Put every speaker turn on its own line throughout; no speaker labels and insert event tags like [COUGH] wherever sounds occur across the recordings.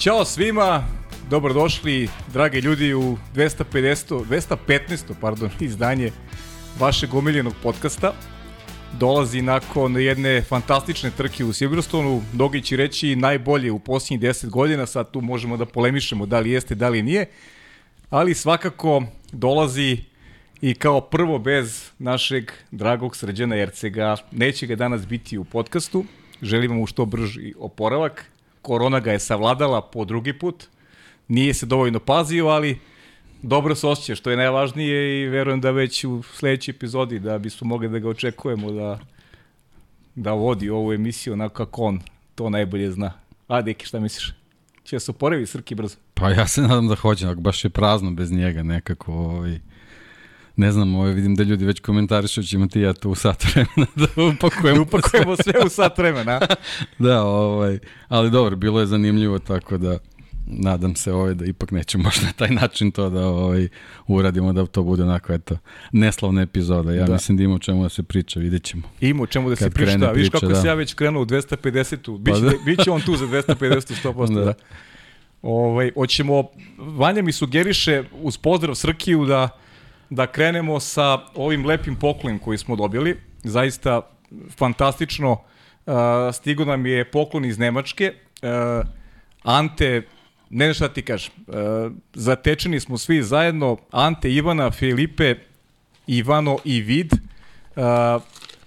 Ćao svima, dobrodošli dragi ljudi u 250. 215. pardon, [LAUGHS] izdanje vašeg omiljenog podcasta. Dolazi nakon jedne fantastične trke u Silverstonu, mnogi će reći najbolje u posljednjih 10 godina, sad tu možemo da polemišemo da li jeste, da li nije, ali svakako dolazi i kao prvo bez našeg dragog srđana Ercega. Neće ga danas biti u podcastu, želimo mu što brži oporavak, korona ga je savladala po drugi put, nije se dovoljno pazio, ali dobro se osjeća, što je najvažnije i verujem da već u sledećoj epizodi da bismo mogli da ga očekujemo da, da vodi ovu emisiju onako kako on to najbolje zna. A, Deki, šta misliš? Će se oporavi Srki brzo?
Pa ja se nadam da hoće, baš je prazno bez njega nekako. Ovaj, ne znam, ovaj, vidim da ljudi već komentarišu, će imati ja tu u sat vremena [LAUGHS] da upakujemo,
da upakujemo sve u sat vremena. [LAUGHS]
da, ovaj, ali dobro, bilo je zanimljivo, tako da nadam se ovaj, da ipak nećemo možda na taj način to da ovaj, uradimo, da to bude onako, eto, neslavna epizoda. Ja da. mislim da ima o čemu da se priča, vidjet ćemo.
Ima o čemu da se priča, da, vidiš kako da. se ja već krenuo u 250-u, biće, pa da. biće on tu za 250 100%, da. da. Ovaj, hoćemo, Vanja mi sugeriše uz pozdrav Srkiju da da krenemo sa ovim lepim poklon koji smo dobili. Zaista fantastično. Uh, stigo nam je poklon iz Nemačke. Uh, Ante, ne znam šta ti kažeš, uh, zatečeni smo svi zajedno. Ante, Ivana, Filipe, Ivano i Vid. Uh,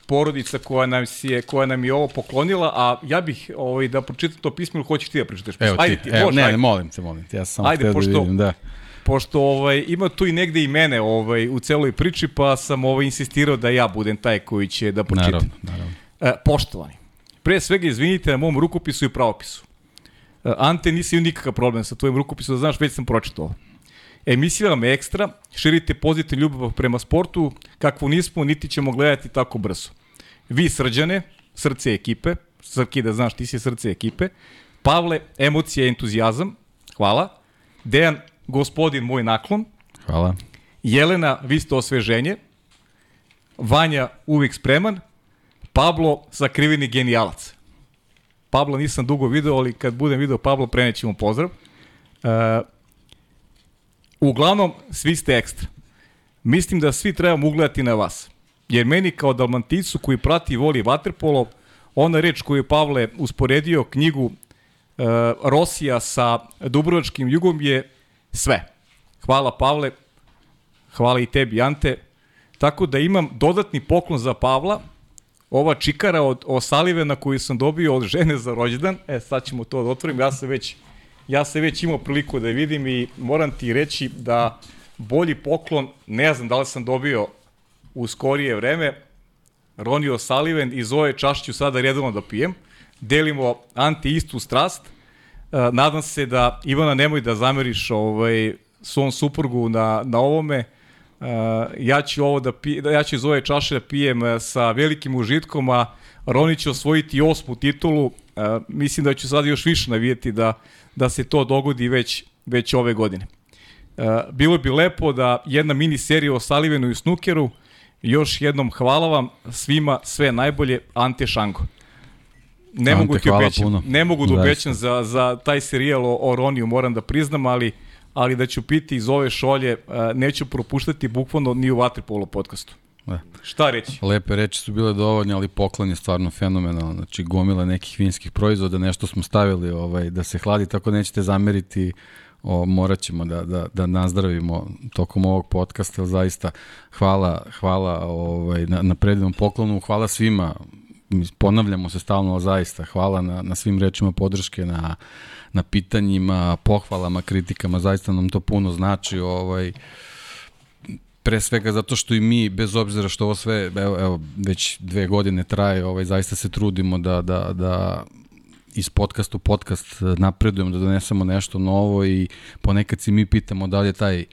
porodica koja nam, je, koja nam je ovo poklonila, a ja bih ovaj, da pročitam to pismo ili hoćeš ti da pročitaš?
Evo ajde, ti, evo, ne, ne, molim te, molim te, ja sam
ajde, da pošto, da vidim, da pošto ovaj, ima tu i negde i mene ovaj, u celoj priči, pa sam ovaj, insistirao da ja budem taj koji će da pročitam.
Naravno, naravno.
E, poštovani, pre svega izvinite na mom rukopisu i pravopisu. E, Ante, nisi imao nikakav problem sa tvojim rukopisom, da znaš, već sam pročitao. Emisija vam je ekstra, širite pozitivnu ljubav prema sportu, kakvu nismo, niti ćemo gledati tako brzo. Vi srđane, srce ekipe, Srki da znaš, ti si srce ekipe. Pavle, emocija i entuzijazam, hvala. Dejan, gospodin moj naklon.
Hvala.
Jelena, vi ste osveženje. Vanja, uvijek spreman. Pablo, sakriveni genijalac. Pablo nisam dugo video, ali kad budem video Pablo, prenećemo pozdrav. Uh, uglavnom, svi ste ekstra. Mislim da svi trebamo ugledati na vas. Jer meni kao dalmanticu koji prati i voli vaterpolo, ona reč koju je Pavle usporedio knjigu uh, Rosija sa Dubrovačkim jugom je sve. Hvala Pavle, hvala i tebi Ante. Tako da imam dodatni poklon za Pavla, ova čikara od Osalivena koju sam dobio od žene za rođendan. E, sad ćemo to da otvorim. Ja se već, ja se već imao priliku da vidim i moram ti reći da bolji poklon, ne znam da li sam dobio u skorije vreme, Roni Osaliven i Zoe Čašću sada redovno da pijem. Delimo anti istu strast nadam se da, Ivana, nemoj da zameriš ovaj, svom suprugu na, na ovome. Uh, ja ću ovo da pi, ja ću iz ove čaše da pijem e, sa velikim užitkom, a Roni će osvojiti osmu titulu. Uh, mislim da ću sad još više navijeti da, da se to dogodi već, već ove godine. Uh, bilo bi lepo da jedna mini serija o Salivenu i Snukeru. Još jednom hvala vam svima sve najbolje. Ante Šango ne Ante, mogu ti obećam, puno. ne mogu da obećam za, za taj serijal o, o Roniju, moram da priznam, ali ali da ću piti iz ove šolje, neću propuštati bukvalno ni u Vatripolo podcastu. Da. Šta reći?
Lepe reči su bile dovoljne, ali poklon je stvarno fenomenalno. Znači, gomila nekih vinskih proizvoda, nešto smo stavili ovaj, da se hladi, tako nećete zameriti o, morat ćemo da, da, da nazdravimo tokom ovog podcasta, zaista hvala, hvala ovaj, na, na predivnom poklonu, hvala svima ponavljamo se stalno, zaista hvala na, na svim rečima podrške, na, na pitanjima, pohvalama, kritikama, zaista nam to puno znači, ovaj, pre svega zato što i mi, bez obzira što ovo sve, evo, evo već dve godine traje, ovaj, zaista se trudimo da, da, da iz podcast u podcast napredujemo, da donesemo nešto novo i ponekad si mi pitamo da li je taj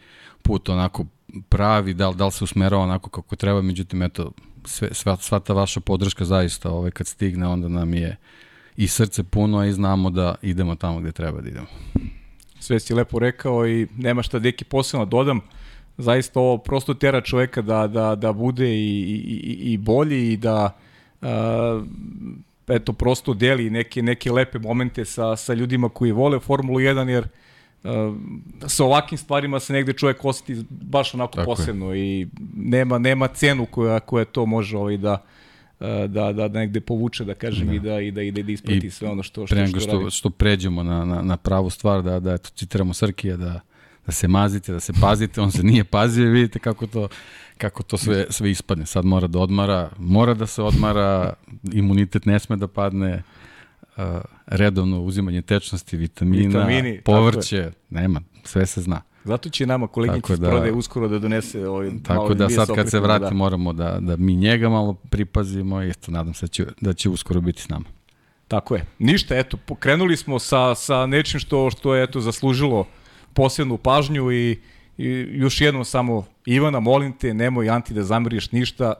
put onako pravi, da li, da li se usmerava onako kako treba, međutim, eto, sve, sva, sva ta vaša podrška zaista ovaj, kad stigne, onda nam je i srce puno, i znamo da idemo tamo gde treba da idemo.
Sve si lepo rekao i nema šta deki posebno da dodam. Zaista ovo prosto tera čoveka da, da, da bude i, i, i bolji i da uh, eto, prosto deli neke, neke lepe momente sa, sa ljudima koji vole Formulu 1, jer uh, sa ovakvim stvarima se negde čovjek osjeti baš onako Tako posebno je. i nema, nema cenu koja, koja to može ovaj, da, da, da negde povuče, da kažem, da. i da, i da, i da, da isprati I sve ono što, što,
što, što, što, što pređemo na, na, na pravu stvar, da, da eto, citiramo Srkija, da, da se mazite, da se pazite, on se nije pazio i vidite kako to, kako to sve, sve ispadne. Sad mora da odmara, mora da se odmara, imunitet ne sme da padne, uh, redovno uzimanje tečnosti, vitamina, Vitamini, povrće, nema, sve se zna.
Zato će nama koleginica da, prodaje uskoro da donese ovaj
Tako da sad kad se vrati da. moramo da, da mi njega malo pripazimo i eto, nadam se da će, da će uskoro biti s nama.
Tako je. Ništa, eto, pokrenuli smo sa, sa nečim što, što je eto, zaslužilo posebnu pažnju i, i još jednom samo Ivana, molim te, nemoj Anti da zamiriš ništa,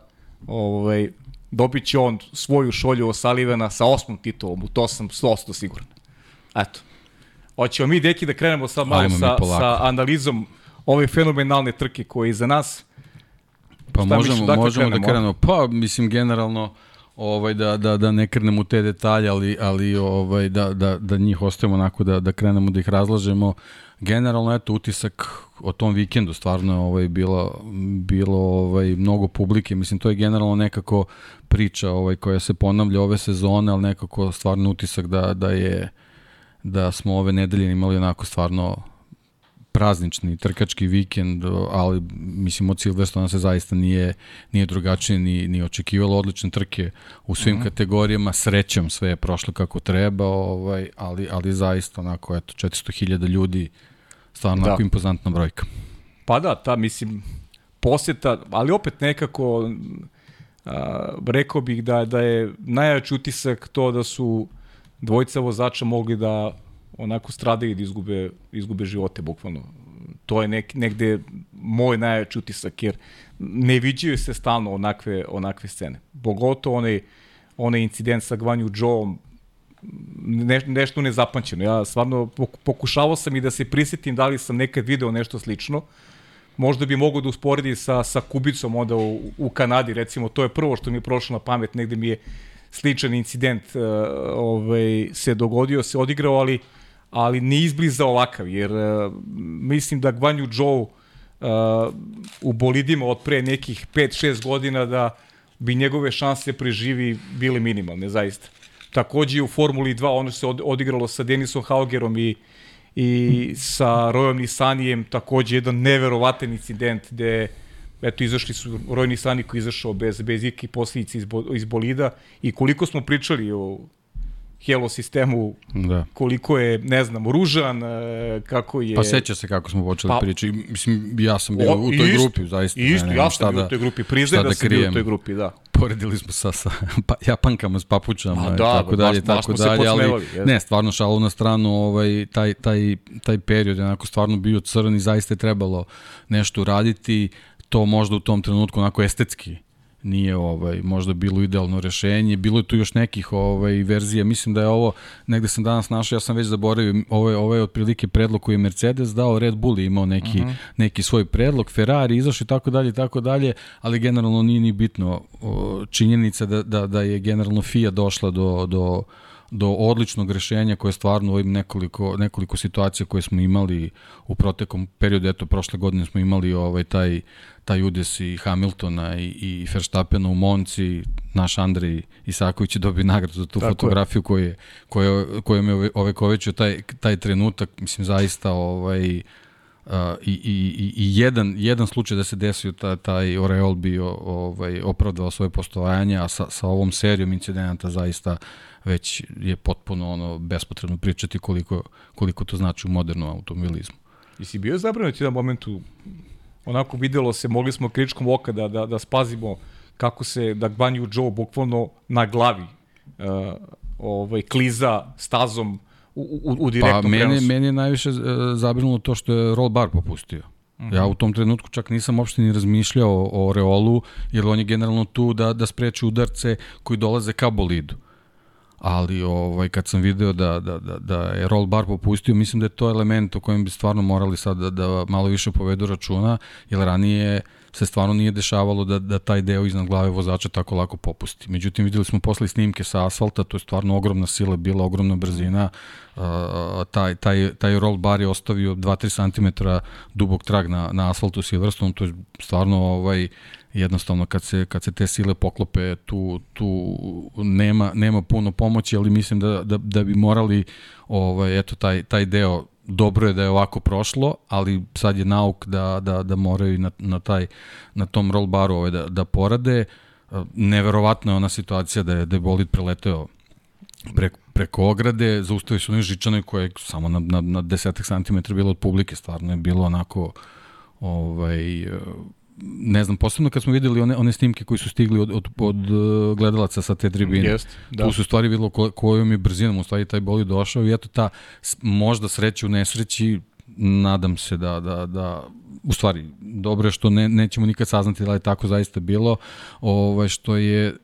ovaj, dobit će on svoju šolju osalivena sa osmom titulom, u to sam 100% siguran. Eto. Hoćemo mi, deki, da krenemo sad malo sa, sa analizom ove fenomenalne trke koje je iza nas.
Pa Šta možemo, da možemo da krenemo. Pa, mislim, generalno, ovaj da da da ne krenemo u te detalje, ali ali ovaj da da da njih ostavimo onako da da krenemo da ih razlažemo. Generalno eto utisak o tom vikendu stvarno ovaj bilo bilo ovaj mnogo publike. Mislim to je generalno nekako priča ovaj koja se ponavlja ove sezone, al nekako stvarno utisak da da je da smo ove nedelje imali onako stvarno praznični trkački vikend, ali mislim od Silverstona se zaista nije, nije drugačije ni, ni očekivalo odlične trke u svim mm -hmm. kategorijama, srećom sve je prošlo kako treba, ovaj, ali, ali zaista onako, eto, 400.000 ljudi, stvarno da. impozantna brojka.
Pa da, ta mislim, posjeta, ali opet nekako, a, rekao bih da, da je najjači utisak to da su dvojica vozača mogli da onako stradaju da izgube, izgube živote, bukvalno. To je nek, negde moj najjači utisak, jer ne viđaju se stalno onakve, onakve scene. Bogoto onaj, onaj incident sa Gvanju Joeom, ne, nešto nezapamćeno. Ja stvarno pokušavao sam i da se prisjetim da li sam nekad video nešto slično. Možda bi mogo da usporedi sa, sa Kubicom onda u, u Kanadi, recimo, to je prvo što mi je prošlo na pamet, negde mi je sličan incident uh, ovaj, se dogodio, se odigrao, ali ali ne izbliza ovakav, jer uh, mislim da Gvanju Joe uh, u bolidima od pre nekih 5-6 godina da bi njegove šanse preživi bile minimalne, zaista. Takođe i u Formuli 2 ono se od, odigralo sa Denisom Haugerom i, i sa Rojom Nisanijem, takođe jedan neverovatan incident gde eto, izašli su Roj Nisani koji izašao bez, bez ikakve posljedice iz, bo, iz bolida i koliko smo pričali o Helo sistemu da. koliko je, ne znam, ružan, e, kako je...
Pa seća se kako smo počeli pa, priči. Mislim, ja sam bio o, u toj ist, grupi, zaista.
Isto, ne, ja sam bio da, u toj grupi, priznaj da, da sam bio u toj grupi, da.
Poredili smo sa, sa [LAUGHS] pa, japankama s papučama, da, tako dalje, baš, tako baš dalje, ali ne, stvarno šalu na stranu, ovaj, taj, taj, taj period je onako stvarno bio crn i zaista je trebalo nešto uraditi, to možda u tom trenutku onako estetski nije ovaj možda bilo idealno rešenje. Bilo je tu još nekih ovaj verzija. Mislim da je ovo negde sam danas našao, ja sam već zaboravio, ovo je ovo je otprilike predlog koji je Mercedes dao, Red Bull je imao neki uh mhm. -huh. neki svoj predlog, Ferrari izašao i tako dalje i tako dalje, ali generalno nije ni bitno činjenica da da da je generalno FIA došla do do do odličnog rešenja koje stvarno u ovim nekoliko, nekoliko situacija koje smo imali u protekom periodu, eto prošle godine smo imali ovaj taj, taj udes i Hamiltona i, i Verstappena u Monci, naš Andrej Isaković je dobio nagradu za tu Tako fotografiju koju je, koju, koju je ovekovećio taj, taj trenutak, mislim zaista ovaj, Uh, i, i, i jedan, jedan slučaj da se desio ta, taj Oreol bio ovaj, opravdao svoje postojanje, a sa, sa ovom serijom incidenta zaista već je potpuno ono bespotrebno pričati koliko, koliko to znači u modernom automobilizmu.
I si bio zabranut jedan momentu, onako videlo se, mogli smo kričkom oka da, da, da spazimo kako se da Gbanju Joe bukvalno na glavi uh, ovaj, kliza stazom u, u, u direktnom
pa, meni, prenosu. Meni je najviše uh, zabrinulo to što je roll bar popustio. -hmm. Ja u tom trenutku čak nisam uopšte ni razmišljao o, o Reolu, jer on je generalno tu da, da spreči udarce koji dolaze ka bolidu. Ali ovaj kad sam video da, da, da, da je roll bar popustio, mislim da je to element o kojem bi stvarno morali sad da, da malo više povedu računa, jer ranije se stvarno nije dešavalo da, da taj deo iznad glave vozača tako lako popusti. Međutim, videli smo posle snimke sa asfalta, to je stvarno ogromna sila, bila ogromna brzina, uh, taj, taj, taj roll bar je ostavio 2-3 cm dubog trag na, na asfaltu Silverstone, to je stvarno ovaj, jednostavno kad se, kad se te sile poklope tu, tu nema, nema puno pomoći, ali mislim da, da, da bi morali ovaj, eto, taj, taj deo dobro je da je ovako prošlo, ali sad je nauk da, da, da moraju na, na, taj, na tom roll baru ovaj, da, da porade. Neverovatna je ona situacija da je, da je bolid preleteo preko, preko ograde, zaustavili su oni žičane koje je samo na, na, na desetak santimetra bilo od publike, stvarno je bilo onako ovaj, ne znam, posebno kad smo videli one, one snimke koji su stigli od, od, od uh, gledalaca sa te tribine.
Jest, da.
Tu su stvari videlo ko, kojom je brzinom u stvari taj boli došao i eto ta možda sreća u nesreći nadam se da, da, da u stvari, dobro je što ne, nećemo nikad saznati da li je tako zaista bilo, ovaj, što je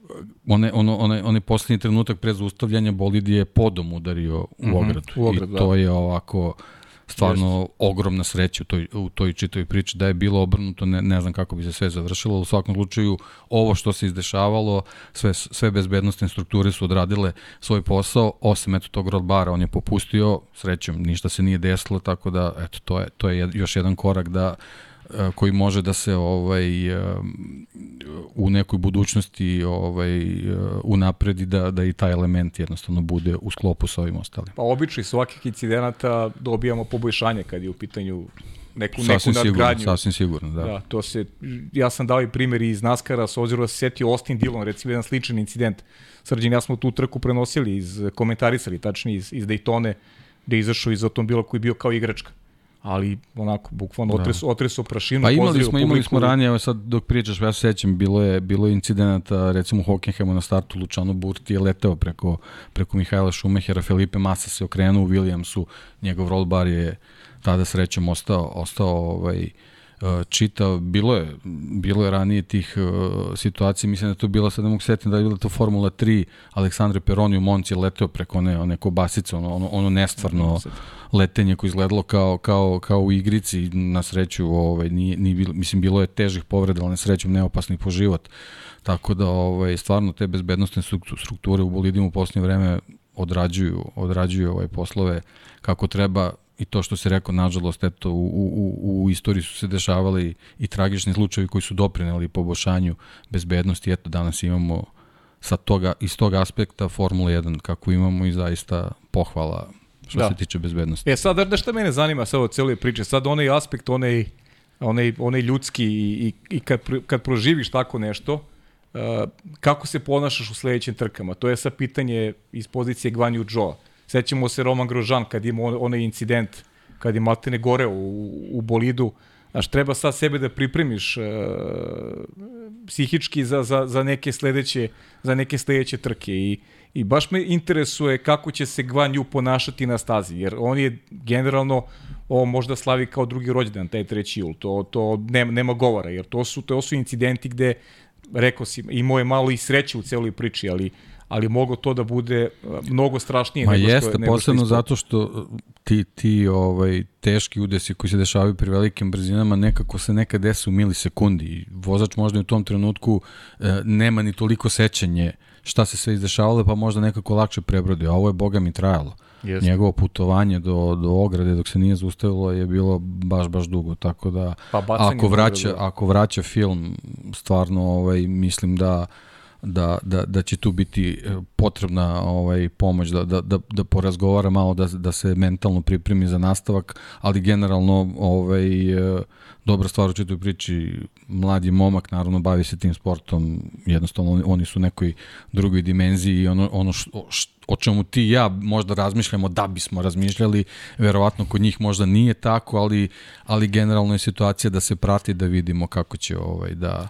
one, ono, one, one poslednji trenutak pre zaustavljanja bolid je podom udario u mm -hmm, ogradu. U ogradu I to da. je ovako stvarno Just. ogromna sreća u toj, u toj čitoj priči. Da je bilo obrnuto, ne, ne znam kako bi se sve završilo. U svakom slučaju, ovo što se izdešavalo, sve, sve bezbednostne strukture su odradile svoj posao, osim eto tog rodbara, on je popustio, srećom, ništa se nije desilo, tako da, eto, to je, to je još jedan korak da koji može da se ovaj e, u nekoj budućnosti ovaj e, unapredi da da i taj element jednostavno bude u sklopu sa ovim ostalim.
Pa obično svakih incidenata dobijamo poboljšanje kad je u pitanju neku sasvim neku nadgradnju.
Sigurno, sasvim sigurno, da. da.
to se ja sam dao i primjer iz NASCAR-a s obzirom da se setio Austin Dillon, recimo jedan sličan incident. Srđan ja smo tu trku prenosili iz komentarisali, tačnije iz, iz Daytone, gde je izašao iz automobila koji je bio kao igračka ali onako bukvalno otres da. otreso prašinu
pa imali smo imali smo ranije evo sad dok pričaš ja se sećam bilo je bilo je incidenata recimo u Hockenheimu na startu Lučano Burti je leteo preko preko Mihajla Šumehera Felipe Massa se okrenuo u Williamsu njegov roll bar je tada srećom ostao ostao ovaj čitav, bilo je, bilo je ranije tih uh, situacija, mislim da to bila, sad ne mogu setiti da je bila to Formula 3, Aleksandre Peroni u Monci je leteo preko one, one kobasice, ono, ono, ono nestvarno letenje koje izgledalo kao, kao, kao u igrici, na sreću, ovaj, nije, nije bilo, mislim, bilo je težih povreda, ali na sreću neopasnih po život. Tako da, ovaj, stvarno, te bezbednostne strukture u bolidima u posljednje vreme odrađuju, odrađuju ovaj poslove kako treba i to što se rekao, nažalost, eto, u, u, u istoriji su se dešavali i tragični slučajevi koji su doprineli poboljšanju bezbednosti. Eto, danas imamo sa toga, iz tog aspekta Formula 1 kako imamo i zaista pohvala što da. se tiče bezbednosti.
E sad, da šta mene zanima sa ovo cijeli priče, sad onaj aspekt, onaj, onaj, onaj ljudski i, i, i kad, kad proživiš tako nešto, uh, kako se ponašaš u sledećim trkama? To je sa pitanje iz pozicije Gvanju Joe Sećamo se Roman Grožan kad ima onaj incident, kad je Matene gore u, u bolidu, Znaš, treba sad sebe da pripremiš uh, psihički za, za, za, neke sledeće, za neke sledeće trke. I, i baš me interesuje kako će se Gvan Yu ponašati na stazi, jer on je generalno ovo možda slavi kao drugi rođendan, taj treći jul, to, to nema, nema govora, jer to su, to su incidenti gde, rekao si, imao je malo i sreće u celoj priči, ali ali mogo to da bude uh, mnogo strašnije
Ma nego jeste, što je, nego posebno što zato što uh, ti, ti ovaj, teški udesi koji se dešavaju pri velikim brzinama nekako se nekad desi u milisekundi. Vozač možda u tom trenutku e, nema ni toliko sećanje šta se sve izdešavalo, pa možda nekako lakše prebrodi. A ovo je, boga mi, trajalo. Yes. Njegovo putovanje do, do ograde dok se nije zaustavilo je bilo baš, baš dugo. Tako da, pa ako, vraća, ako vraća film, stvarno ovaj, mislim da da, da, da će tu biti e, potrebna ovaj pomoć da, da, da, da porazgovara malo da, da se mentalno pripremi za nastavak, ali generalno ovaj e, dobra stvar u čitoj priči, mladi momak naravno bavi se tim sportom, jednostavno oni su u nekoj drugoj dimenziji i ono, ono što, o čemu ti i ja možda razmišljamo da bismo razmišljali, verovatno kod njih možda nije tako, ali, ali generalno je situacija da se prati da vidimo kako će ovaj da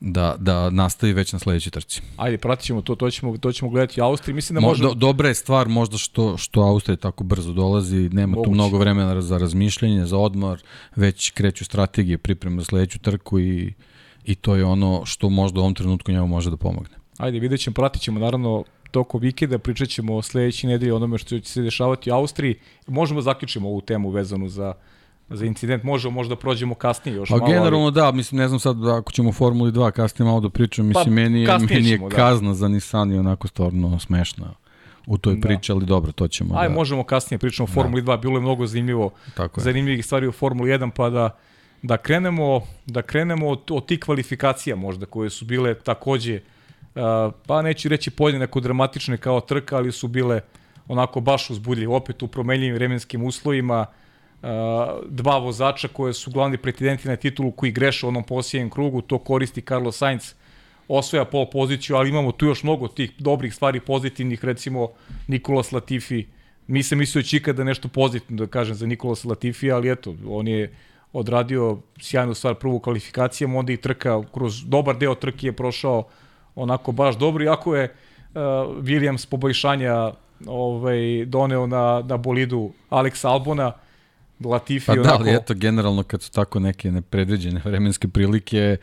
da, da nastavi već na sledećoj trci.
Ajde, pratit ćemo to, to ćemo, to ćemo gledati u Austriji. Mislim da može...
Do, dobra je stvar možda što, što Austrija tako brzo dolazi, nema Moguće. tu mnogo vremena za razmišljanje, za odmor, već kreću strategije, priprema za sledeću trku i, i to je ono što možda u ovom trenutku njemu može da pomogne.
Ajde, vidjet ćemo, pratit ćemo naravno tokom vikenda, pričat ćemo o sledeći nedelji onome što će se dešavati u Austriji. Možemo zaključimo ovu temu vezanu za za incident možemo možda prođemo kasnije još
pa, malo. Pa generalno ali... da, mislim ne znam sad ako ćemo Formuli 2 kasnije malo da pričam, mislim pa, meni je, meni je ćemo, da. kazna da. za Nissan i onako stvarno smešna u toj da. priči, ali dobro, to ćemo.
Aj, da... možemo kasnije pričamo o da. Formuli da. 2, bilo je mnogo zanimljivo, Tako je. zanimljivih stvari u Formuli 1, pa da da krenemo da krenemo od, od tih kvalifikacija možda koje su bile takođe uh, pa neću reći podjednako dramatične kao trka, ali su bile onako baš uzbudljive opet u promenljivim vremenskim uslovima uh, dva vozača koje su glavni pretendenti na titulu koji greše u onom posljednjem krugu, to koristi Carlos Sainz osvoja pol poziciju, ali imamo tu još mnogo tih dobrih stvari pozitivnih, recimo Nikola Latifi, nisam mislio će ikada nešto pozitivno da kažem za Nikola Latifi, ali eto, on je odradio sjajnu stvar prvu kvalifikacijom, onda i trka, kroz dobar deo trke je prošao onako baš dobro, iako je uh, Williams poboljšanja ovaj, doneo na, na bolidu Alex Albona, Latifi
pa da, onako... ali eto, generalno kad su tako neke nepredviđene vremenske prilike,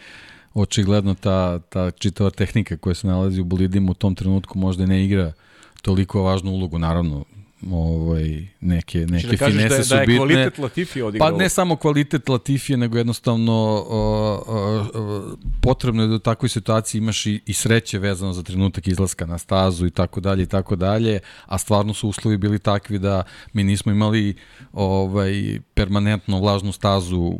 očigledno ta, ta čitava tehnika koja se nalazi u bolidima u tom trenutku možda ne igra toliko važnu ulogu, naravno ovaj neke neke da finese da je,
su
da je bitne.
kvalitet Latifi odigrao.
Pa ne samo kvalitet Latifi, nego jednostavno uh, uh, potrebno je da u takvoj situaciji imaš i, i sreće vezano za trenutak izlaska na stazu i tako dalje i tako dalje, a stvarno su uslovi bili takvi da mi nismo imali ovaj permanentno vlažnu stazu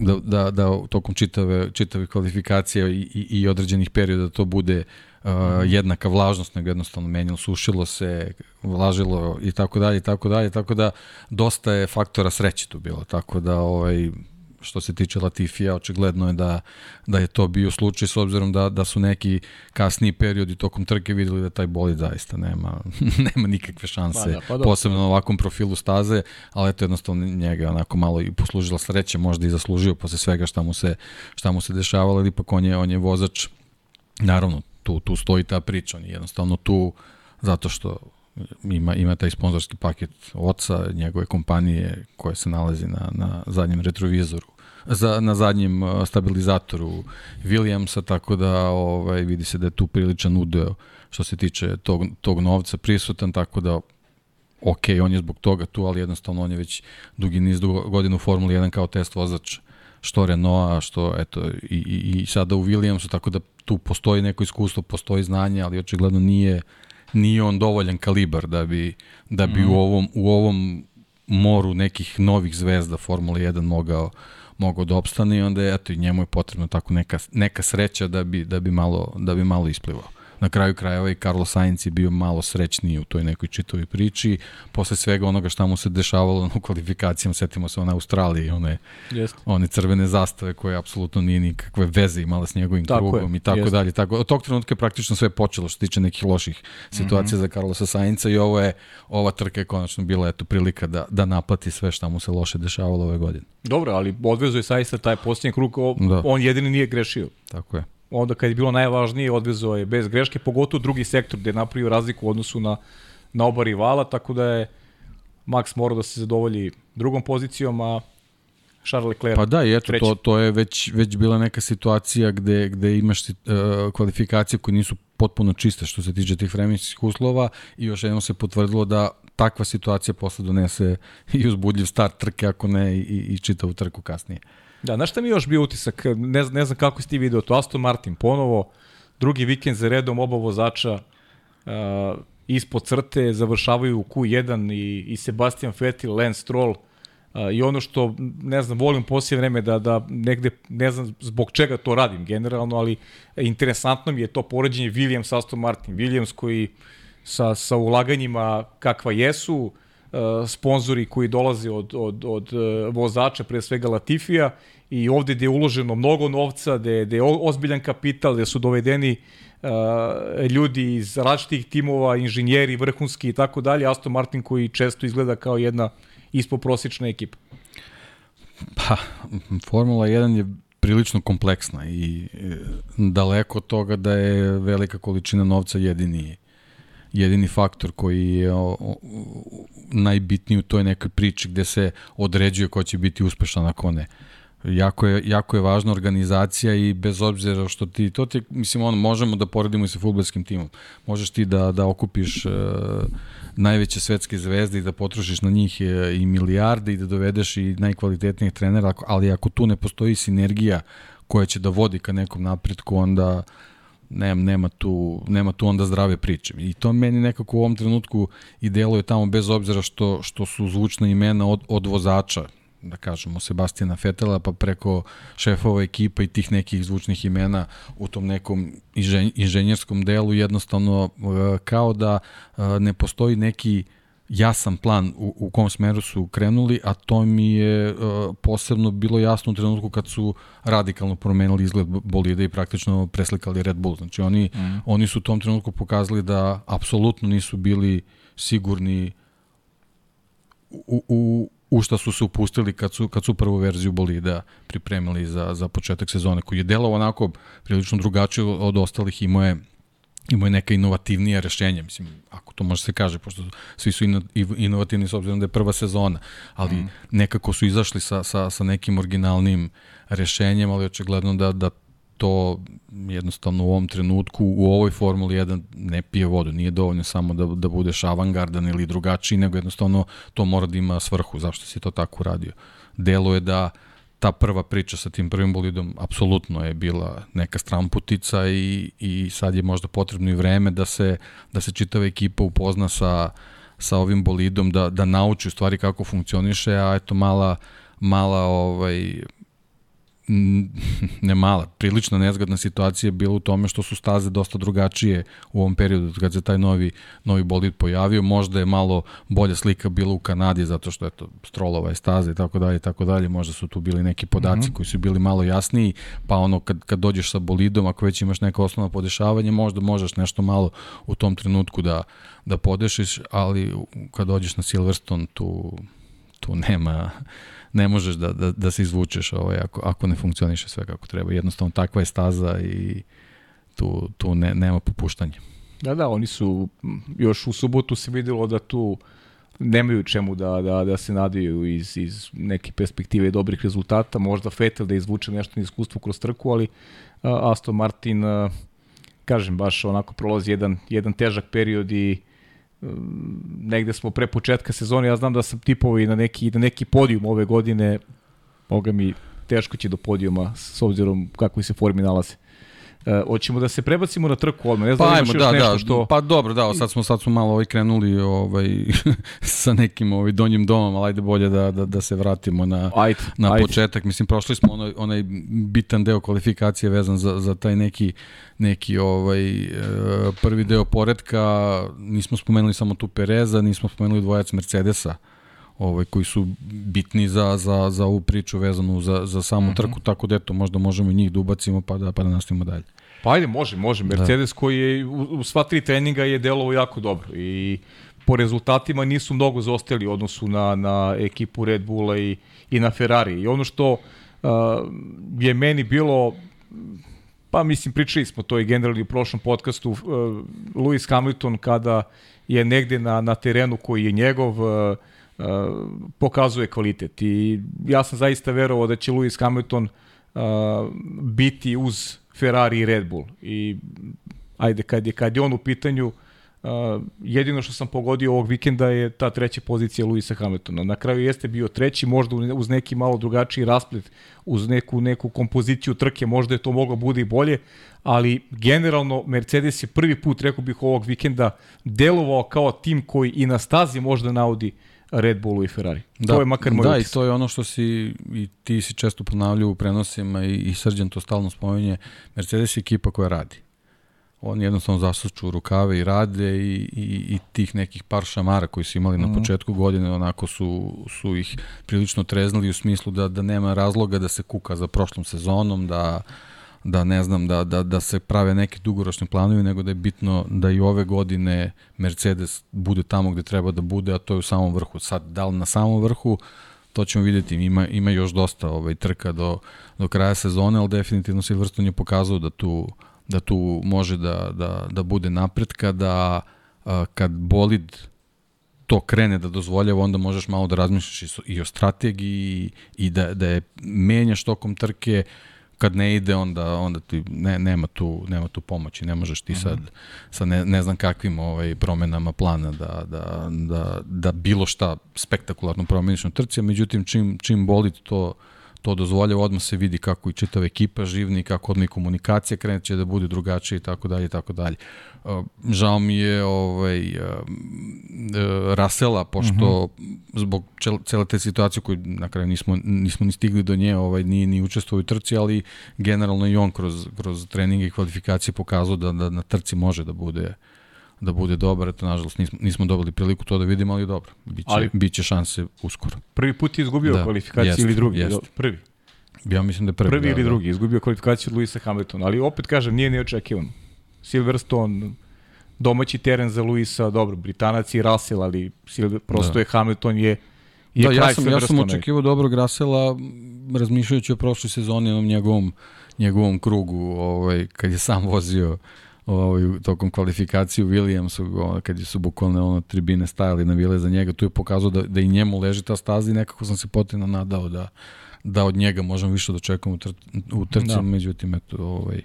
da, da, da tokom čitave, čitave kvalifikacije i, i, i određenih perioda to bude uh, uh, jednaka vlažnost, nego jednostavno menjalo, sušilo se, vlažilo i tako dalje i tako dalje, tako da dosta je faktora sreće tu bilo, tako da ovaj, što se tiče Latifija, očigledno je da, da je to bio slučaj s obzirom da, da su neki kasniji periodi tokom trke videli da taj bolid zaista nema, [LAUGHS] nema nikakve šanse, pa da, pa da. posebno na ovakvom profilu staze, ali eto jednostavno njega onako malo i poslužila sreće, možda i zaslužio posle svega šta mu se, šta mu se dešavalo, ali ipak on je, on je vozač Naravno, tu, tu stoji ta priča, on je jednostavno tu zato što ima, ima taj sponzorski paket oca, njegove kompanije koje se nalazi na, na zadnjem retrovizoru za, na zadnjem uh, stabilizatoru Williamsa, tako da ovaj, vidi se da je tu priličan udeo što se tiče tog, tog novca prisutan, tako da ok, on je zbog toga tu, ali jednostavno on je već dugi niz godina u Formuli 1 kao test vozač što Renaulta, što eto, i, i, i sada u Williamsu, tako da tu postoji neko iskustvo, postoji znanje, ali očigledno nije nije on dovoljan kalibar da bi da bi mm. u ovom u ovom moru nekih novih zvezda Formule 1 mogao mogao da opstane i onda eto i njemu je potrebno tako neka neka sreća da bi da bi malo da bi malo isplivao na kraju krajeva i Carlos Sainz je bio malo srećniji u toj nekoj čitovi priči. Posle svega onoga šta mu se dešavalo u kvalifikacijama, setimo se one Australije, one, Jest. one crvene zastave koje apsolutno nije nikakve veze imala s njegovim tako krugom je. i tako Jest. dalje. Tako, od tog trenutka je praktično sve počelo što tiče nekih loših situacija mm -hmm. za Carlosa Sainca i ovo je, ova trka je konačno bila eto, prilika da, da naplati sve šta mu se loše dešavalo ove godine.
Dobro, ali odvezuje saista taj posljednji krug, da. on jedini nije grešio.
Tako je
onda kad je bilo najvažnije odvezao je bez greške, pogotovo drugi sektor gde je napravio razliku u odnosu na, na oba rivala, tako da je Max morao da se zadovolji drugom pozicijom, a Charles Leclerc
Pa da, i eto, to, to je već, već bila neka situacija gde, gde imaš uh, kvalifikacije koje nisu potpuno čiste što se tiče tih vremenskih uslova i još jednom se potvrdilo da takva situacija posle donese i uzbudljiv start trke, ako ne i, i čitavu trku kasnije.
Da, znaš šta mi još bio utisak, ne, ne znam kako si ti video to, Aston Martin ponovo, drugi vikend za redom oba vozača uh, ispod crte, završavaju u Q1 i, i Sebastian Vettel, Lance Stroll, Uh, I ono što, ne znam, volim poslije vreme da, da negde, ne znam zbog čega to radim generalno, ali interesantno mi je to poređenje Williams Aston Martin. Williams koji sa, sa ulaganjima kakva jesu, uh, sponzori koji dolaze od, od, od uh, vozača, pre svega Latifija, i ovde gde je uloženo mnogo novca, gde, gde je ozbiljan kapital, gde su dovedeni uh, ljudi iz različitih timova, inženjeri, vrhunski i tako dalje, Aston Martin koji često izgleda kao jedna ispoprosječna ekipa.
Pa, Formula 1 je prilično kompleksna i daleko od toga da je velika količina novca jedini jedini faktor koji je o, o, najbitniji u toj nekoj priči gde se određuje ko će biti uspešan ako ne. jako je, jako je važna organizacija i bez obzira što ti, to ti, mislim, ono, možemo da poredimo i sa futbolskim timom. Možeš ti da, da okupiš uh, najveće svetske zvezde i da potrošiš na njih e, i milijarde i da dovedeš i najkvalitetnijih trenera, ali ako tu ne postoji sinergija koja će da vodi ka nekom napretku, onda nema, nema, tu, nema tu onda zdrave priče. I to meni nekako u ovom trenutku i deluje tamo bez obzira što, što su zvučna imena od, od vozača, da kažemo, Sebastijana Fetela, pa preko šefova ekipa i tih nekih zvučnih imena u tom nekom inženjerskom delu, jednostavno e, kao da e, ne postoji neki jasan plan u, u kom smeru su krenuli, a to mi je uh, posebno bilo jasno u trenutku kad su radikalno promenili izgled bolide i praktično preslikali Red Bull. Znači oni, mm. oni su u tom trenutku pokazali da apsolutno nisu bili sigurni u, u, u šta su se upustili kad su, kad su prvu verziju bolida pripremili za, za početak sezone, koji je delao onako prilično drugačije od ostalih, imao je imao je neka inovativnija rešenja, mislim, ako to može se kaže, pošto svi su inovativni s obzirom da je prva sezona, ali mm. nekako su izašli sa, sa, sa nekim originalnim rešenjem, ali očigledno da, da to jednostavno u ovom trenutku u ovoj Formuli 1 ne pije vodu, nije dovoljno samo da, da budeš avangardan ili drugačiji, nego jednostavno to mora da ima svrhu, zašto si to tako uradio. Delo je da ta prva priča sa tim prvim bolidom apsolutno je bila neka stramputica i, i sad je možda potrebno i vreme da se, da se čitava ekipa upozna sa, sa ovim bolidom, da, da nauči u stvari kako funkcioniše, a eto mala, mala ovaj, [LAUGHS] ne mala, prilično nezgodna situacija je bila u tome što su staze dosta drugačije u ovom periodu kad se taj novi, novi bolid pojavio. Možda je malo bolja slika bila u Kanadi zato što eto, strolova je staza i tako dalje i tako dalje. Možda su tu bili neki podaci mm -hmm. koji su bili malo jasniji, pa ono kad, kad dođeš sa bolidom, ako već imaš neka osnovna podešavanja, možda možeš nešto malo u tom trenutku da, da podešiš, ali kad dođeš na Silverstone tu, tu nema ne možeš da, da, da se izvučeš ovaj, ako, ako ne funkcioniše sve kako treba. Jednostavno takva je staza i tu, tu ne, nema popuštanja.
Da, da, oni su, još u subotu se videlo da tu nemaju čemu da, da, da se nadaju iz, iz neke perspektive dobrih rezultata, možda Vettel da izvuče nešto na iskustvo kroz trku, ali uh, Aston Martin, uh, kažem, baš onako prolazi jedan, jedan težak period i negde smo pre početka sezone, ja znam da sam tipovao i na neki, na neki podijum ove godine, Boga mi teško će do podijuma s obzirom kako se formi nalaze. E, hoćemo da se prebacimo na trku odmah. Ne znam
pa
da ajmo, da,
da,
što...
Pa dobro, da, sad smo sad smo malo ovaj krenuli ovaj [LAUGHS] sa nekim ovaj donjim domom, ali ajde bolje da da da se vratimo na ajde, na ajde. početak. Mislim prošli smo onaj onaj bitan deo kvalifikacije vezan za za taj neki neki ovaj e, prvi deo poretka. Nismo spomenuli samo tu Pereza, nismo spomenuli dvojac Mercedesa ovaj, koji su bitni za, za, za ovu priču vezanu za, za samu mm -hmm. trku, tako da eto, možda možemo i njih da ubacimo pa da, pa da nastavimo dalje.
Pa ajde, može, može. Da. Mercedes da. koji je u, u sva tri treninga je delovo jako dobro i po rezultatima nisu mnogo zaostali u odnosu na, na ekipu Red Bulla i, i na Ferrari. I ono što uh, je meni bilo pa mislim pričali smo to i generalno u prošlom podcastu uh, Lewis Hamilton kada je negde na, na terenu koji je njegov uh, uh, pokazuje kvalitet i ja sam zaista verovao da će Lewis Hamilton uh, biti uz Ferrari i Red Bull i ajde kad je, kad je on u pitanju Uh, jedino što sam pogodio ovog vikenda je ta treća pozicija Luisa Hamiltona. Na kraju jeste bio treći, možda uz neki malo drugačiji rasplet, uz neku neku kompoziciju trke, možda je to moglo bude i bolje, ali generalno Mercedes je prvi put, rekao bih, ovog vikenda delovao kao tim koji i na stazi možda naudi uh, Red Bullu i Ferrari.
Da,
to je makar moj
Da,
utis.
i to je ono što si i ti si često ponavljao u prenosima i, i Srđan to stalno spominje. Mercedes je ekipa koja radi. Oni jednostavno zasuču rukave i rade i, i, i tih nekih par šamara koji su imali mm na mhm. početku godine onako su, su ih prilično treznili u smislu da, da nema razloga da se kuka za prošlom sezonom, da da ne znam, da, da, da se prave neki dugoročni planovi, nego da je bitno da i ove godine Mercedes bude tamo gde treba da bude, a to je u samom vrhu. Sad, da li na samom vrhu, to ćemo videti. Ima, ima još dosta ovaj, trka do, do kraja sezone, ali definitivno Silverstone je pokazao da tu, da tu može da, da, da bude napretka, da a, kad bolid to krene da dozvoljava, onda možeš malo da razmišljaš i o strategiji i da, da je menjaš tokom trke, kad ne ide onda onda ti ne, nema tu nema tu pomoći ne možeš ti sad sa ne, ne znam kakvim ovaj promenama plana da, da, da, da bilo šta spektakularno promeniš na trci međutim čim čim boli to to dozvoljava, odmah se vidi kako i čitava ekipa živni, kako odmah i komunikacija kreće da bude drugačija i tako dalje i tako dalje. Uh, žao mi je ovaj, uh, Rasela, pošto mhm. -huh. zbog cele te situacije koju na kraju nismo, nismo ni stigli do nje, ovaj, nije ni učestvovao u trci, ali generalno i on kroz, kroz treninge i kvalifikacije pokazao da, da na trci može da bude da bude dobar, eto nažalost nismo, nismo dobili priliku to da vidimo, ali dobro, biće, ali, biće šanse uskoro.
Prvi put je izgubio da, kvalifikaciju jest, ili drugi? Jest. Prvi.
Ja mislim da je prvi.
Prvi
da,
ili
da.
drugi, izgubio kvalifikaciju od Luisa Hamiltona, ali opet kažem, nije neočekivan. Silverstone, domaći teren za Luisa, dobro, Britanac i Russell, ali prosto da. je Hamilton je je
da, ja sam, ja sam očekivao dobrog Rasela, razmišljajući o prošloj sezoni, onom njegovom, njegovom krugu, ovaj, kad je sam vozio ovaj, tokom kvalifikacije u Williamsu, kad su bukvalno ono, tribine stajali na vile za njega, tu je pokazao da, da i njemu leži ta staza i nekako sam se potina nadao da, da od njega možemo više da čekamo u, tr u trci, da. međutim, eto, ovaj,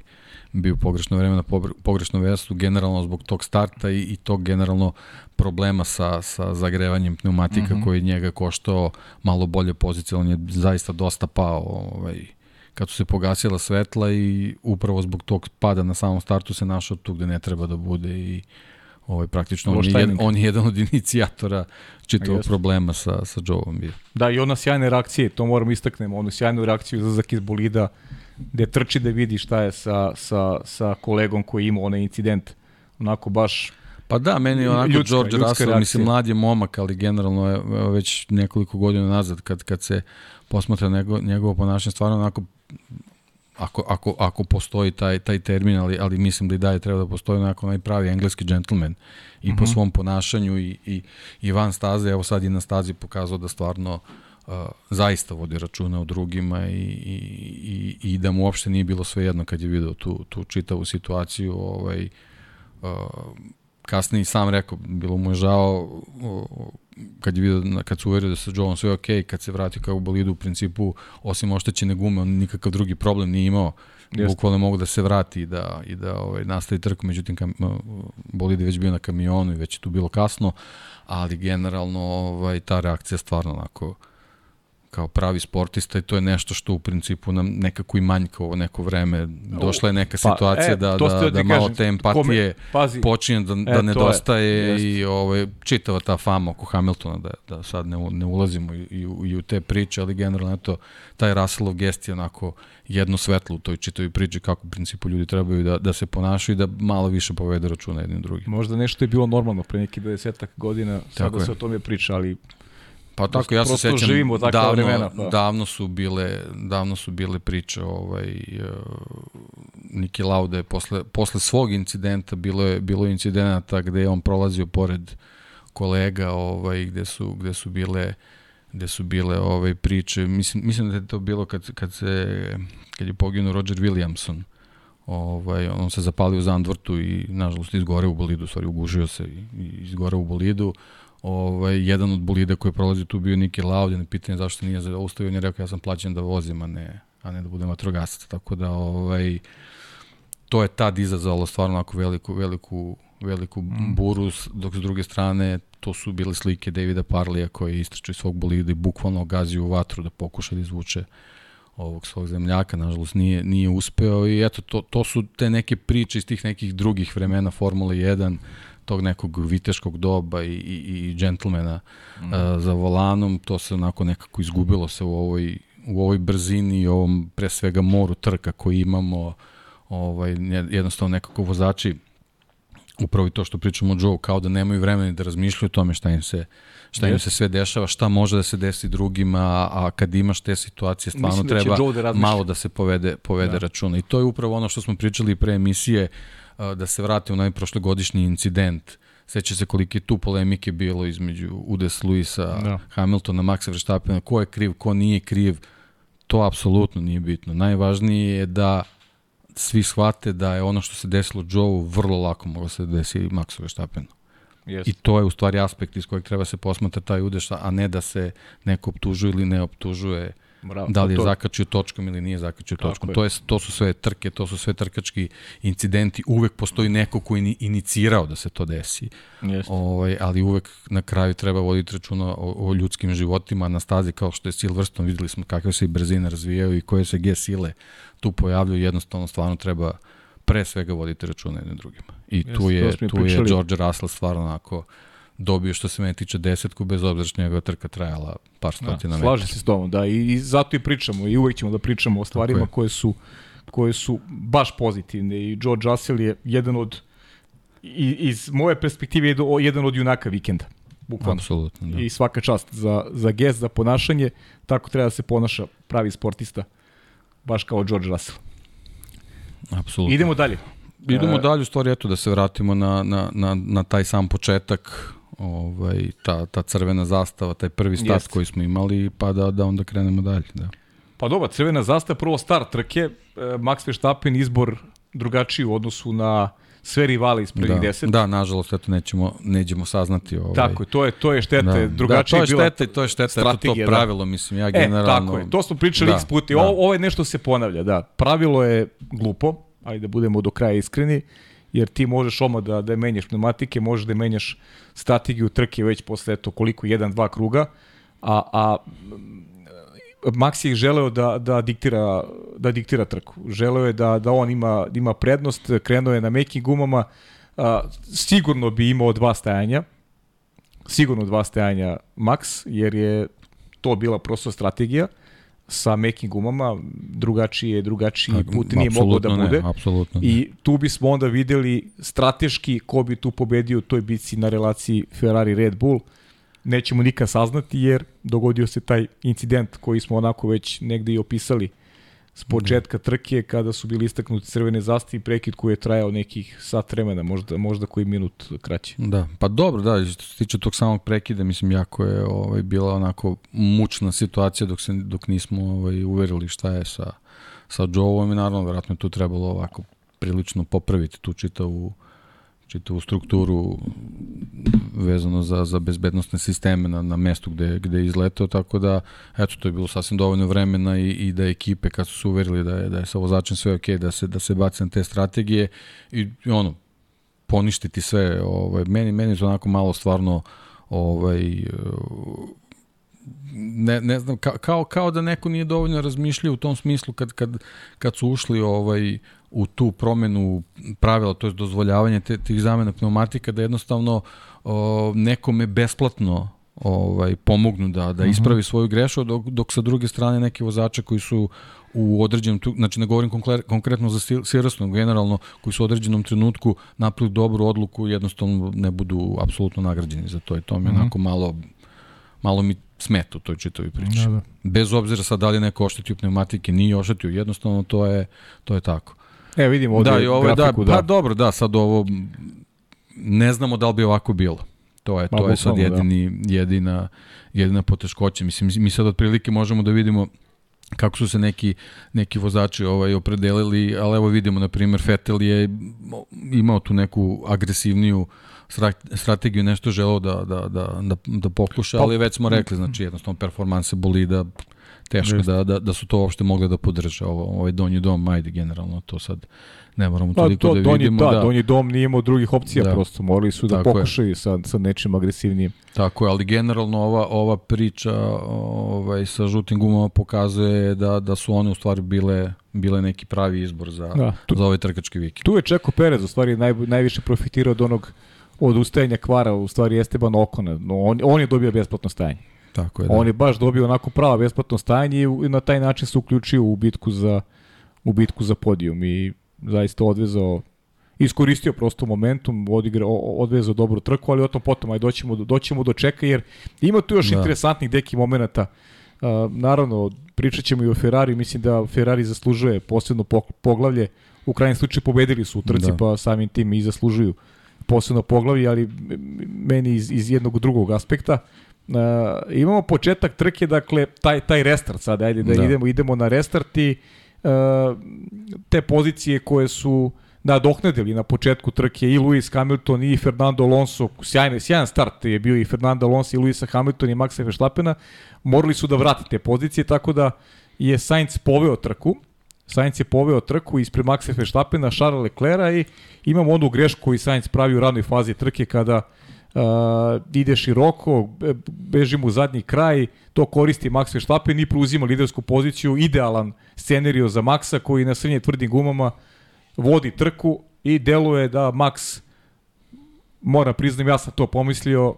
bio pogrešno vreme na pogrešno vestu, generalno zbog tog starta i, i tog generalno problema sa, sa zagrevanjem pneumatika mm -hmm. koji njega koštao malo bolje pozicije, on je zaista dosta pao ovaj, kad su se pogasila svetla i upravo zbog tog pada na samom startu se našao tu gde ne treba da bude i ovaj, praktično on je, jedan, on je jedan od [LAUGHS] inicijatora čitavog problema sa, sa Joe-om bio.
Da, i ona sjajne reakcije, to moramo istaknemo, onu sjajnu reakciju izlazak iz bolida, gde trči da vidi šta je sa, sa, sa kolegom koji ima onaj incident. Onako baš
Pa da, meni je onako ljudska, George ljudska Russell, reakcija. mislim, mlad je momak, ali generalno je već nekoliko godina nazad, kad, kad se posmatra njegov, njegovo ponašanje, stvarno onako ako, ako, ako postoji taj, taj termin, ali, ali mislim da i dalje treba da postoji onako najpravi engleski gentleman i mm -hmm. po mhm. svom ponašanju i, i, i van staze, evo sad i na stazi pokazao da stvarno uh, zaista vodi računa o drugima i, i, i, i da mu uopšte nije bilo sve jedno kad je video tu, tu čitavu situaciju ovaj, uh, kasnije sam rekao, bilo mu je žao kad je vidio, kad su uverio da sa Joeom sve ok, kad se vratio kao u bolidu u principu, osim oštećene gume, on nikakav drugi problem nije imao. Jeste. Bukvalno mogu da se vrati i da, i da ovaj, nastavi trku, međutim kam, bolid je već bio na kamionu i već je tu bilo kasno, ali generalno ovaj, ta reakcija stvarno onako kao pravi sportista i to je nešto što u principu nam nekako i manjka ovo neko vreme. Došla je neka pa, situacija e, da, da, da malo te empatije kome, počinje da, da e, nedostaje je, i ovaj, čitava ta fama oko Hamiltona, da, da sad ne, ne ulazimo i, i, u, i u te priče, ali generalno eto, taj Russellov gest je onako jedno svetlo u toj čitavoj priči kako u principu ljudi trebaju da, da se ponašaju i da malo više povede računa jednim drugim.
Možda nešto je bilo normalno pre neki 20 godina, sada se o tome priča, ali
Pa tako, ja se sećam, živimo davno, vremena, pa. davno, su bile, davno su bile priče ovaj, uh, Niki Laude posle, posle svog incidenta bilo je, bilo je incidenata gde je on prolazio pored kolega ovaj, gde, su, gde su bile gde su bile ovaj priče. Mislim mislim da je to bilo kad kad se kad je poginuo Roger Williamson. Ovaj on se zapalio u Zandvortu i nažalost izgoreo u bolidu, stvari ugužio se i, i izgoreo u bolidu ovaj, jedan od bolida koji prolazi tu bio Niki Lauda, na pitanje zašto nije zaustavio, on je rekao ja sam plaćen da vozim, a ne, a ne da budem vatrogasac. Tako da ovaj, to je tad izazvalo stvarno onako veliku, veliku, veliku mm. buru, dok s druge strane to su bile slike Davida Parlija koji istrače iz svog bolida i bukvalno gazio u vatru da pokuša da izvuče ovog svog zemljaka, nažalost nije, nije uspeo i eto, to, to su te neke priče iz tih nekih drugih vremena Formule 1, tog nekog viteškog doba i, i, i džentlmena mm. za volanom, to se onako nekako izgubilo se u ovoj, u ovoj brzini i ovom pre svega moru trka koji imamo, ovaj, jednostavno nekako vozači upravo i to što pričamo o Joe, kao da nemaju vremena da razmišljaju o tome šta im se šta im se sve dešava, šta može da se desi drugima, a kad imaš te situacije stvarno da treba da malo da se povede, povede da. računa. I to je upravo ono što smo pričali pre emisije, uh, da se vrate u najprošlogodišnji incident. Seća se kolike tu polemike bilo između Udes Luisa, da. Hamiltona, Maxa Verstappena, ko je kriv, ko nije kriv, to apsolutno nije bitno. Najvažnije je da svi shvate da je ono što se desilo Joe vrlo lako moglo se desi Maxu Verstappenu.
Jest.
I to je u stvari aspekt iz kojeg treba se posmatra taj udeš, a ne da se neko optužuje ili ne optužuje
Bravo.
da li je
to,
zakačio točkom ili nije zakačio
Tako
točkom.
je.
To, je, to su sve trke, to su sve trkački incidenti. Uvek postoji neko koji ni inicirao da se to desi.
Jest.
Ovaj, ali uvek na kraju treba voditi računa o, o ljudskim životima na stazi kao što je Silverstone, videli smo kakve se i brzine razvijaju i koje se G sile tu pojavljuju, jednostavno stvarno treba pre svega voditi računa jednim drugima. I
Jeste,
tu je, tu je. George Russell stvarno onako dobio što se mene tiče desetku, bez obzira što njegova trka trajala par stotina
Da,
metara.
slažem se s tomom, da, i, i zato i pričamo, i uvek ćemo da pričamo o stvarima
je.
koje su, koje su baš pozitivne i George Russell je jedan od, iz moje perspektive, je jedan od junaka vikenda, bukvalno.
Apsolutno, da.
I svaka čast za, za gest, za ponašanje, tako treba da se ponaša pravi sportista, baš kao George Russell.
Apsolutno.
Idemo dalje.
Idemo
E,
dalje, u stvari, eto, da se vratimo na, na, na, na taj sam početak, ovaj, ta, ta crvena zastava, taj prvi start
Jeste.
koji smo imali, pa da, da onda krenemo dalje. Da.
Pa dobro, crvena zastava, prvo start trke, e, Max Verstappen izbor drugačiji u odnosu na sve rivale iz prvih
Da,
deset.
da, nažalost, eto, nećemo, nećemo saznati. Ovaj,
Tako je, to je, to je šteta,
da,
drugačije
da, to je
bila
i to je šteta, eto to
da.
pravilo, mislim, ja
E,
generalno...
tako je, to smo pričali
Da,
x puta.
da.
Ovo, ovo je nešto se ponavlja, da. Pravilo je glupo, ajde da budemo do kraja iskreni, jer ti možeš oma da, da menjaš pneumatike, možeš da menjaš strategiju trke već posle eto koliko, jedan, dva kruga, a, a Max je želeo da, da, diktira, da diktira trku. Želeo je da, da on ima, ima prednost, krenuo je na mekim gumama, a, sigurno bi imao dva stajanja, sigurno dva stajanja Max, jer je to bila prosto strategija sa mekim gumama, drugačiji je, drugačiji
Tako,
put nije mogao da bude.
Ne, apsolutno.
I tu bismo onda videli strateški ko bi tu pobedio u toj bici na relaciji Ferrari-Red Bull. Nećemo nikad saznati jer dogodio se taj incident koji smo onako već negde i opisali s početka trke kada su bili istaknuti crvene zastave i prekid koji je trajao nekih sat vremena, možda, možda koji minut kraće.
Da, pa dobro, da, što se tiče tog samog prekida, mislim, jako je ovaj, bila onako mučna situacija dok, se, dok nismo ovaj, uverili šta je sa, sa Joe-om i naravno, verovatno je tu trebalo ovako prilično popraviti tu čitavu, čitavu strukturu vezano za, za bezbednostne sisteme na, na mestu gde, gde je izletao, tako da, eto, to je bilo sasvim dovoljno vremena i, i da ekipe, kad su se uverili da je, da je sa vozačem sve okej, da se, da se baci na te strategije i, i ono, poništiti sve. Ovaj meni meni je to onako malo stvarno ovaj ne, ne znam, ka, kao, kao da neko nije dovoljno razmišljao u tom smislu kad, kad, kad su ušli ovaj u tu promenu pravila, to je dozvoljavanje te, tih zamena pneumatika, da jednostavno o, nekome besplatno ovaj pomognu da da ispravi svoju grešku dok dok sa druge strane neki vozači koji su u određenom tu, znači ne govorim konkre- konkretno za Silverstone, generalno koji su u određenom trenutku napravili dobru odluku jednostavno ne budu apsolutno nagrađeni za to i to mi
Mhm.
onako malo malo mi smeta u toj čitavi priči.
Da, da.
Bez obzira sad da li je neko oštetio pneumatike, nije oštetio, jednostavno to je to je tako.
E, vidimo ovde
da, i ovo je-
grafiku,
da,
da.
pa dobro, da, sad ovo ne znamo da li bi ovako bilo. To je,
Ma,
to je sad
da.
jedini, jedina, jedina poteškoća. Mislim, mi sad otprilike možemo da vidimo kako su se neki neki vozači ovaj opredelili, ali evo vidimo na primer Vettel je imao tu neku agresivniju stra- strategiju, nešto želeo da da da da da pokuša,
Pa-
ali već smo rekli, znači jednostavno performanse bolida teško da, da, da su to uopšte mogle da podrže ovo, ovaj donji dom, ajde generalno to sad ne moramo
Pa,
toliko
to,
da
donji,
vidimo.
da,
da,
donji dom nije imao drugih opcija,
Da.
prosto morali su da
Tako je.
pokušaju sa, sa nečim agresivnijim.
Tako je, ali generalno ova ova priča ovaj sa žutim gumama pokazuje da da su one u stvari bile bile neki pravi izbor za
Da, tu,
za ovaj trkački vikend.
tu je Čeko Perez u stvari naj, najviše profitirao od onog od ustajanja kvara, u stvari Esteban Okona. No, on, on je dobio besplatno stajanje.
Tako je.
Da. On je baš dobio onako pravo besplatno stajanje i na taj način se uključio u bitku za u bitku za podijum i zaista odvezao iskoristio prosto momentum, odigrao, o- odvezao dobru trku, ali o tom potom, aj doćemo, do- doćemo do čeka, jer ima tu još
Da.
interesantnih deki momenata. Uh, naravno, pričat ćemo i o Ferrari, mislim da Ferrari zaslužuje posebno poglavlje, u krajnjem slučaju pobedili su u trci,
Da.
pa samim tim i zaslužuju posebno poglavlje, ali meni iz, iz jednog drugog aspekta. Uh, imamo početak trke, dakle, taj, taj restart sad, ajde da,
Da.
idemo idemo na restart i uh, te pozicije koje su nadohnedili na početku trke i Lewis Hamilton i Fernando Alonso, sjajan, sjajan start je bio i Fernando Alonso i Lewisa Hamilton i Maxa Verstappena, morali su da vrate te pozicije, tako da je Sainz poveo trku, Sainz je poveo trku ispred Maxa Verstappena, Charles Leclerca i imamo onu grešku koju Sainz pravi u ranoj fazi trke kada uh, ide široko, beži mu zadnji kraj, to koristi Max Verstappen i preuzima lidersku poziciju, idealan scenario za Maxa koji na srednje tvrdim gumama vodi trku i deluje da Max mora priznam, ja sam to pomislio,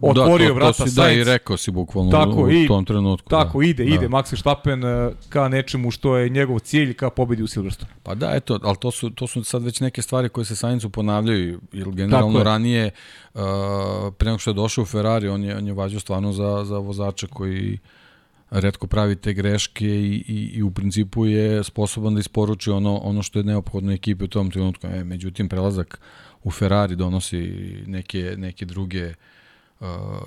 otvorio da, to, vrata
to si, Da, i rekao si bukvalno
tako,
u, i, tom trenutku.
Tako, da. ide, da. ide Max Verstappen uh, ka nečemu što je njegov cilj, ka pobedi u Silverstone.
Pa da, eto, ali to su, to su sad već neke stvari koje se Sainzu ponavljaju, jer generalno ranije, uh, pre nego što je došao u Ferrari, on je, on je vađao stvarno za, za vozača koji redko pravi te greške i, i, i u principu je sposoban da isporuči ono, ono što je neophodno ekipi u tom trenutku. E, međutim, prelazak u Ferrari donosi neke, neke druge uh,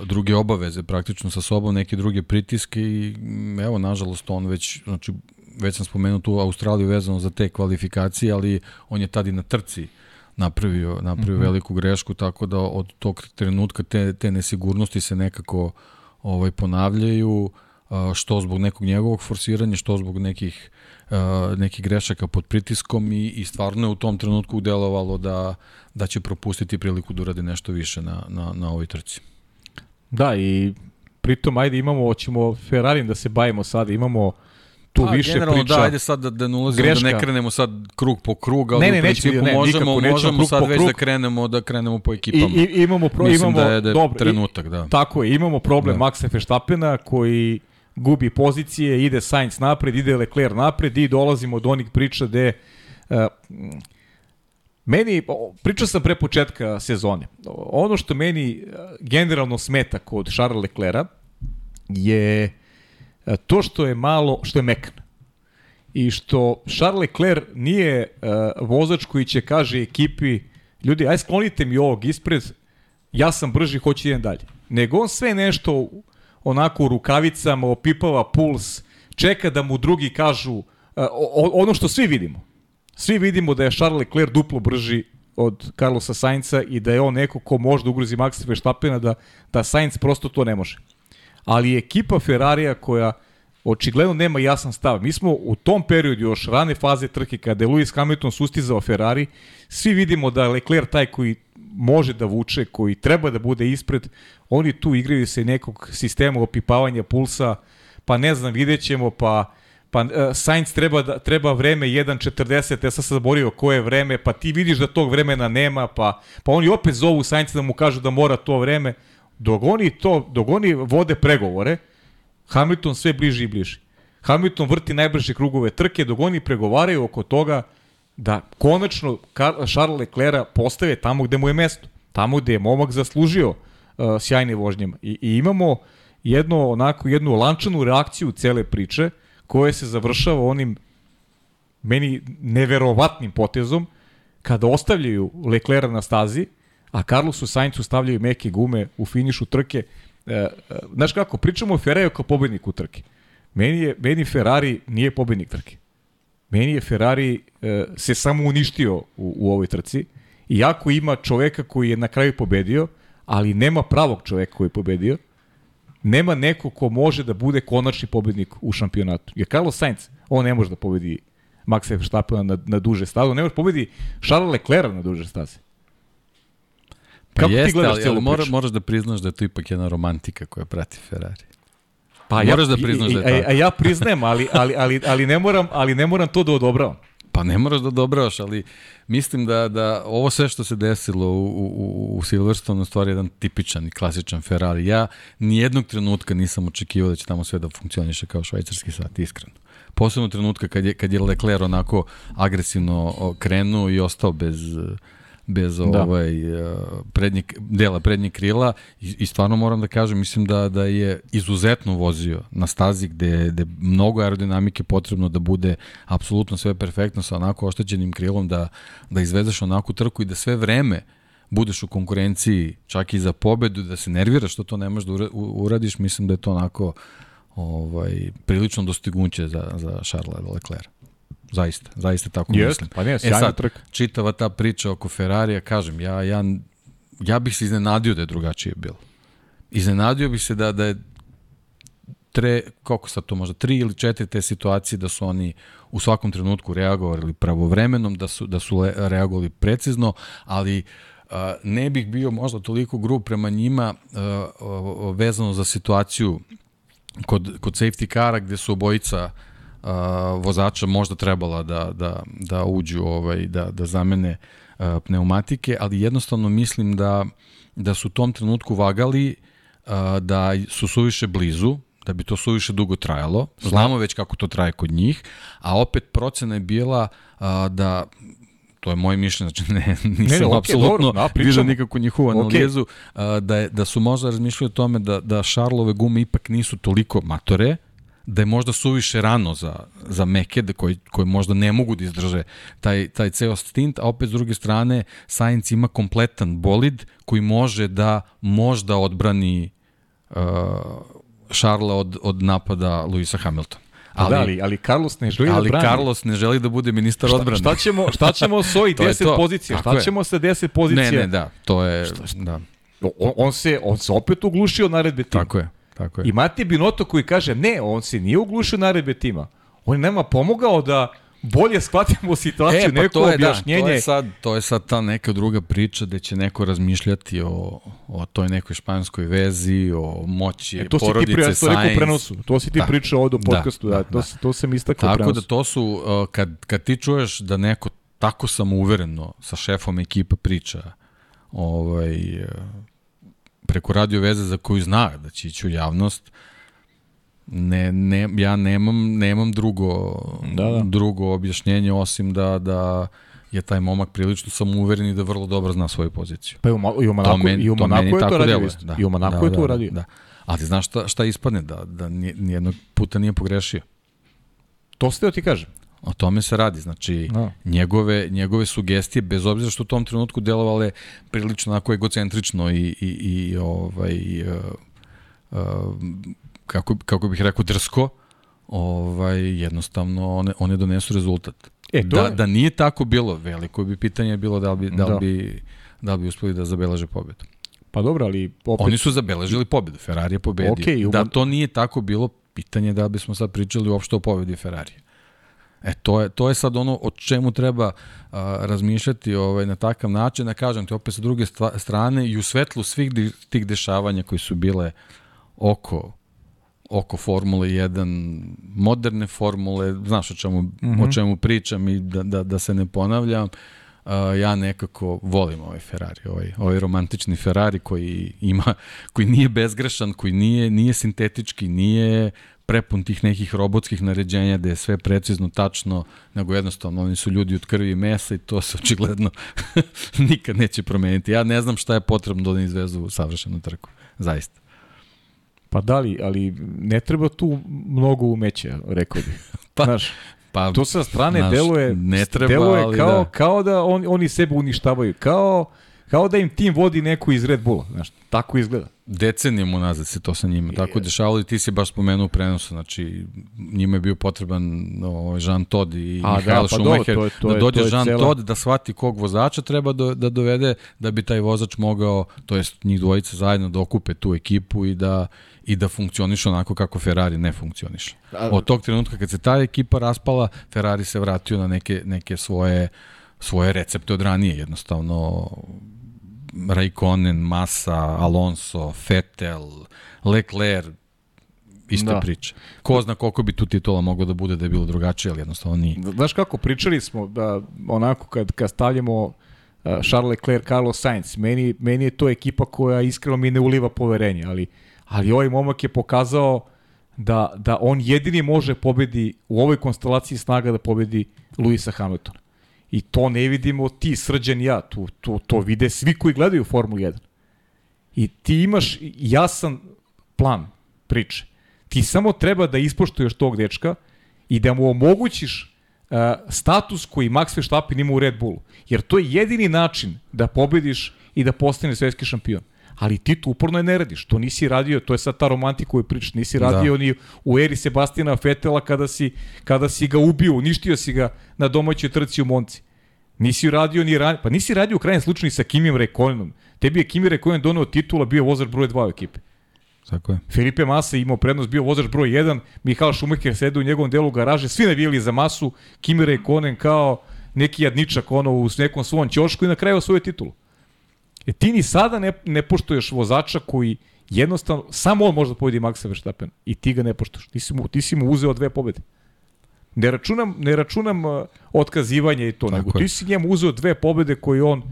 druge obaveze praktično sa sobom, neke druge pritiske i evo, nažalost, on već, znači, već sam spomenuo tu Australiju vezano za te kvalifikacije, ali on je tad i na trci napravio, napravio mm -hmm. veliku grešku, tako da od tog trenutka te, te nesigurnosti se nekako ovaj ponavljaju, što zbog nekog njegovog forsiranja, što zbog nekih nekih grešaka pod pritiskom i, i stvarno je u tom trenutku delovalo da, da će propustiti priliku da urade nešto više na, na, na ovoj trci.
Da, i pritom, ajde, imamo, hoćemo Ferrari da se bavimo sada, imamo tu A, više priča.
Da, ajde sad da, da ne ulazimo, greška. da ne krenemo sad krug po krug, ali ne, ne, u principu ne, možemo, nikako, možemo sad već da krenemo, da krenemo po ekipama.
I, i imamo, pro,
Mislim
imamo,
da je, da je dobro, trenutak, da.
Tako je, imamo problem da. Maxa Verstappena koji gubi pozicije, ide Sainz napred, ide Leclerc napred i dolazimo do onih priča gde uh, Meni, pričao sam pre početka sezone, ono što meni e, generalno smeta kod Charles Leclerca je e, to što je malo, što je mekan. I što Charles Leclerc nije uh, vozač koji će kaže ekipi, ljudi, aj sklonite mi ovog ispred, ja sam brži, hoću idem dalje. Nego on sve nešto onako u rukavicama, opipava puls, čeka da mu drugi kažu ono što svi vidimo Svi vidimo da je Charles Leclerc duplo brži od Carlosa Sainca i da je on neko ko može da ugrozi Maxa Verstappena, da, da Sainz prosto to ne može. Ali ekipa Ferrarija koja očigledno nema jasan stav. Mi smo u tom periodu još rane faze trke kada je Lewis Hamilton sustizao Ferrari, svi vidimo da je Leclerc taj koji može da vuče, koji treba da bude ispred, oni tu igraju se nekog sistema opipavanja pulsa, pa ne znam, vidjet ćemo, pa pa uh, Sainz treba, da, treba vreme 1.40, ja sam se zaborio koje vreme, pa ti vidiš da tog vremena nema, pa, pa oni opet zovu Sainz da mu kažu da mora to vreme. Dok oni, to, dok oni vode pregovore, Hamilton sve bliži i bliži. Hamilton vrti najbrže krugove trke, dok oni pregovaraju oko toga da konačno Charles Leclerc postave tamo gde mu je mesto. Tamo gde je momak zaslužio uh, sjajne vožnjama. I, I imamo jedno, onako, jednu lančanu reakciju cele priče, koje se završava onim meni neverovatnim potezom kada ostavljaju Leclerca na stazi, a Carlosu Sainzu stavljaju meke gume u finišu trke. E, e, znaš kako, pričamo o Ferrari kao pobedniku trke. Meni, je, meni Ferrari nije pobednik trke. Meni je Ferrari e, se samo uništio u, u ovoj trci. Iako ima čoveka koji je na kraju pobedio, ali nema pravog čoveka koji je pobedio nema neko ko može da bude konačni pobednik u šampionatu. Jer Carlos Sainz, on ne može da pobedi Maxa Verstappena na, na duže staze, on ne može da pobedi Charles Leclerc na duže staze.
Pa Kako jeste, ti ali, ali mora, moraš da priznaš da je to ipak jedna romantika koja prati Ferrari.
Pa moraš ja, da priznaš da je tako. A, a ja priznajem, ali, ali, ali, ali, ne moram, ali ne moram to da odobravam.
Pa ne moraš da odobravaš, ali mislim da, da ovo sve što se desilo u, u, u Silverstone u stvari jedan tipičan i klasičan Ferrari. Ja nijednog trenutka nisam očekivao da će tamo sve da funkcioniše kao švajcarski sat, iskreno. Posebno trenutka kad je, kad je Leclerc onako agresivno krenuo i ostao bez, bez da. ovaj eh, prednjeg dela prednjeg krila i, i stvarno moram da kažem mislim da da je izuzetno vozio na stazi gde gde mnogo aerodinamike potrebno da bude apsolutno sve perfektno sa onako oštećenim krilom da da izvedeš onakvu trku i da sve vreme budeš u konkurenciji čak i za pobedu da se nerviraš što to ne možeš da uradiš mislim da je to onako ovaj prilično dostignuće za za Charlesa Leclerc. Zaista, zaista tako
Jeste,
mislim.
pa ne,
E sad,
trka.
čitava ta priča oko Ferrarija, kažem, ja, ja, ja bih se iznenadio da je drugačije bilo. Iznenadio bih se da, da je tre, koliko sad to možda, tri ili četiri te situacije da su oni u svakom trenutku reagovali pravovremenom, da su, da su reagovali precizno, ali a, ne bih bio možda toliko grub prema njima a, a, vezano za situaciju kod, kod safety kara gde su obojica a, vozača možda trebala da, da, da uđu, ovaj, da, da zamene a, pneumatike, ali jednostavno mislim da, da su u tom trenutku vagali a, da su suviše blizu, da bi to suviše dugo trajalo. Znamo već kako to traje kod njih, a opet procena je bila a, da to je moje mišljenje, znači ne, nisam
Ne, okej,
apsolutno
da,
vidio nikakvu njihovu analizu, a, da, je, da su možda razmišljali o tome da, da Šarlove gume ipak nisu toliko matore, da je možda suviše rano za, za meke, da koji, koji možda ne mogu da izdrže taj, taj ceo stint, a opet s druge strane Sainz ima kompletan bolid koji može da možda odbrani uh, Šarla od, od napada Luisa Hamiltona.
Ali, da, ali, ali Carlos ne želi
ali
da brani.
Carlos ne želi da bude ministar
šta,
odbrane.
šta ćemo, šta ćemo s ovih [LAUGHS]
To je
10
to.
pozicija? Šta
je.
ćemo sa 10 pozicija?
Ne, ne, da, to je, da,
On, on, se, on se opet uglušio naredbe tima.
tako je, tako je.
I Mati Binoto koji kaže, ne, on se nije uglušio naredbe tima. On je nama pomogao da bolje shvatimo situaciju,
E, pa
neko
to je,
objašnjenje.
Da, to, je sad, to je sad ta neka druga priča gde će neko razmišljati o, o toj nekoj španskoj vezi, o moći
E, to si ti
porodice
pri, ja sam rekao u
Sainz.
prenosu. To si ti
Da.
pričao ovdje u
Da,
podcastu. Da,
da,
to,
da.
se- to sam istakao
Tako
prenosu.
da to su, uh, kad, kad ti čuješ da neko tako samouvereno sa šefom ekipa priča ovaj, uh, preko radio veze za koju zna da će ići u javnost, ne, ne, ja nemam, nemam drugo,
Da, da.
drugo objašnjenje osim da, da je taj momak prilično samouveren i da vrlo dobro zna svoju poziciju.
Pa i u, i u Monaku,
meni-
i u Monaku
meni
je to radio isto.
Da,
I u Monaku
da,
je to
da,
uradio.
Da. Ali znaš šta, šta ispadne? Da, da nije- nijednog puta nije pogrešio.
To ste ti kažem.
O tome se radi, znači
Da.
njegove, njegove sugestije, bez obzira što u tom trenutku delovale prilično onako egocentrično i, i, i ovaj, uh, uh, kako, kako bih rekao drsko, ovaj, jednostavno one, one donesu rezultat.
E, to
da,
je-
da nije tako bilo, veliko bi pitanje bilo da li bi, da li
Da.
bi, da li bi uspeli da zabeleže pobedu.
Pa dobro, ali opet...
Oni su zabeležili pobedu, Ferrari je pobedio.
Okej, u-
Da to nije tako bilo, pitanje je da bismo sad pričali uopšte o pobedi Ferrari. E, to je, to je sad ono o čemu treba a, razmišljati ovaj, na takav način, da kažem ti opet sa druge stva, strane i u svetlu svih di, tih dešavanja koji su bile oko oko Formule 1, moderne formule, znaš o čemu, mm -hmm. o čemu pričam i da, da, da se ne ponavljam, uh, ja nekako volim ovaj Ferrari, ovaj, ovaj romantični Ferrari koji ima, koji nije bezgrešan, koji nije, nije sintetički, nije prepun tih nekih robotskih naređenja da je sve precizno, tačno, nego jednostavno oni su ljudi od krvi i mesa i to se očigledno [LAUGHS] nikad neće promeniti. Ja ne znam šta je potrebno da izvezu savršenu trku. Zaista.
Pa da li, ali ne treba tu mnogo umeća, rekao bih. [LAUGHS]
Pa,
Znaš,
Pa,
to sa strane
znaš,
deluje,
ne treba,
deluje
ali
kao,
da.
kao da on, oni sebe uništavaju. Kao, kao da im tim vodi neko iz Red Bulla. Znaš, tako izgleda.
decenijama unazad se to sa njima tako dešavalo i ti si baš spomenuo prenosu, znači njima je bio potreban ovaj, Jean Todt i
A, da,
Mihael
pa
Schumacher,
dobro, to je- to
da
je-
dođe
to je
Jean
cela-
Todt da shvati kog vozača treba do, da dovede da bi taj vozač mogao, to jest njih dvojica zajedno da okupe tu ekipu i da i da funkcioniše onako kako Ferrari ne funkcioniše. Od tog trenutka kad se ta ekipa raspala, Ferrari se vratio na neke, neke svoje svoje recepte od ranije, jednostavno Raikkonen, Massa, Alonso, Vettel, Leclerc, ista
Da.
priča. Ko zna koliko bi tu titula moglo da bude da je bilo drugačije, ali jednostavno nije.
Znaš kako, pričali smo da onako kad, kad stavljamo uh, Charles Leclerc, Carlos Sainz, meni, meni je to ekipa koja iskreno mi ne uliva poverenje, ali, ali ovaj momak je pokazao da, da on jedini može pobedi u ovoj konstelaciji snaga da pobedi Luisa Hamiltona. I to ne vidimo ti, srđan ja, to, to, to vide svi koji gledaju Formulu 1. I ti imaš jasan plan priče. Ti samo treba da ispoštuješ tog dečka i da mu omogućiš uh, status koji Max Verstappen ima u Red Bullu. Jer to je jedini način da pobediš i da postaneš svetski šampion. Ali ti to uporno je ne radiš. To nisi radio, to je sad ta romantika koju pričaš, nisi radio da. ni u eri Sebastina Fetela kada si, kada si ga ubio, uništio si ga na domaćoj trci u Monci. Nisi radio ni ran... pa nisi radio u krajnjem slučaju sa Kimim Rekonenom. Tebi je Kimi Rekonen doneo titula, bio vozač broj 2 u ekipe.
Tako je.
Filipe Massa imao prednost, bio vozač broj 1, Mihal Šumacher sede u njegovom delu garaže, svi navijeli za Masu, Kimi Rekonen kao neki jadničak ono u nekom svom ćošku i na kraju osvoje titulu. E ti ni sada ne, ne poštuješ vozača koji jednostavno, samo on može da pobedi Maxa Verstappen i ti ga ne poštuješ. Ti si mu, ti si mu uzeo dve pobede. Ne računam, ne računam uh, otkazivanje i to, Tako nego je. ti si njemu uzeo dve pobede koje on